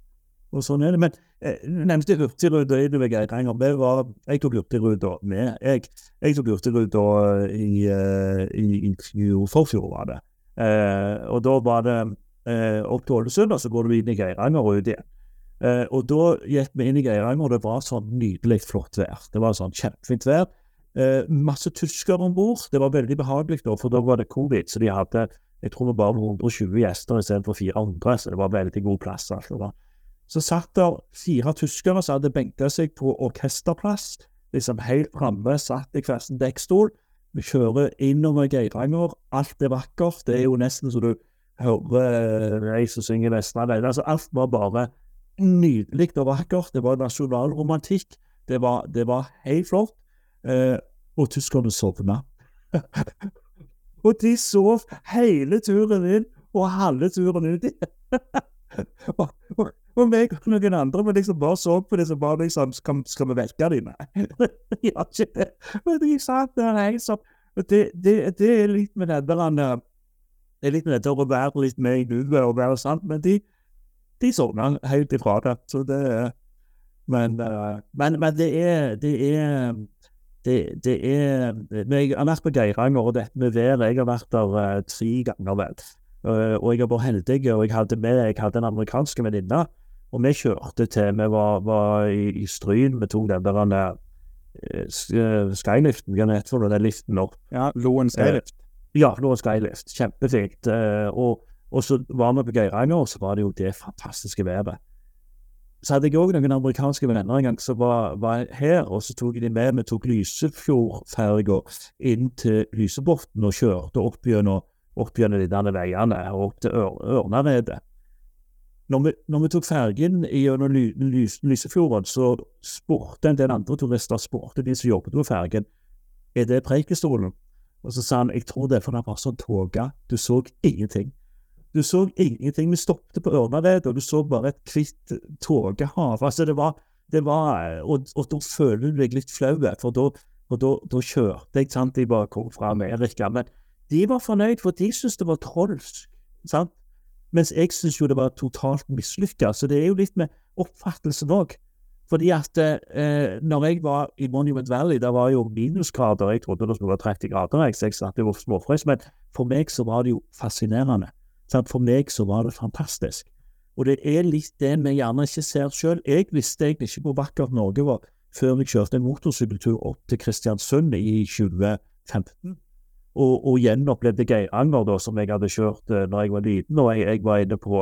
Og sånn er det. Men eh, nevnte Hurtigruta i Geiranger. Jeg tok Hurtigruta med. Jeg, jeg tok Hurtigruta i, i, i, i forfjor, var det. Eh, og da var det eh, opp til Ålesund, og så går du inn i Geiranger og ut igjen. Eh, og da gikk vi inn i Geiranger, og det var sånn nydelig flott vær. Det var sånn kjempefint vær. Eh, masse tyskere om bord. Det var veldig behagelig, da, for da var det covid, så de hadde Jeg tror vi bare 120 gjester istedenfor 400, så det var veldig god plass. Altså, det var. Så satt der fire tyskere som hadde benka seg på orkesterplass. Liksom helt framme, satt i hver sin dekkstol. Vi kjører innover Geiranger. Alt er vakkert. Det er jo nesten så du hører ei som synger nesten alene. Altså, alt var bare nydelig og vakkert. Det var nasjonalromantikk. Det var, det var helt flott. Eh, og tyskerne sovna. og de sov hele turen inn og halve turen ut. og, og, og meg og noen andre men liksom bare så på det som bare liksom Skal, skal vi vekke dem? Nei. de ikke. Men de satt der helt sånn. Det, det, det, er litt med det der Det er litt med dette å være litt med i nuet og være sant, men de, de sovna helt ifra det. Så det men, uh, men, men, det er Det er det, det er Jeg har vært på Geiranger, og dette med været Jeg har vært der uh, tre ganger, vel. Uh, og jeg har vært heldig, og jeg hadde med jeg hadde en amerikansk venninne og vi kjørte til Vi var, var i, i Stryn. Vi tok den der uh, skyliften. Hva heter? Den liften opp. Ja, Loen skylift. Ja, Loen skylift. Kjempefint. Og, og, så var vi på Geiranger, og så var det jo det fantastiske været. Så hadde jeg òg noen amerikanske venner en gang som var, var, her, og så tok de med. Vi tok Lysefjordferga inn til Lysebotn og kjørte opp gjennom, opp gjennom de veiene og opp til Ørnaredet når vi, når vi tok fergen gjennom lys, Lysefjorden, så spurte en del andre turister spurte de som jobbet på fergen, er det Preikestolen. Og så sa han jeg tror det er fordi det var sånn tåke, du så ingenting. Du så ingenting. Vi stoppet på Ørnared, og du så bare et hvitt tåkehav. Altså, det var, det var og, og, da føler du deg litt flau, for da, da, da kjørte jeg, sant, de bare kom fra Amerika. Men de var fornøyd, for de syntes det var trolsk. sant? Mens jeg syns jo det var totalt mislykka. Så det er jo litt med oppfattelsen òg. Fordi at eh, når jeg var i Monument Valley, der var jo minusgrader. Jeg trodde det skulle være 30 grader, jeg, så jeg satt jo småfrøs. Men for meg så var det jo fascinerende. For meg så var det fantastisk. Og det er litt det vi gjerne ikke ser sjøl. Jeg visste egentlig ikke hvor vakkert Norge var før jeg kjørte en motorsykkeltur opp til Kristiansund i 2015 og, og gjenopplevde Geiranger, da, som jeg hadde kjørt uh, når jeg var liten. Og jeg, jeg var inne på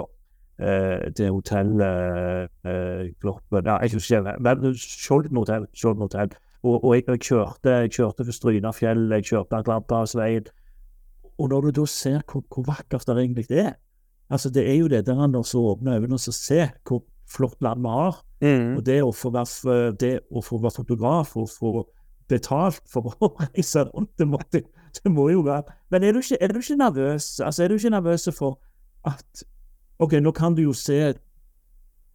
eh, det hotellet eh, Gloppen ja, jeg husker ikke, men Skjolden hotell. Skjolden hotell. Og, og jeg, jeg, kjørte jeg kjørte for Strynafjell, jeg kjørte Atlanterhavsveien. Og når du da ser hvor, hvor vakkert det egentlig er Altså, det er jo det der når så åpner øynene og ser hvor flott land vi har. Mm. Og det å få være, det å få være fotograf og få betalt for å reise rundt, det måtte det må jo være Men er du ikke, er du ikke nervøs? Altså, er du ikke nervøs for at OK, nå kan du jo se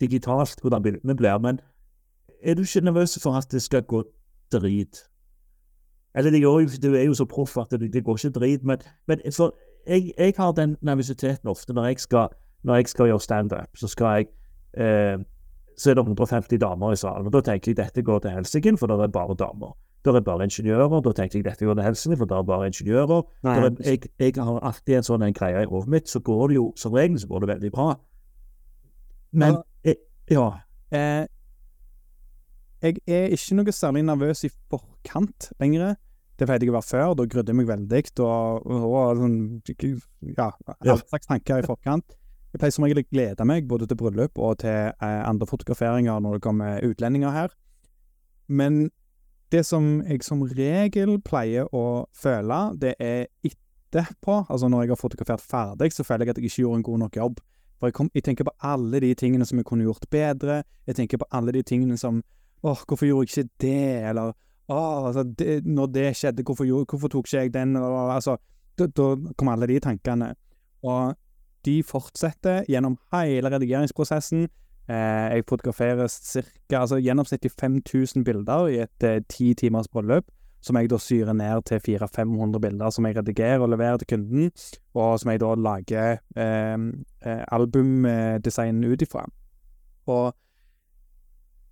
digitalt hvordan bildene blir, men er du ikke nervøs for at det skal gå drit? Eller det gjør jo, du er jo så proff at det, det, går ikke drit, men, men for jeg, jeg, har den nervøsiteten ofte når jeg skal, når jeg skal gjøre standup. Så skal jeg eh, så er det 150 damer i salen. og Da tenker jeg dette går til helsike, for det er bare damer. Det er bare ingeniører. Da tenker jeg dette går til helsike, for det er bare ingeniører. Er, jeg, jeg, har alltid en sånn en greie i hodet mitt, så går det jo som regel så går det veldig bra. Men ja. ja. Eh, jeg er ikke noe særlig nervøs i forkant lenger. Det pleide jeg å være før. Da grudde jeg meg veldig. Og, og, og sånn, ja, alle slags tanker i forkant. Jeg pleier som regel å glede meg både til bryllup og til eh, andre fotograferinger når det kommer utlendinger her. Men det som jeg som regel pleier å føle, det er etterpå, altså når jeg har fotografert ferdig, så føler jeg at jeg ikke gjorde en god nok jobb. For jeg, kom, jeg tenker på alle de tingene som jeg kunne gjort bedre. Jeg tenker på alle de tingene som åh, hvorfor gjorde jeg ikke det? Eller åh, det, når det skjedde, hvorfor, gjorde, hvorfor tok ikke jeg den? Eller, altså, da, kom alle de tankene. Og de fortsetter gjennom hele redigeringsprosessen. Eh, jeg fotograferer cirka, altså gjennomsnittlig 5000 bilder i et eh, ti timers bryllup, som jeg da syrer ned til 400-500 bilder som jeg redigerer og leverer til kunden, og som jeg da lager eh, eh albumdesign ut ifra. Og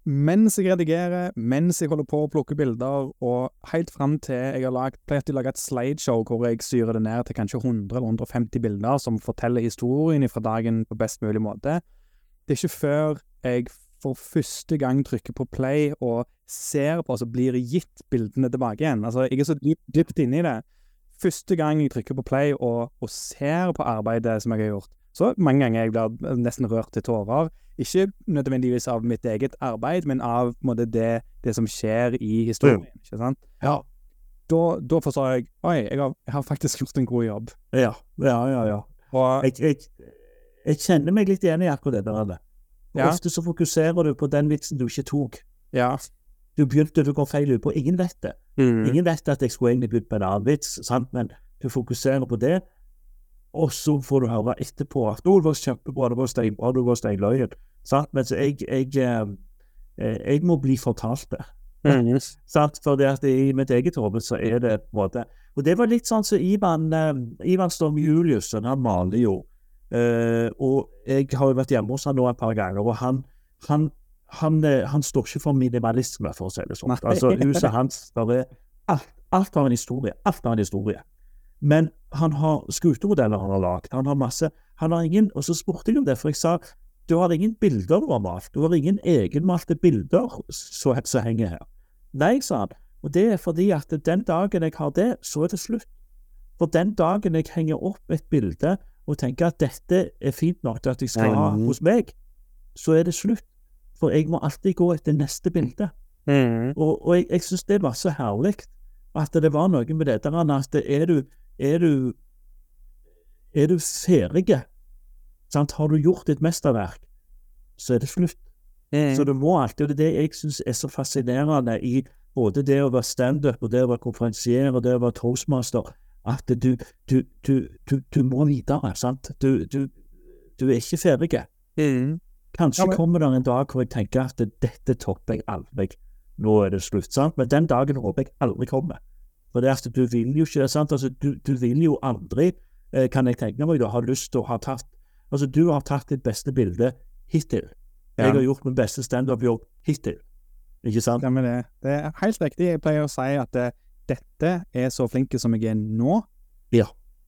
mens jeg redigerer, mens jeg holder på å plukke bilder, og helt fram til jeg har lagt, pleier å et slideshow hvor jeg syrer det ned til kanskje 100 eller 150 bilder som forteller historien fra dagen på best mulig måte, det er ikke før jeg for første gang trykker på play og ser på, så blir gitt bildene tilbake igjen. Altså, jeg er så dypt inne i det. første gang jeg trykker på play og, og ser på arbeidet som jeg har gjort, så mange ganger jeg blir nesten rørt til tårer. Ikke nødvendigvis av mitt eget arbeid, men av måte, det, det, som skjer i historien. ikke sant? Ja. Da, da forstår jeg Oi, jeg har, jeg har, faktisk gjort en god jobb. Ja, ja, ja. ja. Og, jeg, jeg, jeg, kjenner meg litt igjen i akkurat det der. Ja. Ofte så fokuserer du på den vitsen du ikke tok. Ja. Du begynte, du gå feil ut på. Ingen vet det. Mm. Ingen vet at jeg skulle egentlig begynt på en annen vits, sant? men du fokuserer på det. Og så får du høre etterpå at 'Å, det var kjempebra, det var steinbra, du var steinløyen'. Sant? Mens jeg, jeg, jeg, eh, jeg, må bli fortalt det. Mm. sant? For det at i mitt eget hode så er det på en måte Og det var litt sånn som så Ivan, uh, Ivan Storm Juliussen, han maler jo. Uh, og jeg har jo vært hjemme hos han nå et par ganger, og han, han, han, han står ikke for minimalisme, for å si det sånn. Altså, huset hans der er alt, alt har en historie. Alt har en historie. Men han har skutemodeller han har lagd. Han har masse Han har ingen Og så spurte jeg om det, for jeg sa du har ingen bilder du har malt. Du har ingen egenmalte bilder som henger her. Nei, sa han. Og det er fordi at den dagen jeg har det, så er det slutt. For den dagen jeg henger opp et bilde og tenker at dette er fint nok til at jeg skal ha hos meg, så er det slutt. For jeg må alltid gå etter neste bilde. Mm. Og, og, jeg, jeg syns det var så herlig at det var noe med det der at er du er du, er du ferdig, sant? har du gjort ditt mesterverk, så er det slutt. Mm. Så du må alltid, og det er det jeg syns er så fascinerende i både det å være standup og det å være konferansier og det å være toastmaster, at du, du, du, du må videre. sant? Du, er ikke ferdig. Mm. Kanskje ja, men... kommer det en dag hvor jeg tenker at dette topper jeg aldri. Nå er det slutt. sant? Men den dagen håper jeg aldri kommer. For det at du vil jo ikke sant? Altså, du, du vil jo aldri, eh, kan jeg tenke meg, da, ha lyst til å ha tatt Altså, du har tatt ditt beste bilde hittil. Ja. Jeg har gjort min beste standup-jobb hittil. Ikke sant? Men det, det, er helt riktig. Jeg pleier å si at det, eh, dette er så flinke som jeg er nå, ja.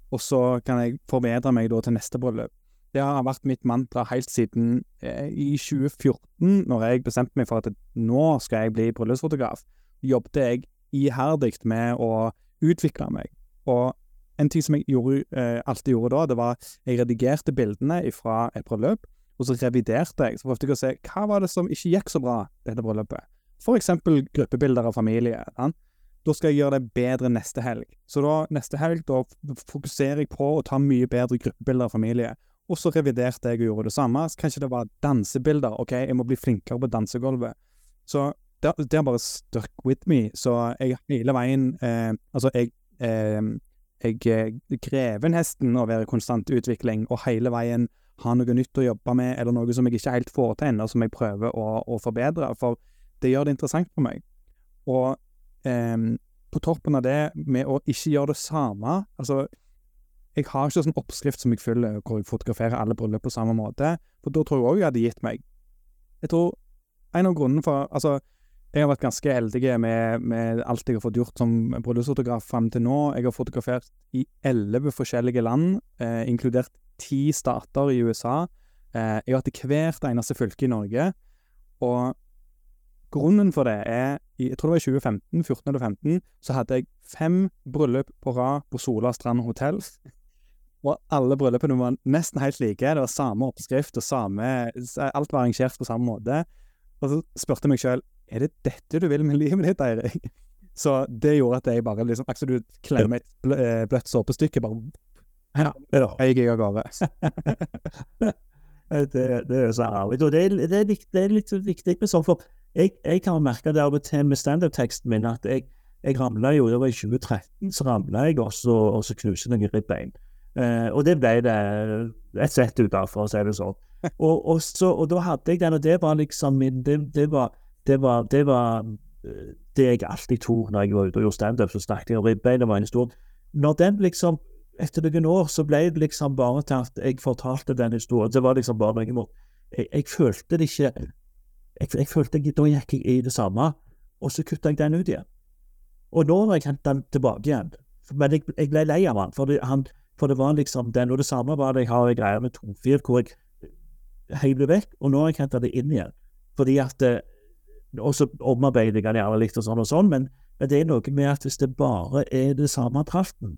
og så kan jeg forbedre meg da til neste bryllup. Det har vært mitt mantra helt siden eh, i 2014, når jeg bestemte meg for at nå skal jeg bli bryllupsfotograf. Jobbet jeg iherdig med å utvikle meg. Og en ting som jeg gjorde, eh, alltid gjorde da, det var jeg redigerte bildene fra et bryllup, og så reviderte jeg. Så prøvde jeg å se hva var det som ikke gikk så bra dette bryllupet. For eksempel gruppebilder av familie. Ja? Da skal jeg gjøre det bedre neste helg. Så da, neste helg da fokuserer jeg på å ta mye bedre gruppebilder av familie. Og så reviderte jeg og gjorde det samme. Kanskje det var dansebilder. OK, jeg må bli flinkere på dansegulvet. Så det, det har bare stuck with me. Så jeg hele veien eh, Altså, jeg eh, jeg eh, krever nesten å være i konstant utvikling, og hele veien ha noe nytt å jobbe med, eller noe som jeg ikke helt får til ennå, som jeg prøver å, å, forbedre. For det gjør det interessant for meg. Og eh, på toppen av det, med å ikke gjøre det samme Altså, jeg har ikke sånn oppskrift som jeg følger, hvor jeg fotograferer alle bryllup på samme måte, for da tror jeg òg jeg hadde gitt meg. Jeg tror en av grunnene for Altså, jeg har vært ganske heldig med, med, alt jeg har fått gjort som bryllupsfotograf fram til nå. Jeg har fotografert i elleve forskjellige land, eh, inkludert ti stater i USA. Eh, jeg har vært hvert eneste fylke i Norge. Og grunnen for det er Jeg tror det var i 2015, 14 eller 15, så hadde jeg fem bryllup på rad på Sola Strand hotell. Og alle bryllupene var nesten helt like. Det var samme oppskrift og samme Alt var arrangert på samme måte. Og så spurte jeg meg sjøl er det dette du vil med livet ditt, Eirik? Så det gjorde at jeg bare liksom Akkurat du klemmer et blø, bløtt såpestykke, bare ja. Jeg gikk av gårde. det, det, er så ærlig. Og det det, er litt, det er, litt, viktig med sånn, for jeg, jeg kan merke det av og til med standup-teksten min at jeg, jeg ramla jo Det var i 2013, så ramla jeg, og så, og så knuste noen ribbein. Eh, og det ble det et sett ut av, for å si det sånn. Og, og, så, og da hadde jeg den, og det var liksom min det, det var det var, det var eh, det jeg alltid tok når jeg var ute og gjorde standup. Så snakket jeg om ribbein, var en stor Når den liksom Etter noen år så ble det liksom bare til at jeg fortalte den historien. Det var liksom bare noe imot jeg, jeg følte det ikke jeg, jeg følte jeg, Da gikk jeg i det samme, og så kutta jeg den ut igjen. Og nå har jeg hentet den tilbake igjen. Men jeg, jeg ble lei av han for, det, han, for det var liksom den. Og det samme var det jeg har greier med Tomfir, hvor jeg heiv det vekk, og nå har jeg henta det inn igjen. Fordi at eh, og så omarbeider jeg gjerne litt og sånn og sånn, men, men, det er noe med at hvis det bare er det samme kraften,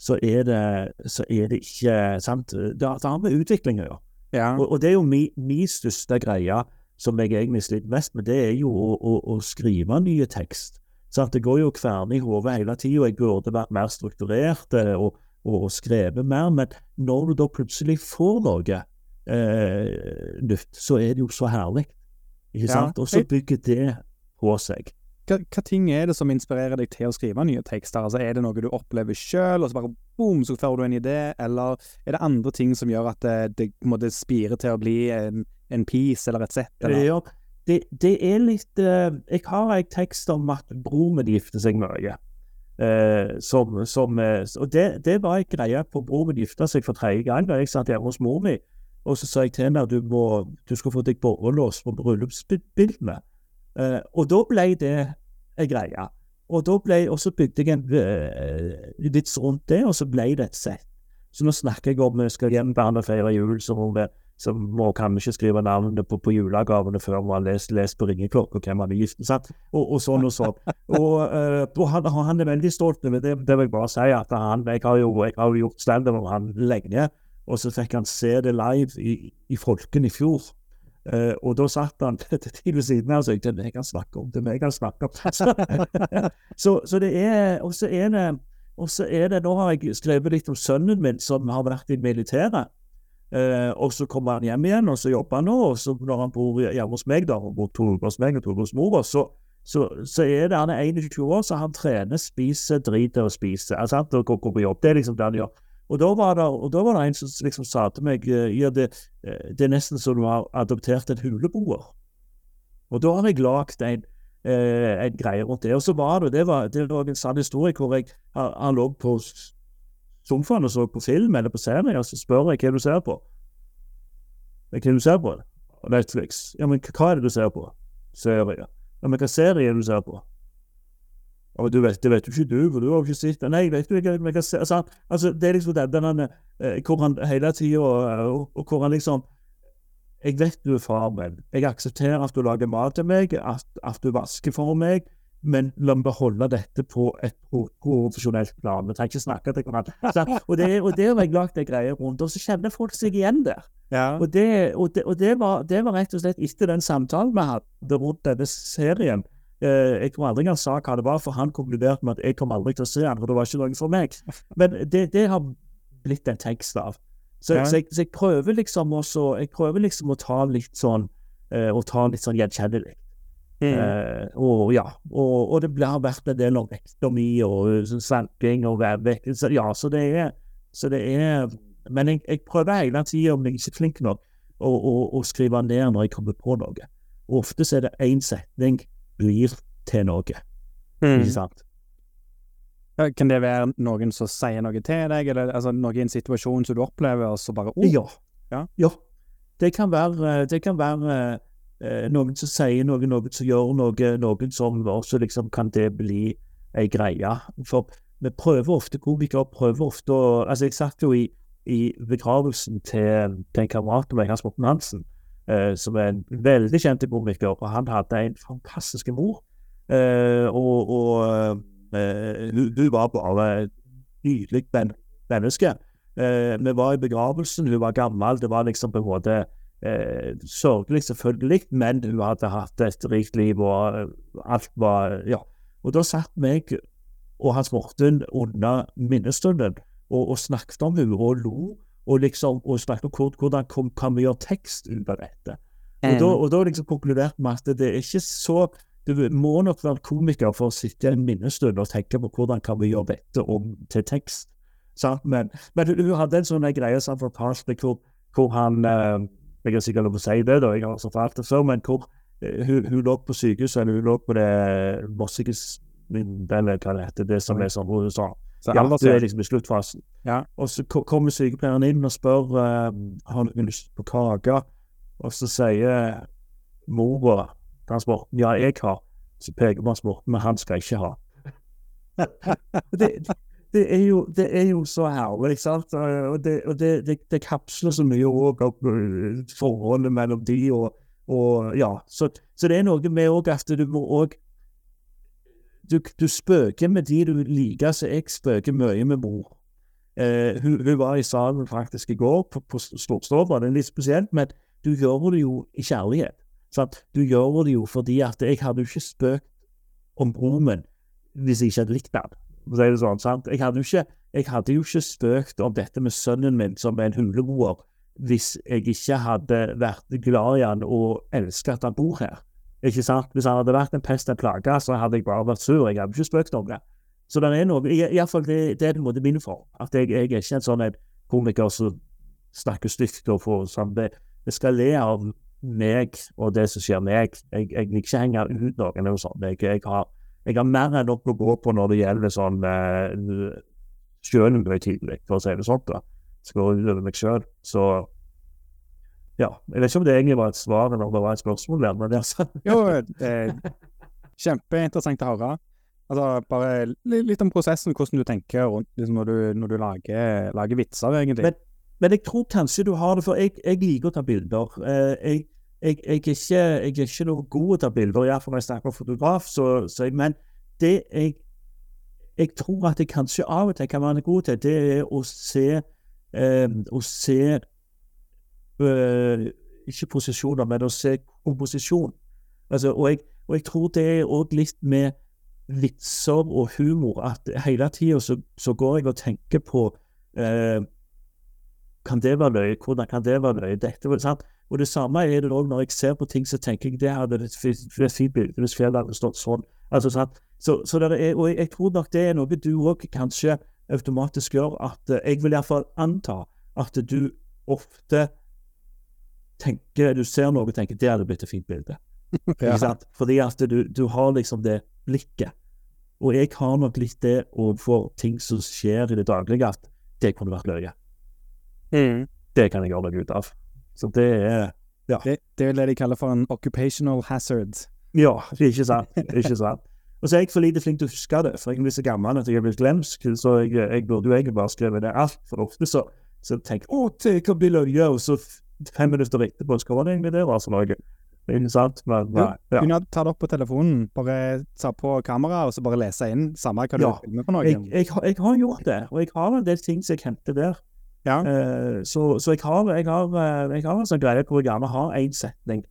så er det, så er det ikke sant? Det, har med utvikling å gjøre. Ja. Og, og det er jo min, mi største greie, som jeg egentlig sliter mest med, det er jo å, å, å skrive nye tekst. Sant? Det går jo kverne i hodet hele tida. Jeg burde vært mer strukturert eh, og, og skrevet mer. Men når du da plutselig får noe eh, nytt, så er det jo så herlig. Ikke sant? Og så bygger det på seg. Hva, hva ting er det som inspirerer deg til å skrive nye tekster? Altså, er det noe du opplever sjøl, og så bare boom, så får du en idé? Eller er det andre ting som gjør at det, det måtte spire til å bli en, en piece eller et sett? Eller? Ja, det, det er litt uh, Jeg har en tekst om at bror min gifter seg mye. Uh, som, som, uh, og det, det var en greie på bror min gifta seg for tredje gang da jeg satt hjemme hos mor mi. Og så sa jeg til henne at du, må, du skal få deg borrelås på bryllupsbildene. Eh, og da ble det en greie. Og, da ble, og så bygde jeg en øh, vits rundt det, og så ble det et sett. Så nå snakker jeg om vi skal hjem barn og feire jul, så må vi så må kan vi ikke skrive navnene på, på julegavene før vi har lest, lest på ringeklokka hvem han er gift med. Og, og sånn og sånn. Og, øh, og han, han er veldig stolt over det. Det vil jeg bare si at han, jeg har jo, jeg har jo gjort standup om han lenge, og så fikk han se det live i, i Folken i fjor. Eh, og da satt han til ved siden av og sa det er meg han snakker om, det er meg han snakker om. Så, så, så det er Og så er det og så er det, Nå har jeg skrevet litt om sønnen min som har vært i militæret. Eh, og så kommer han hjem igjen, og så jobber han nå. Og så når han bor hjemme hos meg, da, og bor to uker hos meg og to uker hos mora, så, så, så er det han er 21 år, så han trener, spiser, driter og spiser. Altså, han går, går på jobb. Det er liksom det han gjør. Og da var det, var det en som liksom sa til meg eh, ja, det, eh, det er nesten som du har adoptert en huleboer. Og da har jeg lagd en, eh, en greie rundt det. Og så var det det var, det var en sann historie hvor jeg han lå på sofaen og så på film eller på serie, og så spør jeg hva du ser på. Hva du ser på? Netflix. Ja, men hva er det du ser på? Serie. Ja, men hva serie er det du ser på? Men du vet, det vet jo ikke du, for du har jo ikke sett det. Nei, jeg vet jo ikke men jeg se- altså, altså, Det er liksom denne den eh, hvor han hele tida og, og hvor han liksom Jeg vet du er far min. Jeg aksepterer at du lager mat til meg, at, at du vasker for meg, men la meg beholde dette på et pro- profesjonelt plan. Vi trenger ikke snakke til hverandre. Og det, og det har jeg lagd en greie rundt, og så kjenner folk seg igjen der. Ja. Og, det, og, det, og det, var, det var rett og slett etter den samtalen vi hadde rundt denne serien. Eh, jeg tror aldri han sa hva det var, for han konkluderte med at jeg kom aldri til å se han, for det var ikke noe for meg. Men det, det har blitt en tekst av. Så, Ja. så, jeg, så jeg prøver liksom også Jeg prøver liksom å ta litt sånn eh, Å ta litt sånn gjenkjennelig. Mm. Uh, og ja, og, og det har vært en del om vektomi og uh, sånn og vekk. Ja, så det er så det er Men jeg, jeg prøver hele tida, om jeg ikke er flink nok, å, å, å skrive ned når jeg kommer på noe. Og ofte så er det én setning blir til noe, Mm. ikke sant? Kan det være noen som sier noe til deg, eller altså, noe i en situasjon som du opplever, og så bare oh, Ja. Ja. ja. Det kan være, det kan være eh, noen som sier noe, noen som gjør noe, noen som også liksom kan det bli ei greie. For vi prøver ofte, komikere prøver ofte å Altså, jeg satt jo i, i begravelsen til, til en kamerat av meg, Hans Morten Hansen, eh, som er en veldig kjent komiker, og han hadde en fantastisk mor. Eh, og og eh, hun, var bare et nydelig men menneske. Eh, vi var i begravelsen, hun var gammel, det var liksom på en måte eh, sørgelig selvfølgelig, men hun hadde hatt et rikt liv, og eh, alt var Ja. Og da satt meg og Hans Morten under minnestunden og, og snakket om henne og lo, og liksom og snakke om hvordan kom, kan vi gjøre tekst ut av dette. Og da, og da liksom konkluderte vi at det er ikke så Du må nok være komiker for å sitte en minnestund og tenke på hvordan kan vi gjøre dette om til tekst. Men, men hun hadde en sånn greie som fortalte hvor, hvor han eh, Jeg er sikkert lov å si det, da, jeg har fortalt det før, men hvor eh, hun, hun lå på sykehuset, eller hun lå på det Mossiges eller hva det heter, det som er sånn hun sa Så ja, du er liksom i sluttfasen. Ja. Og så kommer sykepleieren inn og spør uh, har noen lyst på kake. Og så sier mora til Hans Morten ja, jeg har. Så peker på Hans Morten, men han skal ikke ha. det, det, er jo, det er jo så herlig, ikke sant? Og det, og det, det, det kapsler så mye òg opp øh, forholdet mellom de og, og ja. Så, så det er noe med òg at du må òg du, du spøker med de du liker, så jeg spøker mye med mor. Eh, hun, hun, var i salen faktisk i går, på, på Storstova. Det er litt spesielt, men du gjør det jo i kjærlighet. Sant? Du gjør det jo fordi at jeg hadde jo ikke spøkt om broren min hvis jeg ikke hadde likt det sånn? Jeg hadde jo ikke, jeg hadde jo ikke spøkt om dette med sønnen min som en huleboer hvis jeg ikke hadde vært glad i han og elsket at han bor her. Ikke sant? Hvis han hadde vært en pest en plage, så hadde jeg bare vært sur. Jeg hadde ikke spøkt det. Så det er noe, iallfall det, det er på en måte min form. At jeg, jeg er ikke en sånn komiker som snakker stygt og får sånn det, det skal le av meg og det som skjer meg. Jeg, jeg liker ikke henge ut noen eller sånt. Jeg, jeg, har, jeg har mer enn nok å gå på når det gjelder sånn Sjølen ble tidlig, for å si det sånn. da. Skal utover meg sjøl. Så ja. Jeg vet ikke om det egentlig var et svar eller om det var et spørsmål der, men det er sånn. jo, eh, kjempeinteressant å høre. Altså, bare litt om prosessen, hvordan du tenker rundt liksom, når, du, når du lager, lager, vitser, egentlig. Men, men, jeg tror kanskje du har det, for jeg, jeg liker å ta bilder. Eh, jeg, jeg, jeg, er ikke, jeg er ikke noe god til å ta bilder, iallfall når jeg snakker om fotograf. Så, så men det jeg, jeg tror at jeg kanskje av og til kan være god til, det er å se, eh, å se Ikke posisjoner, men å se komposisjon. Altså, og, jeg, og jeg tror det er òg litt med vitser og humor at hele tida så, så, går jeg og tenker på eh, Kan det være løye? Hvordan kan det være løye? Dette, sant? Og det samme er det òg når jeg ser på ting, så tenker jeg det hadde et fint bilde hvis fjellet hadde stått sånn. Altså, sant? Så, så er, og jeg, jeg, tror nok det er noe du òg kanskje automatisk gjør, at uh, jeg vil iallfall anta at du ofte tenker Du ser noe og tenker det hadde blitt et fint bilde. ja. Fordi at du, du, har liksom det blikket. Og jeg har nok litt det overfor ting som skjer i det daglige, at det kunne vært løye. Mm. Det kan jeg gjøre meg ut av. Så det er ja. Det, det er det de kaller for en occupational hazard. Ja, ikke sant. Ikke sant. Og så er jeg for lite flink til å huske det, for jeg er blitt så gammel at jeg er blitt glemsk. Så jeg, jeg burde jo egentlig bare skrevet det altfor ofte. Så, så tenker jeg å, det kan bli løye, og så fem minutter etterpå skal det egentlig det var for noe. Ikke sant? Men, nei, ja. Kunne ta det opp på telefonen, bare ta på kamera og så bare lese inn samme hva du ja. filmer for noe? Jeg, jeg, jeg, har gjort det, og jeg har en del ting som jeg henter der. Ja. Uh, så, så, jeg har, jeg har, eh, jeg har en sånn greie hvor jeg gjerne har én setning,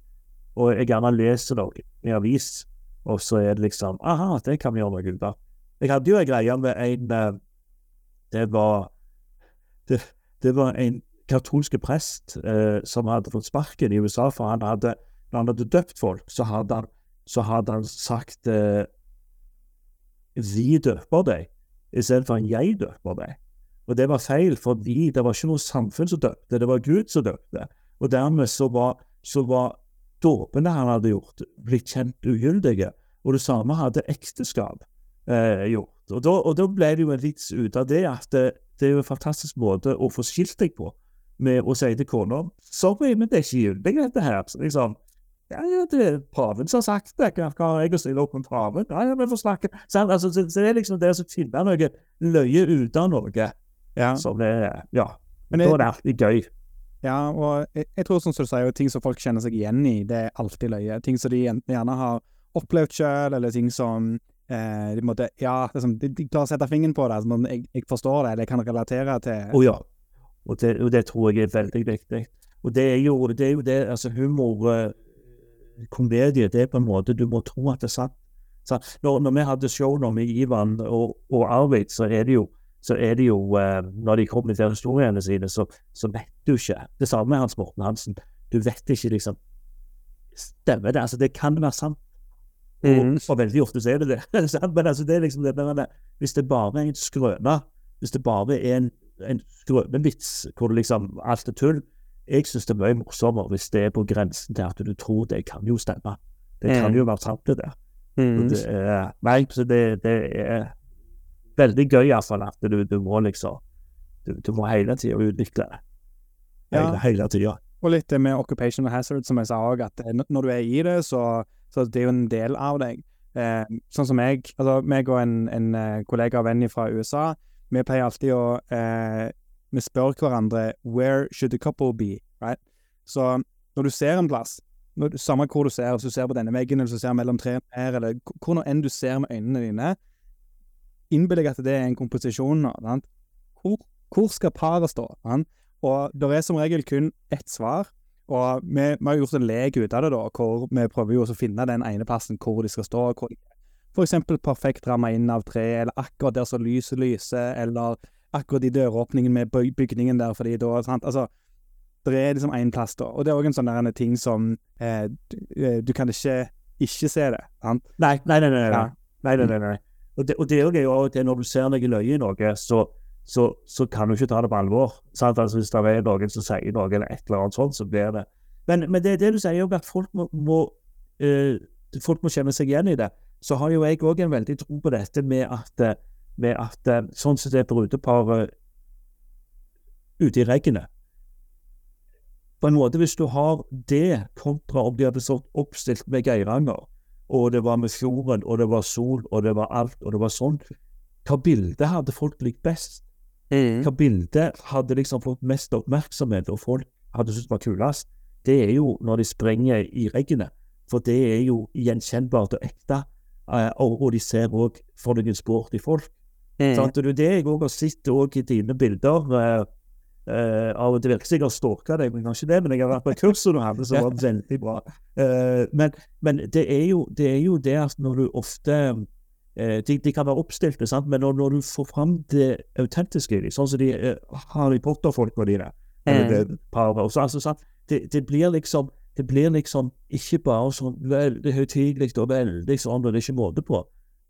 og jeg gjerne leser noe i avis, og så er det liksom Aha, det kan vi gjøre noe ut av. Jeg hadde jo en greie med en uh, Det var det, det, var en katolsk prest eh, som hadde fått sparken i USA, for han hadde, når han hadde døpt folk, så hadde han, så hadde han sagt Vi døper deg, istedenfor jeg døper deg. Og det var feil, fordi det var ikke noe samfunn som døpte, det var Gud som døpte. Og dermed så var, så var dåpene han hadde gjort, blitt kjent ugyldige. Og det samme hadde ekteskap eh, gjort. Og da, og da, ble det jo en vits ut av det at det, det er jo en fantastisk måte å få skilt deg på, med å si til kona sorry, men det er ikke gyldig, dette her. Så liksom, ja, ja, det er paven som har sagt det. Hva har jeg å stille opp med paven? Ja, ja, vi får snakke. Så, altså, så, så, det er liksom det å finne noe løye ut av noe. Ja. Så det Ja. Men da er det alltid gøy. Ja, og jeg, jeg tror som du sier, ting som folk kjenner seg igjen i, det er alltid løye. Ting som de gjerne har opplevd sjøl, eller ting som eh, de måtte Ja, liksom, de, de, klarer å sette fingeren på det. Altså, jeg, jeg, forstår det, eller jeg kan relatere til oh, ja. Og det, og det, tror jeg er veldig viktig. Og det er jo det, er jo det altså humor, uh, komedie, det er på en måte Du må tro at det er sant. Så når, når vi hadde show nå med Ivan og, og Arvid, så er det jo så er det jo eh, Når de kommenterer historiene sine, så, så, vet du ikke Det samme med Hans Morten Hansen. Du vet ikke liksom Stemmer det? Altså, det kan være sant. Og, mm. og veldig ofte så er det det. Men altså, det er liksom det der Hvis det bare er en skrøne, hvis det bare er en, en skrønevits hvor det liksom alt er tull Jeg syns det er mye morsommere hvis det er på grensen til at du tror det kan jo stemme. Det kan mm. jo være sant, det der. Mm. Det er, nei, så det, det er veldig gøy iallfall at du, du, må liksom du, du må hele tida utvikle det. Hele, ja. hele tida. Og litt det med occupational hazard, som jeg sa òg, at eh, når du er i det, så, så det er jo en del av deg. Eh, sånn som jeg, altså meg og en, en uh, kollega og venn fra USA, vi pleier alltid å eh, Vi spør hverandre 'Where should the couple be?' Right? Så når du ser en plass, når, samme hvor du ser, hvis du ser på denne veggen, eller hvis du ser mellom tre her, eller hvor enn du ser med øynene dine, innbill deg at det er en komposisjon nå. Hvor, Hvor skal paret stå? Sant? Og det er som regel kun ett svar. Og vi, vi har gjort en lek ut av det, da, hvor vi prøver jo å finne den ene plassen hvor de skal stå. Hvor de for eksempel perfekt ramma inn av tre, eller akkurat der som lyset lyser, eller akkurat i døråpningen med bygningen der, fordi da sant? Altså, det er liksom én plass, da. Og det er òg en sånn der en ting som eh, du, eh, du kan ikke ikke se det. Sant? Nei, nei, nei. nei, nei. Nei, nei, nei, nei. Og det, og det er jo det når du ser noe løye i noe, så, så, så kan du ikke ta det på alvor. Sant? Altså, hvis det er noen som sier noe eller et eller annet sånt, så blir det Men, men det, det du sier, er at folk må, må uh, folk må kjenne seg igjen i det. Så har jo jeg òg en veldig tro på dette med at, eh, med at eh, sånn som det brudeparet ute i regnet På en måte, hvis du har det kontra om de hadde stått oppstilt med Geiranger, og det var med fjorden, og det var sol, og det var alt, og det var sånn, hva bilde hadde folk likt best? Hva bilde hadde liksom fått mest oppmerksomhet, og folk hadde syntes var kulest? Det er jo når de springer i regnet, for det er jo gjenkjennbart og ekte. Og, og de ser òg for noen sport i folk. Sant? Og det er det jeg òg har sett i dine bilder. eh, Uh, av Det virker som jeg har stalka deg, men kanskje det. Men jeg har vært på kurset du hadde, som var veldig bra. Uh, men men det, er jo, det er jo det at når du ofte uh, de, de kan være oppstilte, sant? men når, når du får fram det autentiske i dem, sånn som de Harry Potter-folka dine, eller det også, altså. Det, det blir liksom det blir liksom ikke bare sånn veldig høytidelig og veldig sånn, og det er ikke måte på.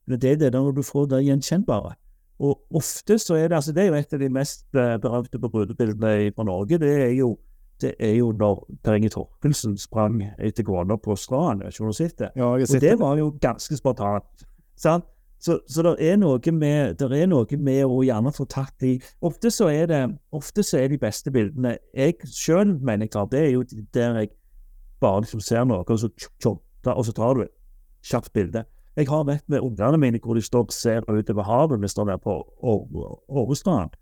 Men det er det når du får det gjenkjennbare. Og ofte så er det altså det er jo et av de mest eh, berømte på brudebildene fra Norge. Det er jo det er jo når Per Inge Torkelsen sprang etter kona på stranden. Ikke om du har sett det? Ja, jeg Og det var jo ganske spartant. Sant? Så, så det er med det er noe med å gjerne få tatt i Ofte så er det ofte så er de beste bildene Jeg sjøl mener jeg det er jo der jeg bare liksom ser noe, og så tjomter, og så tar du et kjapt bilde. Jeg har vært med ungene mine hvor de står og ser utover havet hvis de er på Årestrand.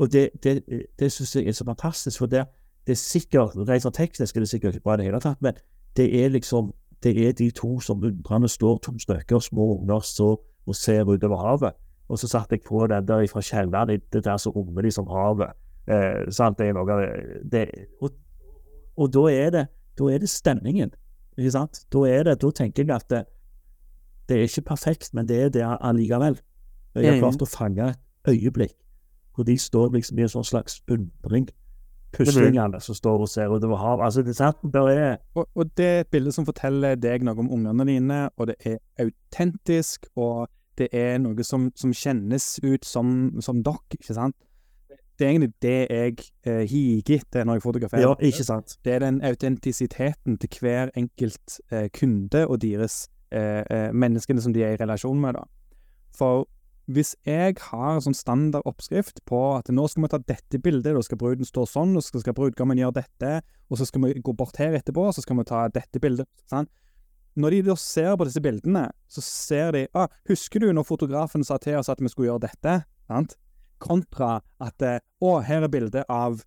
Og det, det, det syns jeg er så fantastisk, for det, det er sikkert Rent teknisk er det sikkert ikke bra i det hele tatt, men det er liksom det er de to som undrende står, to stykker, små unger, så, og ser utover havet. Og så satte jeg på den der fra kjelleren, det der så rommer de som havet. Eh, sant? Det er noe det, det og, og da er det da er det stemningen. Ikke sant? Da er det, da tenker jeg at det, det er ikke perfekt, men det er det allikevel. Jeg har klart å fange et øyeblikk hvor de står liksom i en sånn slags undring. Puslingene som står og ser utover havet. Altså, det er sant, det er Og, og det er et bilde som forteller deg noe om ungene dine, og det er autentisk, og det er noe som, som kjennes ut som, som dere, ikke sant? Det er egentlig det jeg eh, higer etter når jeg fotograferer. Ja, ikke sant? Det er den autentisiteten til hver enkelt eh, kunde og deres eh, eh, menneskene som de er i relasjon med, da. For hvis jeg har en sånn standard oppskrift på at nå skal vi ta dette bildet, da skal bruden stå sånn, og så skal brudgommen gjøre dette, og så skal vi gå bort her etterpå, og så skal vi ta dette bildet, sant? Når de da ser på disse bildene, så ser de ah, 'Husker du når fotografen sa til oss at vi skulle gjøre dette?' Sant? Kontra at eh, 'Å, her er bildet av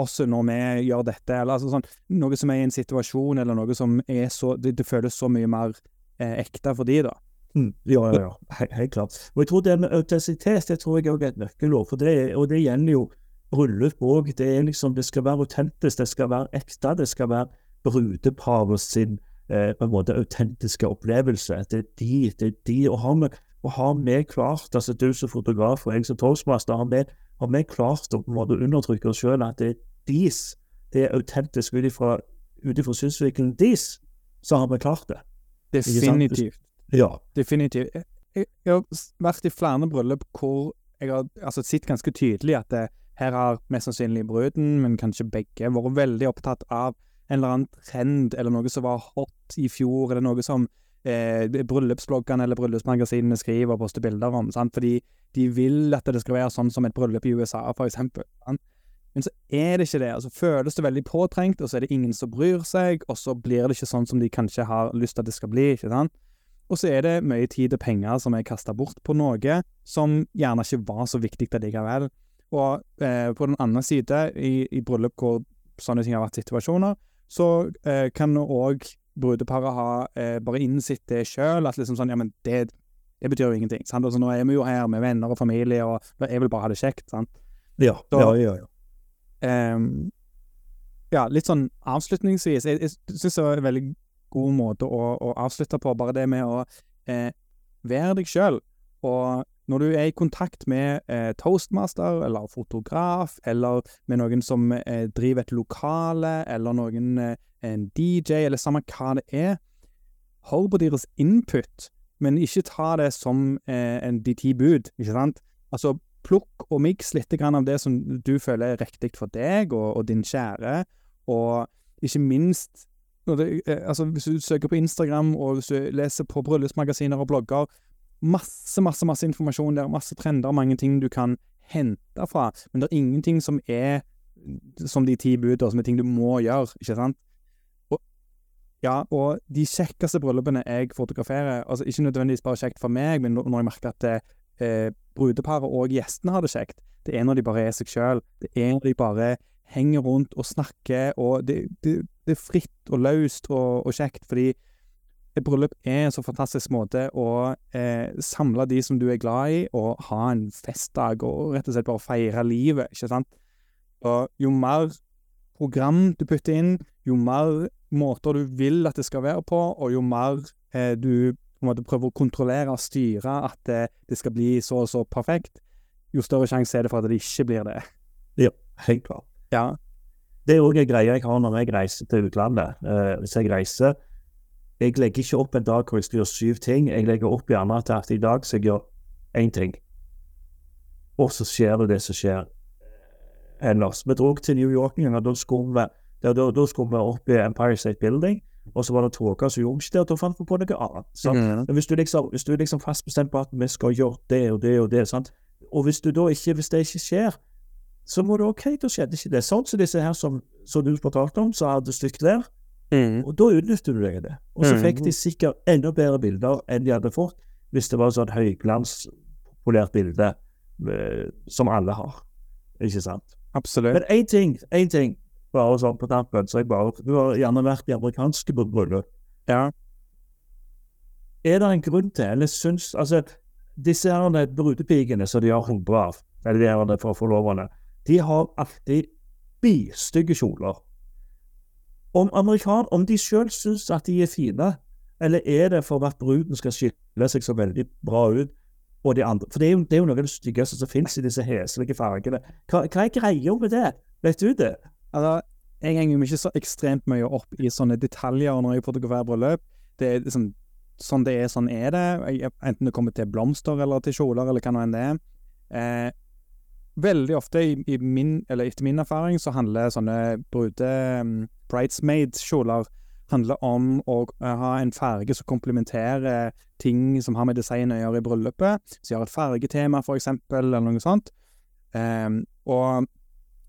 oss når vi gjør dette', eller altså sånn Noe som er i en situasjon, eller noe som er så Det, det føles så mye mer eh, ekte for de, da. Mm, ja, ja, ja. He helt klart. Og jeg tror det med autentisitet det tror jeg er et nøkkelord. For det, og det gjelder jo bryllup òg. Det er liksom, det skal være autentisk, det skal være ekte. Det skal være brudeparet sin eh, på en måte autentiske opplevelse. Det er de, det er de. Og har vi, og har vi klart, altså du som fotograf og jeg som toastmaster, har vi, har vi klart å på en måte undertrykke oss sjøl at det er dis, det er autentisk ut ifra synsvinkelen dis, så har vi klart det. Definitivt. Ja. Definitivt. Jeg, jeg, jeg har vært i flere bryllup hvor jeg har altså, sett ganske tydelig at det, her har mest sannsynlig bruden, men kanskje begge, vært veldig opptatt av en eller annen trend, eller noe som var hot i fjor, eller noe som eh, bryllupsbloggene eller bryllupsmagasinene skriver og poster bilder om. Sant? Fordi de vil at det skal være sånn som et bryllup i USA, for eksempel. Men så er det ikke det. altså føles det veldig påtrengt, og så er det ingen som bryr seg, og så blir det ikke sånn som de kanskje har lyst til at det skal bli. ikke sant? Og så er det mye tid og penger som er kasta bort på noe som gjerne ikke var så viktig likevel. Og eh, på den andre side, i, i bryllup hvor sånne ting har vært situasjoner, så eh, kan òg brudeparet ha eh, bare innsett det sjøl, at liksom sånn Ja, men det, det betyr jo ingenting. sant? Altså, nå er vi jo her med venner og familie, og jeg vil bare ha det kjekt. sant? Ja, Så- ja, ja. ja. Um, ja, litt sånn avslutningsvis Jeg, jeg syns det var en veldig god måte å, å avslutte på. Bare det med å eh, være deg sjøl. Og når du er i kontakt med eh, toastmaster eller fotograf, eller med noen som eh, driver et lokale, eller noen eh, en DJ, eller samme hva det er, hold på deres input, men ikke ta det som eh, en de ti bud, ikke sant? Altså, plukk og miks litt av det som du føler er riktig for deg og, og din kjære, og ikke minst det, eh, altså, hvis du søker på Instagram og hvis du leser på bryllupsmagasiner og blogger, masse, masse, masse informasjon der, masse trender, mange ting du kan hente fra, men det er ingenting som er som de ti bud, som er ting du må gjøre, ikke sant? Og, ja, og de kjekkeste bryllupene jeg fotograferer, altså ikke nødvendigvis bare kjekt for meg, men når jeg merker at eh, brudeparet og gjestene har det kjekt, det er når de bare er seg sjøl. Det er når de bare henger rundt og snakker, og det, det, det er fritt og løst og, og kjekt, fordi bryllup er en så fantastisk måte å eh, samle de som du er glad i, og ha en festdag og rett og slett bare feire livet, ikke sant? Og jo mer program du putter inn, jo mer måter du vil at det skal være på, og jo mer eh, du måte prøver å kontrollere og styre at eh, det skal bli så og så perfekt, jo større sjanse er det for at det ikke blir det. Ja, Helt klart. Ja. Det er òg en greie jeg har når jeg reiser til utlandet. Eh, hvis jeg reiser Jeg legger ikke opp en dag hvor jeg skal gjøre syv ting. Jeg legger opp gjerne at i dag skal jeg gjøre én ting. Og så skjer det det som skjer ellers. Vi dro til New York en gang, og da skulle vi, da, da, skulle vi opp i Empire State Building. Og så var det tåke som gjorde ikke det, og da fant vi på noe annet. Mhm. Men hvis du liksom, hvis du er liksom fast bestemt på at vi skal gjøre det og det og det, sant? og hvis, du ikke, hvis det ikke skjer, så må det OK, da skjedde ikke det. Sånn som disse her som, som du fortalte om, som hadde stygt vær. Mm. Og da utnytter du deg av det. Og så Mhm. fikk de sikkert enda bedre bilder enn de hadde fått hvis det var sånn høyglanspolert bilde eh, som alle har. Ikke sant? Absolutt. Men én ting, én ting, bare sånn på tampen, så jeg bare Du har gjerne vært i amerikanske bryllup. Ja. Er det en grunn til, eller syns Altså, disse her brudepikene som de har hundre av, eller de her for forloverne, de har alltid bistygge kjoler. Om amerikan, om de sjøl syns at de er fine, eller er det for at bruden skal skille seg så veldig bra ut, og de andre For det er jo, det er jo noe av det styggeste som finnes i disse heslige fargene. Hva, hva er greia med det? Vet du det? Altså, jeg henger meg ikke så ekstremt mye opp i sånne detaljer når jeg fotograferer bryllup. Det er liksom sånn det er, sånn er det. Enten det kommer til blomster eller til kjoler eller hva nå enn det er. Eh, veldig ofte, i, i min, eller etter min erfaring, så handler sånne brude um, bridesmaid-kjoler handler om å eh, ha en farge som komplementerer ting som har med design å gjøre i bryllupet. Så gjør et fargetema, for eksempel, eller noe sånt. Um, og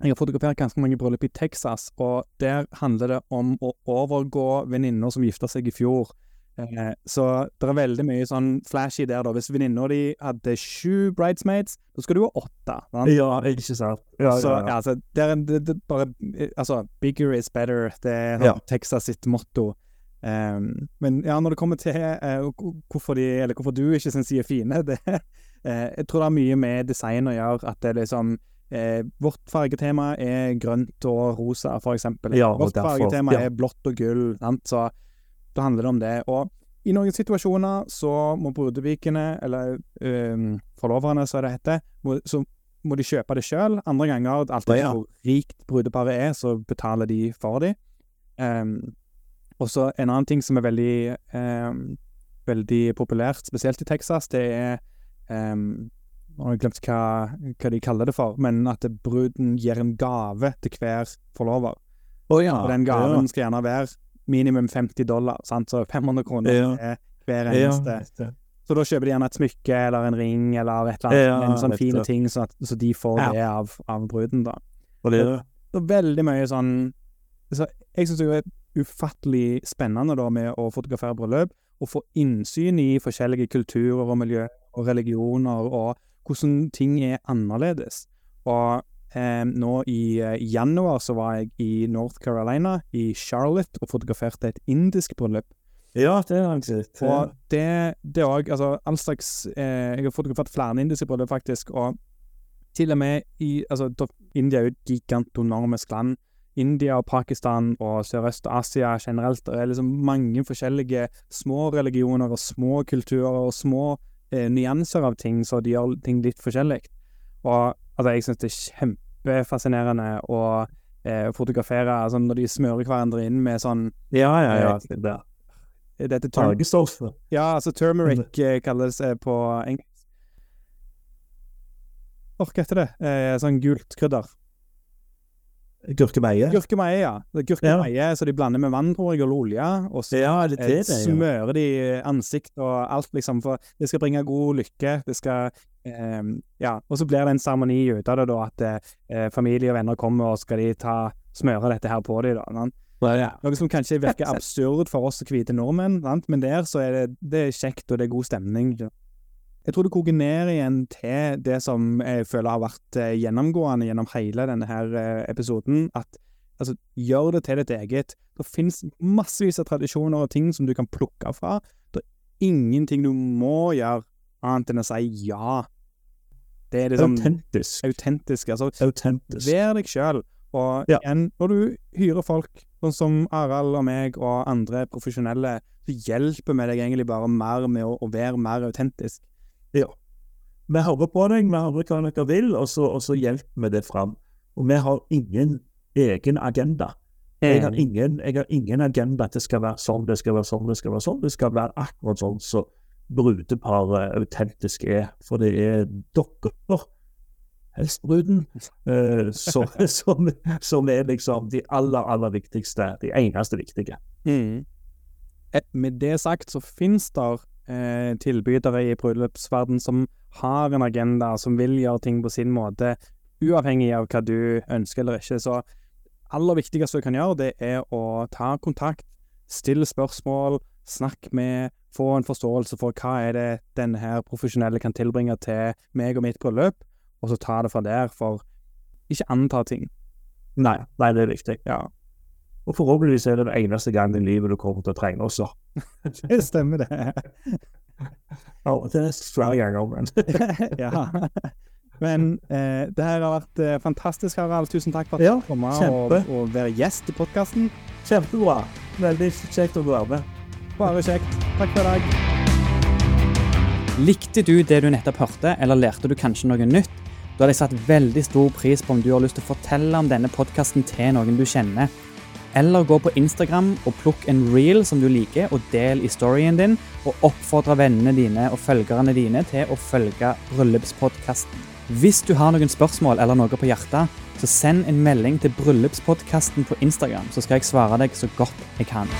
jeg har fotografert ganske mange bryllup i Texas, og der handler det om å overgå venninner som gifta seg i fjor. Eh, så det er veldig mye sånn flashy der, da. Hvis venninna di hadde sju bridesmaids, da skal du ha åtte. Sant? Ja, ikke sant? Ja, Så ja, ja, altså, det er, det, det bare Altså, bigger is better. Det er sånn. Texas sitt motto. Um, men ja, når det kommer til uh, hvorfor de, eller hvorfor du ikke syns de er fine, det uh, Jeg tror det har mye med design å gjøre. At det liksom eh, Vårt fargetema er grønt og rosa, for eksempel. Ja, og vårt derfor- fargetema ja. er blått og gull. Sant? Så da handler det om det. Og i noen situasjoner så må brudepikene, eller um, forloverne, som det heter, må, så må de kjøpe det sjøl. Andre ganger, alt etter Ja. hvor rikt brudeparet er, så betaler de for dem. Um, og så en annen ting som er veldig, um, veldig populært, spesielt i Texas, det er um, Nå har jeg glemt hva, hva de kaller det for, men at bruden gir en gave til hver forlover. Oh, ja. Og den gaven skal gjerne være minimum 50 dollar, sant? så 500 kroner Ja. er hver eneste. Så da kjøper de gjerne et smykke eller en ring eller et eller annet, en sånn fin ting, så, at, så de får det av, av bruden, da. Og det, Det er veldig mye sånn så Jeg syns det er ufattelig spennende da med å fotografere bryllup, og få innsyn i forskjellige kulturer og miljø og religioner, og hvordan ting er annerledes. Og eh, nå i eh, januar så var jeg i North Carolina, i Charlotte, og fotograferte et indisk bryllup. ja, det har jeg sett. Og det det òg Altså, all slags eh, Jeg har fotografert flere indiske bryllup, faktisk, og til og med i altså, India er jo et gigantonormisk land. India og Pakistan og Sørøst-Asia generelt. Det er liksom mange forskjellige små religioner og små kulturer og små eh, nyanser av ting, så de gjør ting litt forskjellig. Og altså, jeg syns det er kjempefascinerende å eh, fotografere altså, når de smører hverandre inn med sånn Ja, ja, ja. Eh, Det dette er turm fargestoffet. ja, altså turmeric eh, kalles det på engelsk. Hva heter det? Eh, sånn gult krydder. Gurkemeie. Gurkemeie, ja. Gurkemeie, ja. Så de blander med vann, tror jeg, og olje. Og så Ja, det eh, det ja. smører de ansikt og alt, liksom, for det skal bringe god lykke. Det skal um, Ja. Og så blir det en seremoni ut av det, da, at uh, familie og venner kommer, og skal de ta smøre dette her på dem, da. Ja, Ja. Noe som kanskje virker absurd for oss hvite nordmenn, sant? men der så er det, det er kjekt, og det er god stemning. Jeg tror det koker ned igjen til det som jeg føler har vært eh, gjennomgående gjennom hele denne her eh, episoden, at altså, gjør det til ditt eget. Det finnes massevis av tradisjoner og ting som du kan plukke fra. Det er ingenting du må gjøre annet enn å si ja. Det er liksom Autentisk. autentisk. Altså, Autentisk. Vær deg sjøl. Og Ja. igjen, når du hyrer folk, sånn som Harald og meg og andre profesjonelle, så hjelper vi deg egentlig bare mer med å, å være mer autentisk. Vi hører på deg, vi hører hva dere vil, og så, og så hjelper vi det fram. Og vi har ingen egen agenda. Jeg har ingen, jeg har ingen agenda at det skal være sånn, det skal være sånn, det skal være sånn. Det skal være akkurat sånn som brudeparet autentisk er. For det er dere, helst bruden, eh, som, som, som er liksom de aller, aller viktigste, de eneste viktige. Mm. Eh, Med det sagt så finnes det eh, tilbydere i bryllupsverden som har en agenda, som vil gjøre ting på sin måte, uavhengig av hva du ønsker eller ikke. Så aller viktigste du kan gjøre, det er å ta kontakt, stille spørsmål, snakk med, få en forståelse for hva er det denne her profesjonelle kan tilbringe til meg og mitt bryllup, og så ta det fra der, for ikke anta ting. Nei, nei, det er viktig. Ja, Og forhåpentligvis er det den eneste gangen i livet du kommer til å trene også. det stemmer det. Ja, det er svære ganger, men ja. Men eh, det her har vært eh, fantastisk, Harald. Tusen takk for at Ja, du kom og, og være gjest i podkasten. kjempebra. Veldig kjekt å være med. Bare kjekt. Takk for i dag. Likte du det du nettopp hørte, eller lærte du kanskje noe nytt? Da hadde jeg satt veldig stor pris på om du har lyst til å fortelle om denne podkasten til noen du kjenner. Eller gå på Instagram og plukk en reel som du liker, og del i storyen din. Og oppfordre vennene dine og følgerne dine til å følge Bryllupspodkasten. Hvis du har noen spørsmål eller noe på hjertet, så send en melding til Bryllupspodkasten på Instagram, så skal jeg svare deg så godt jeg kan.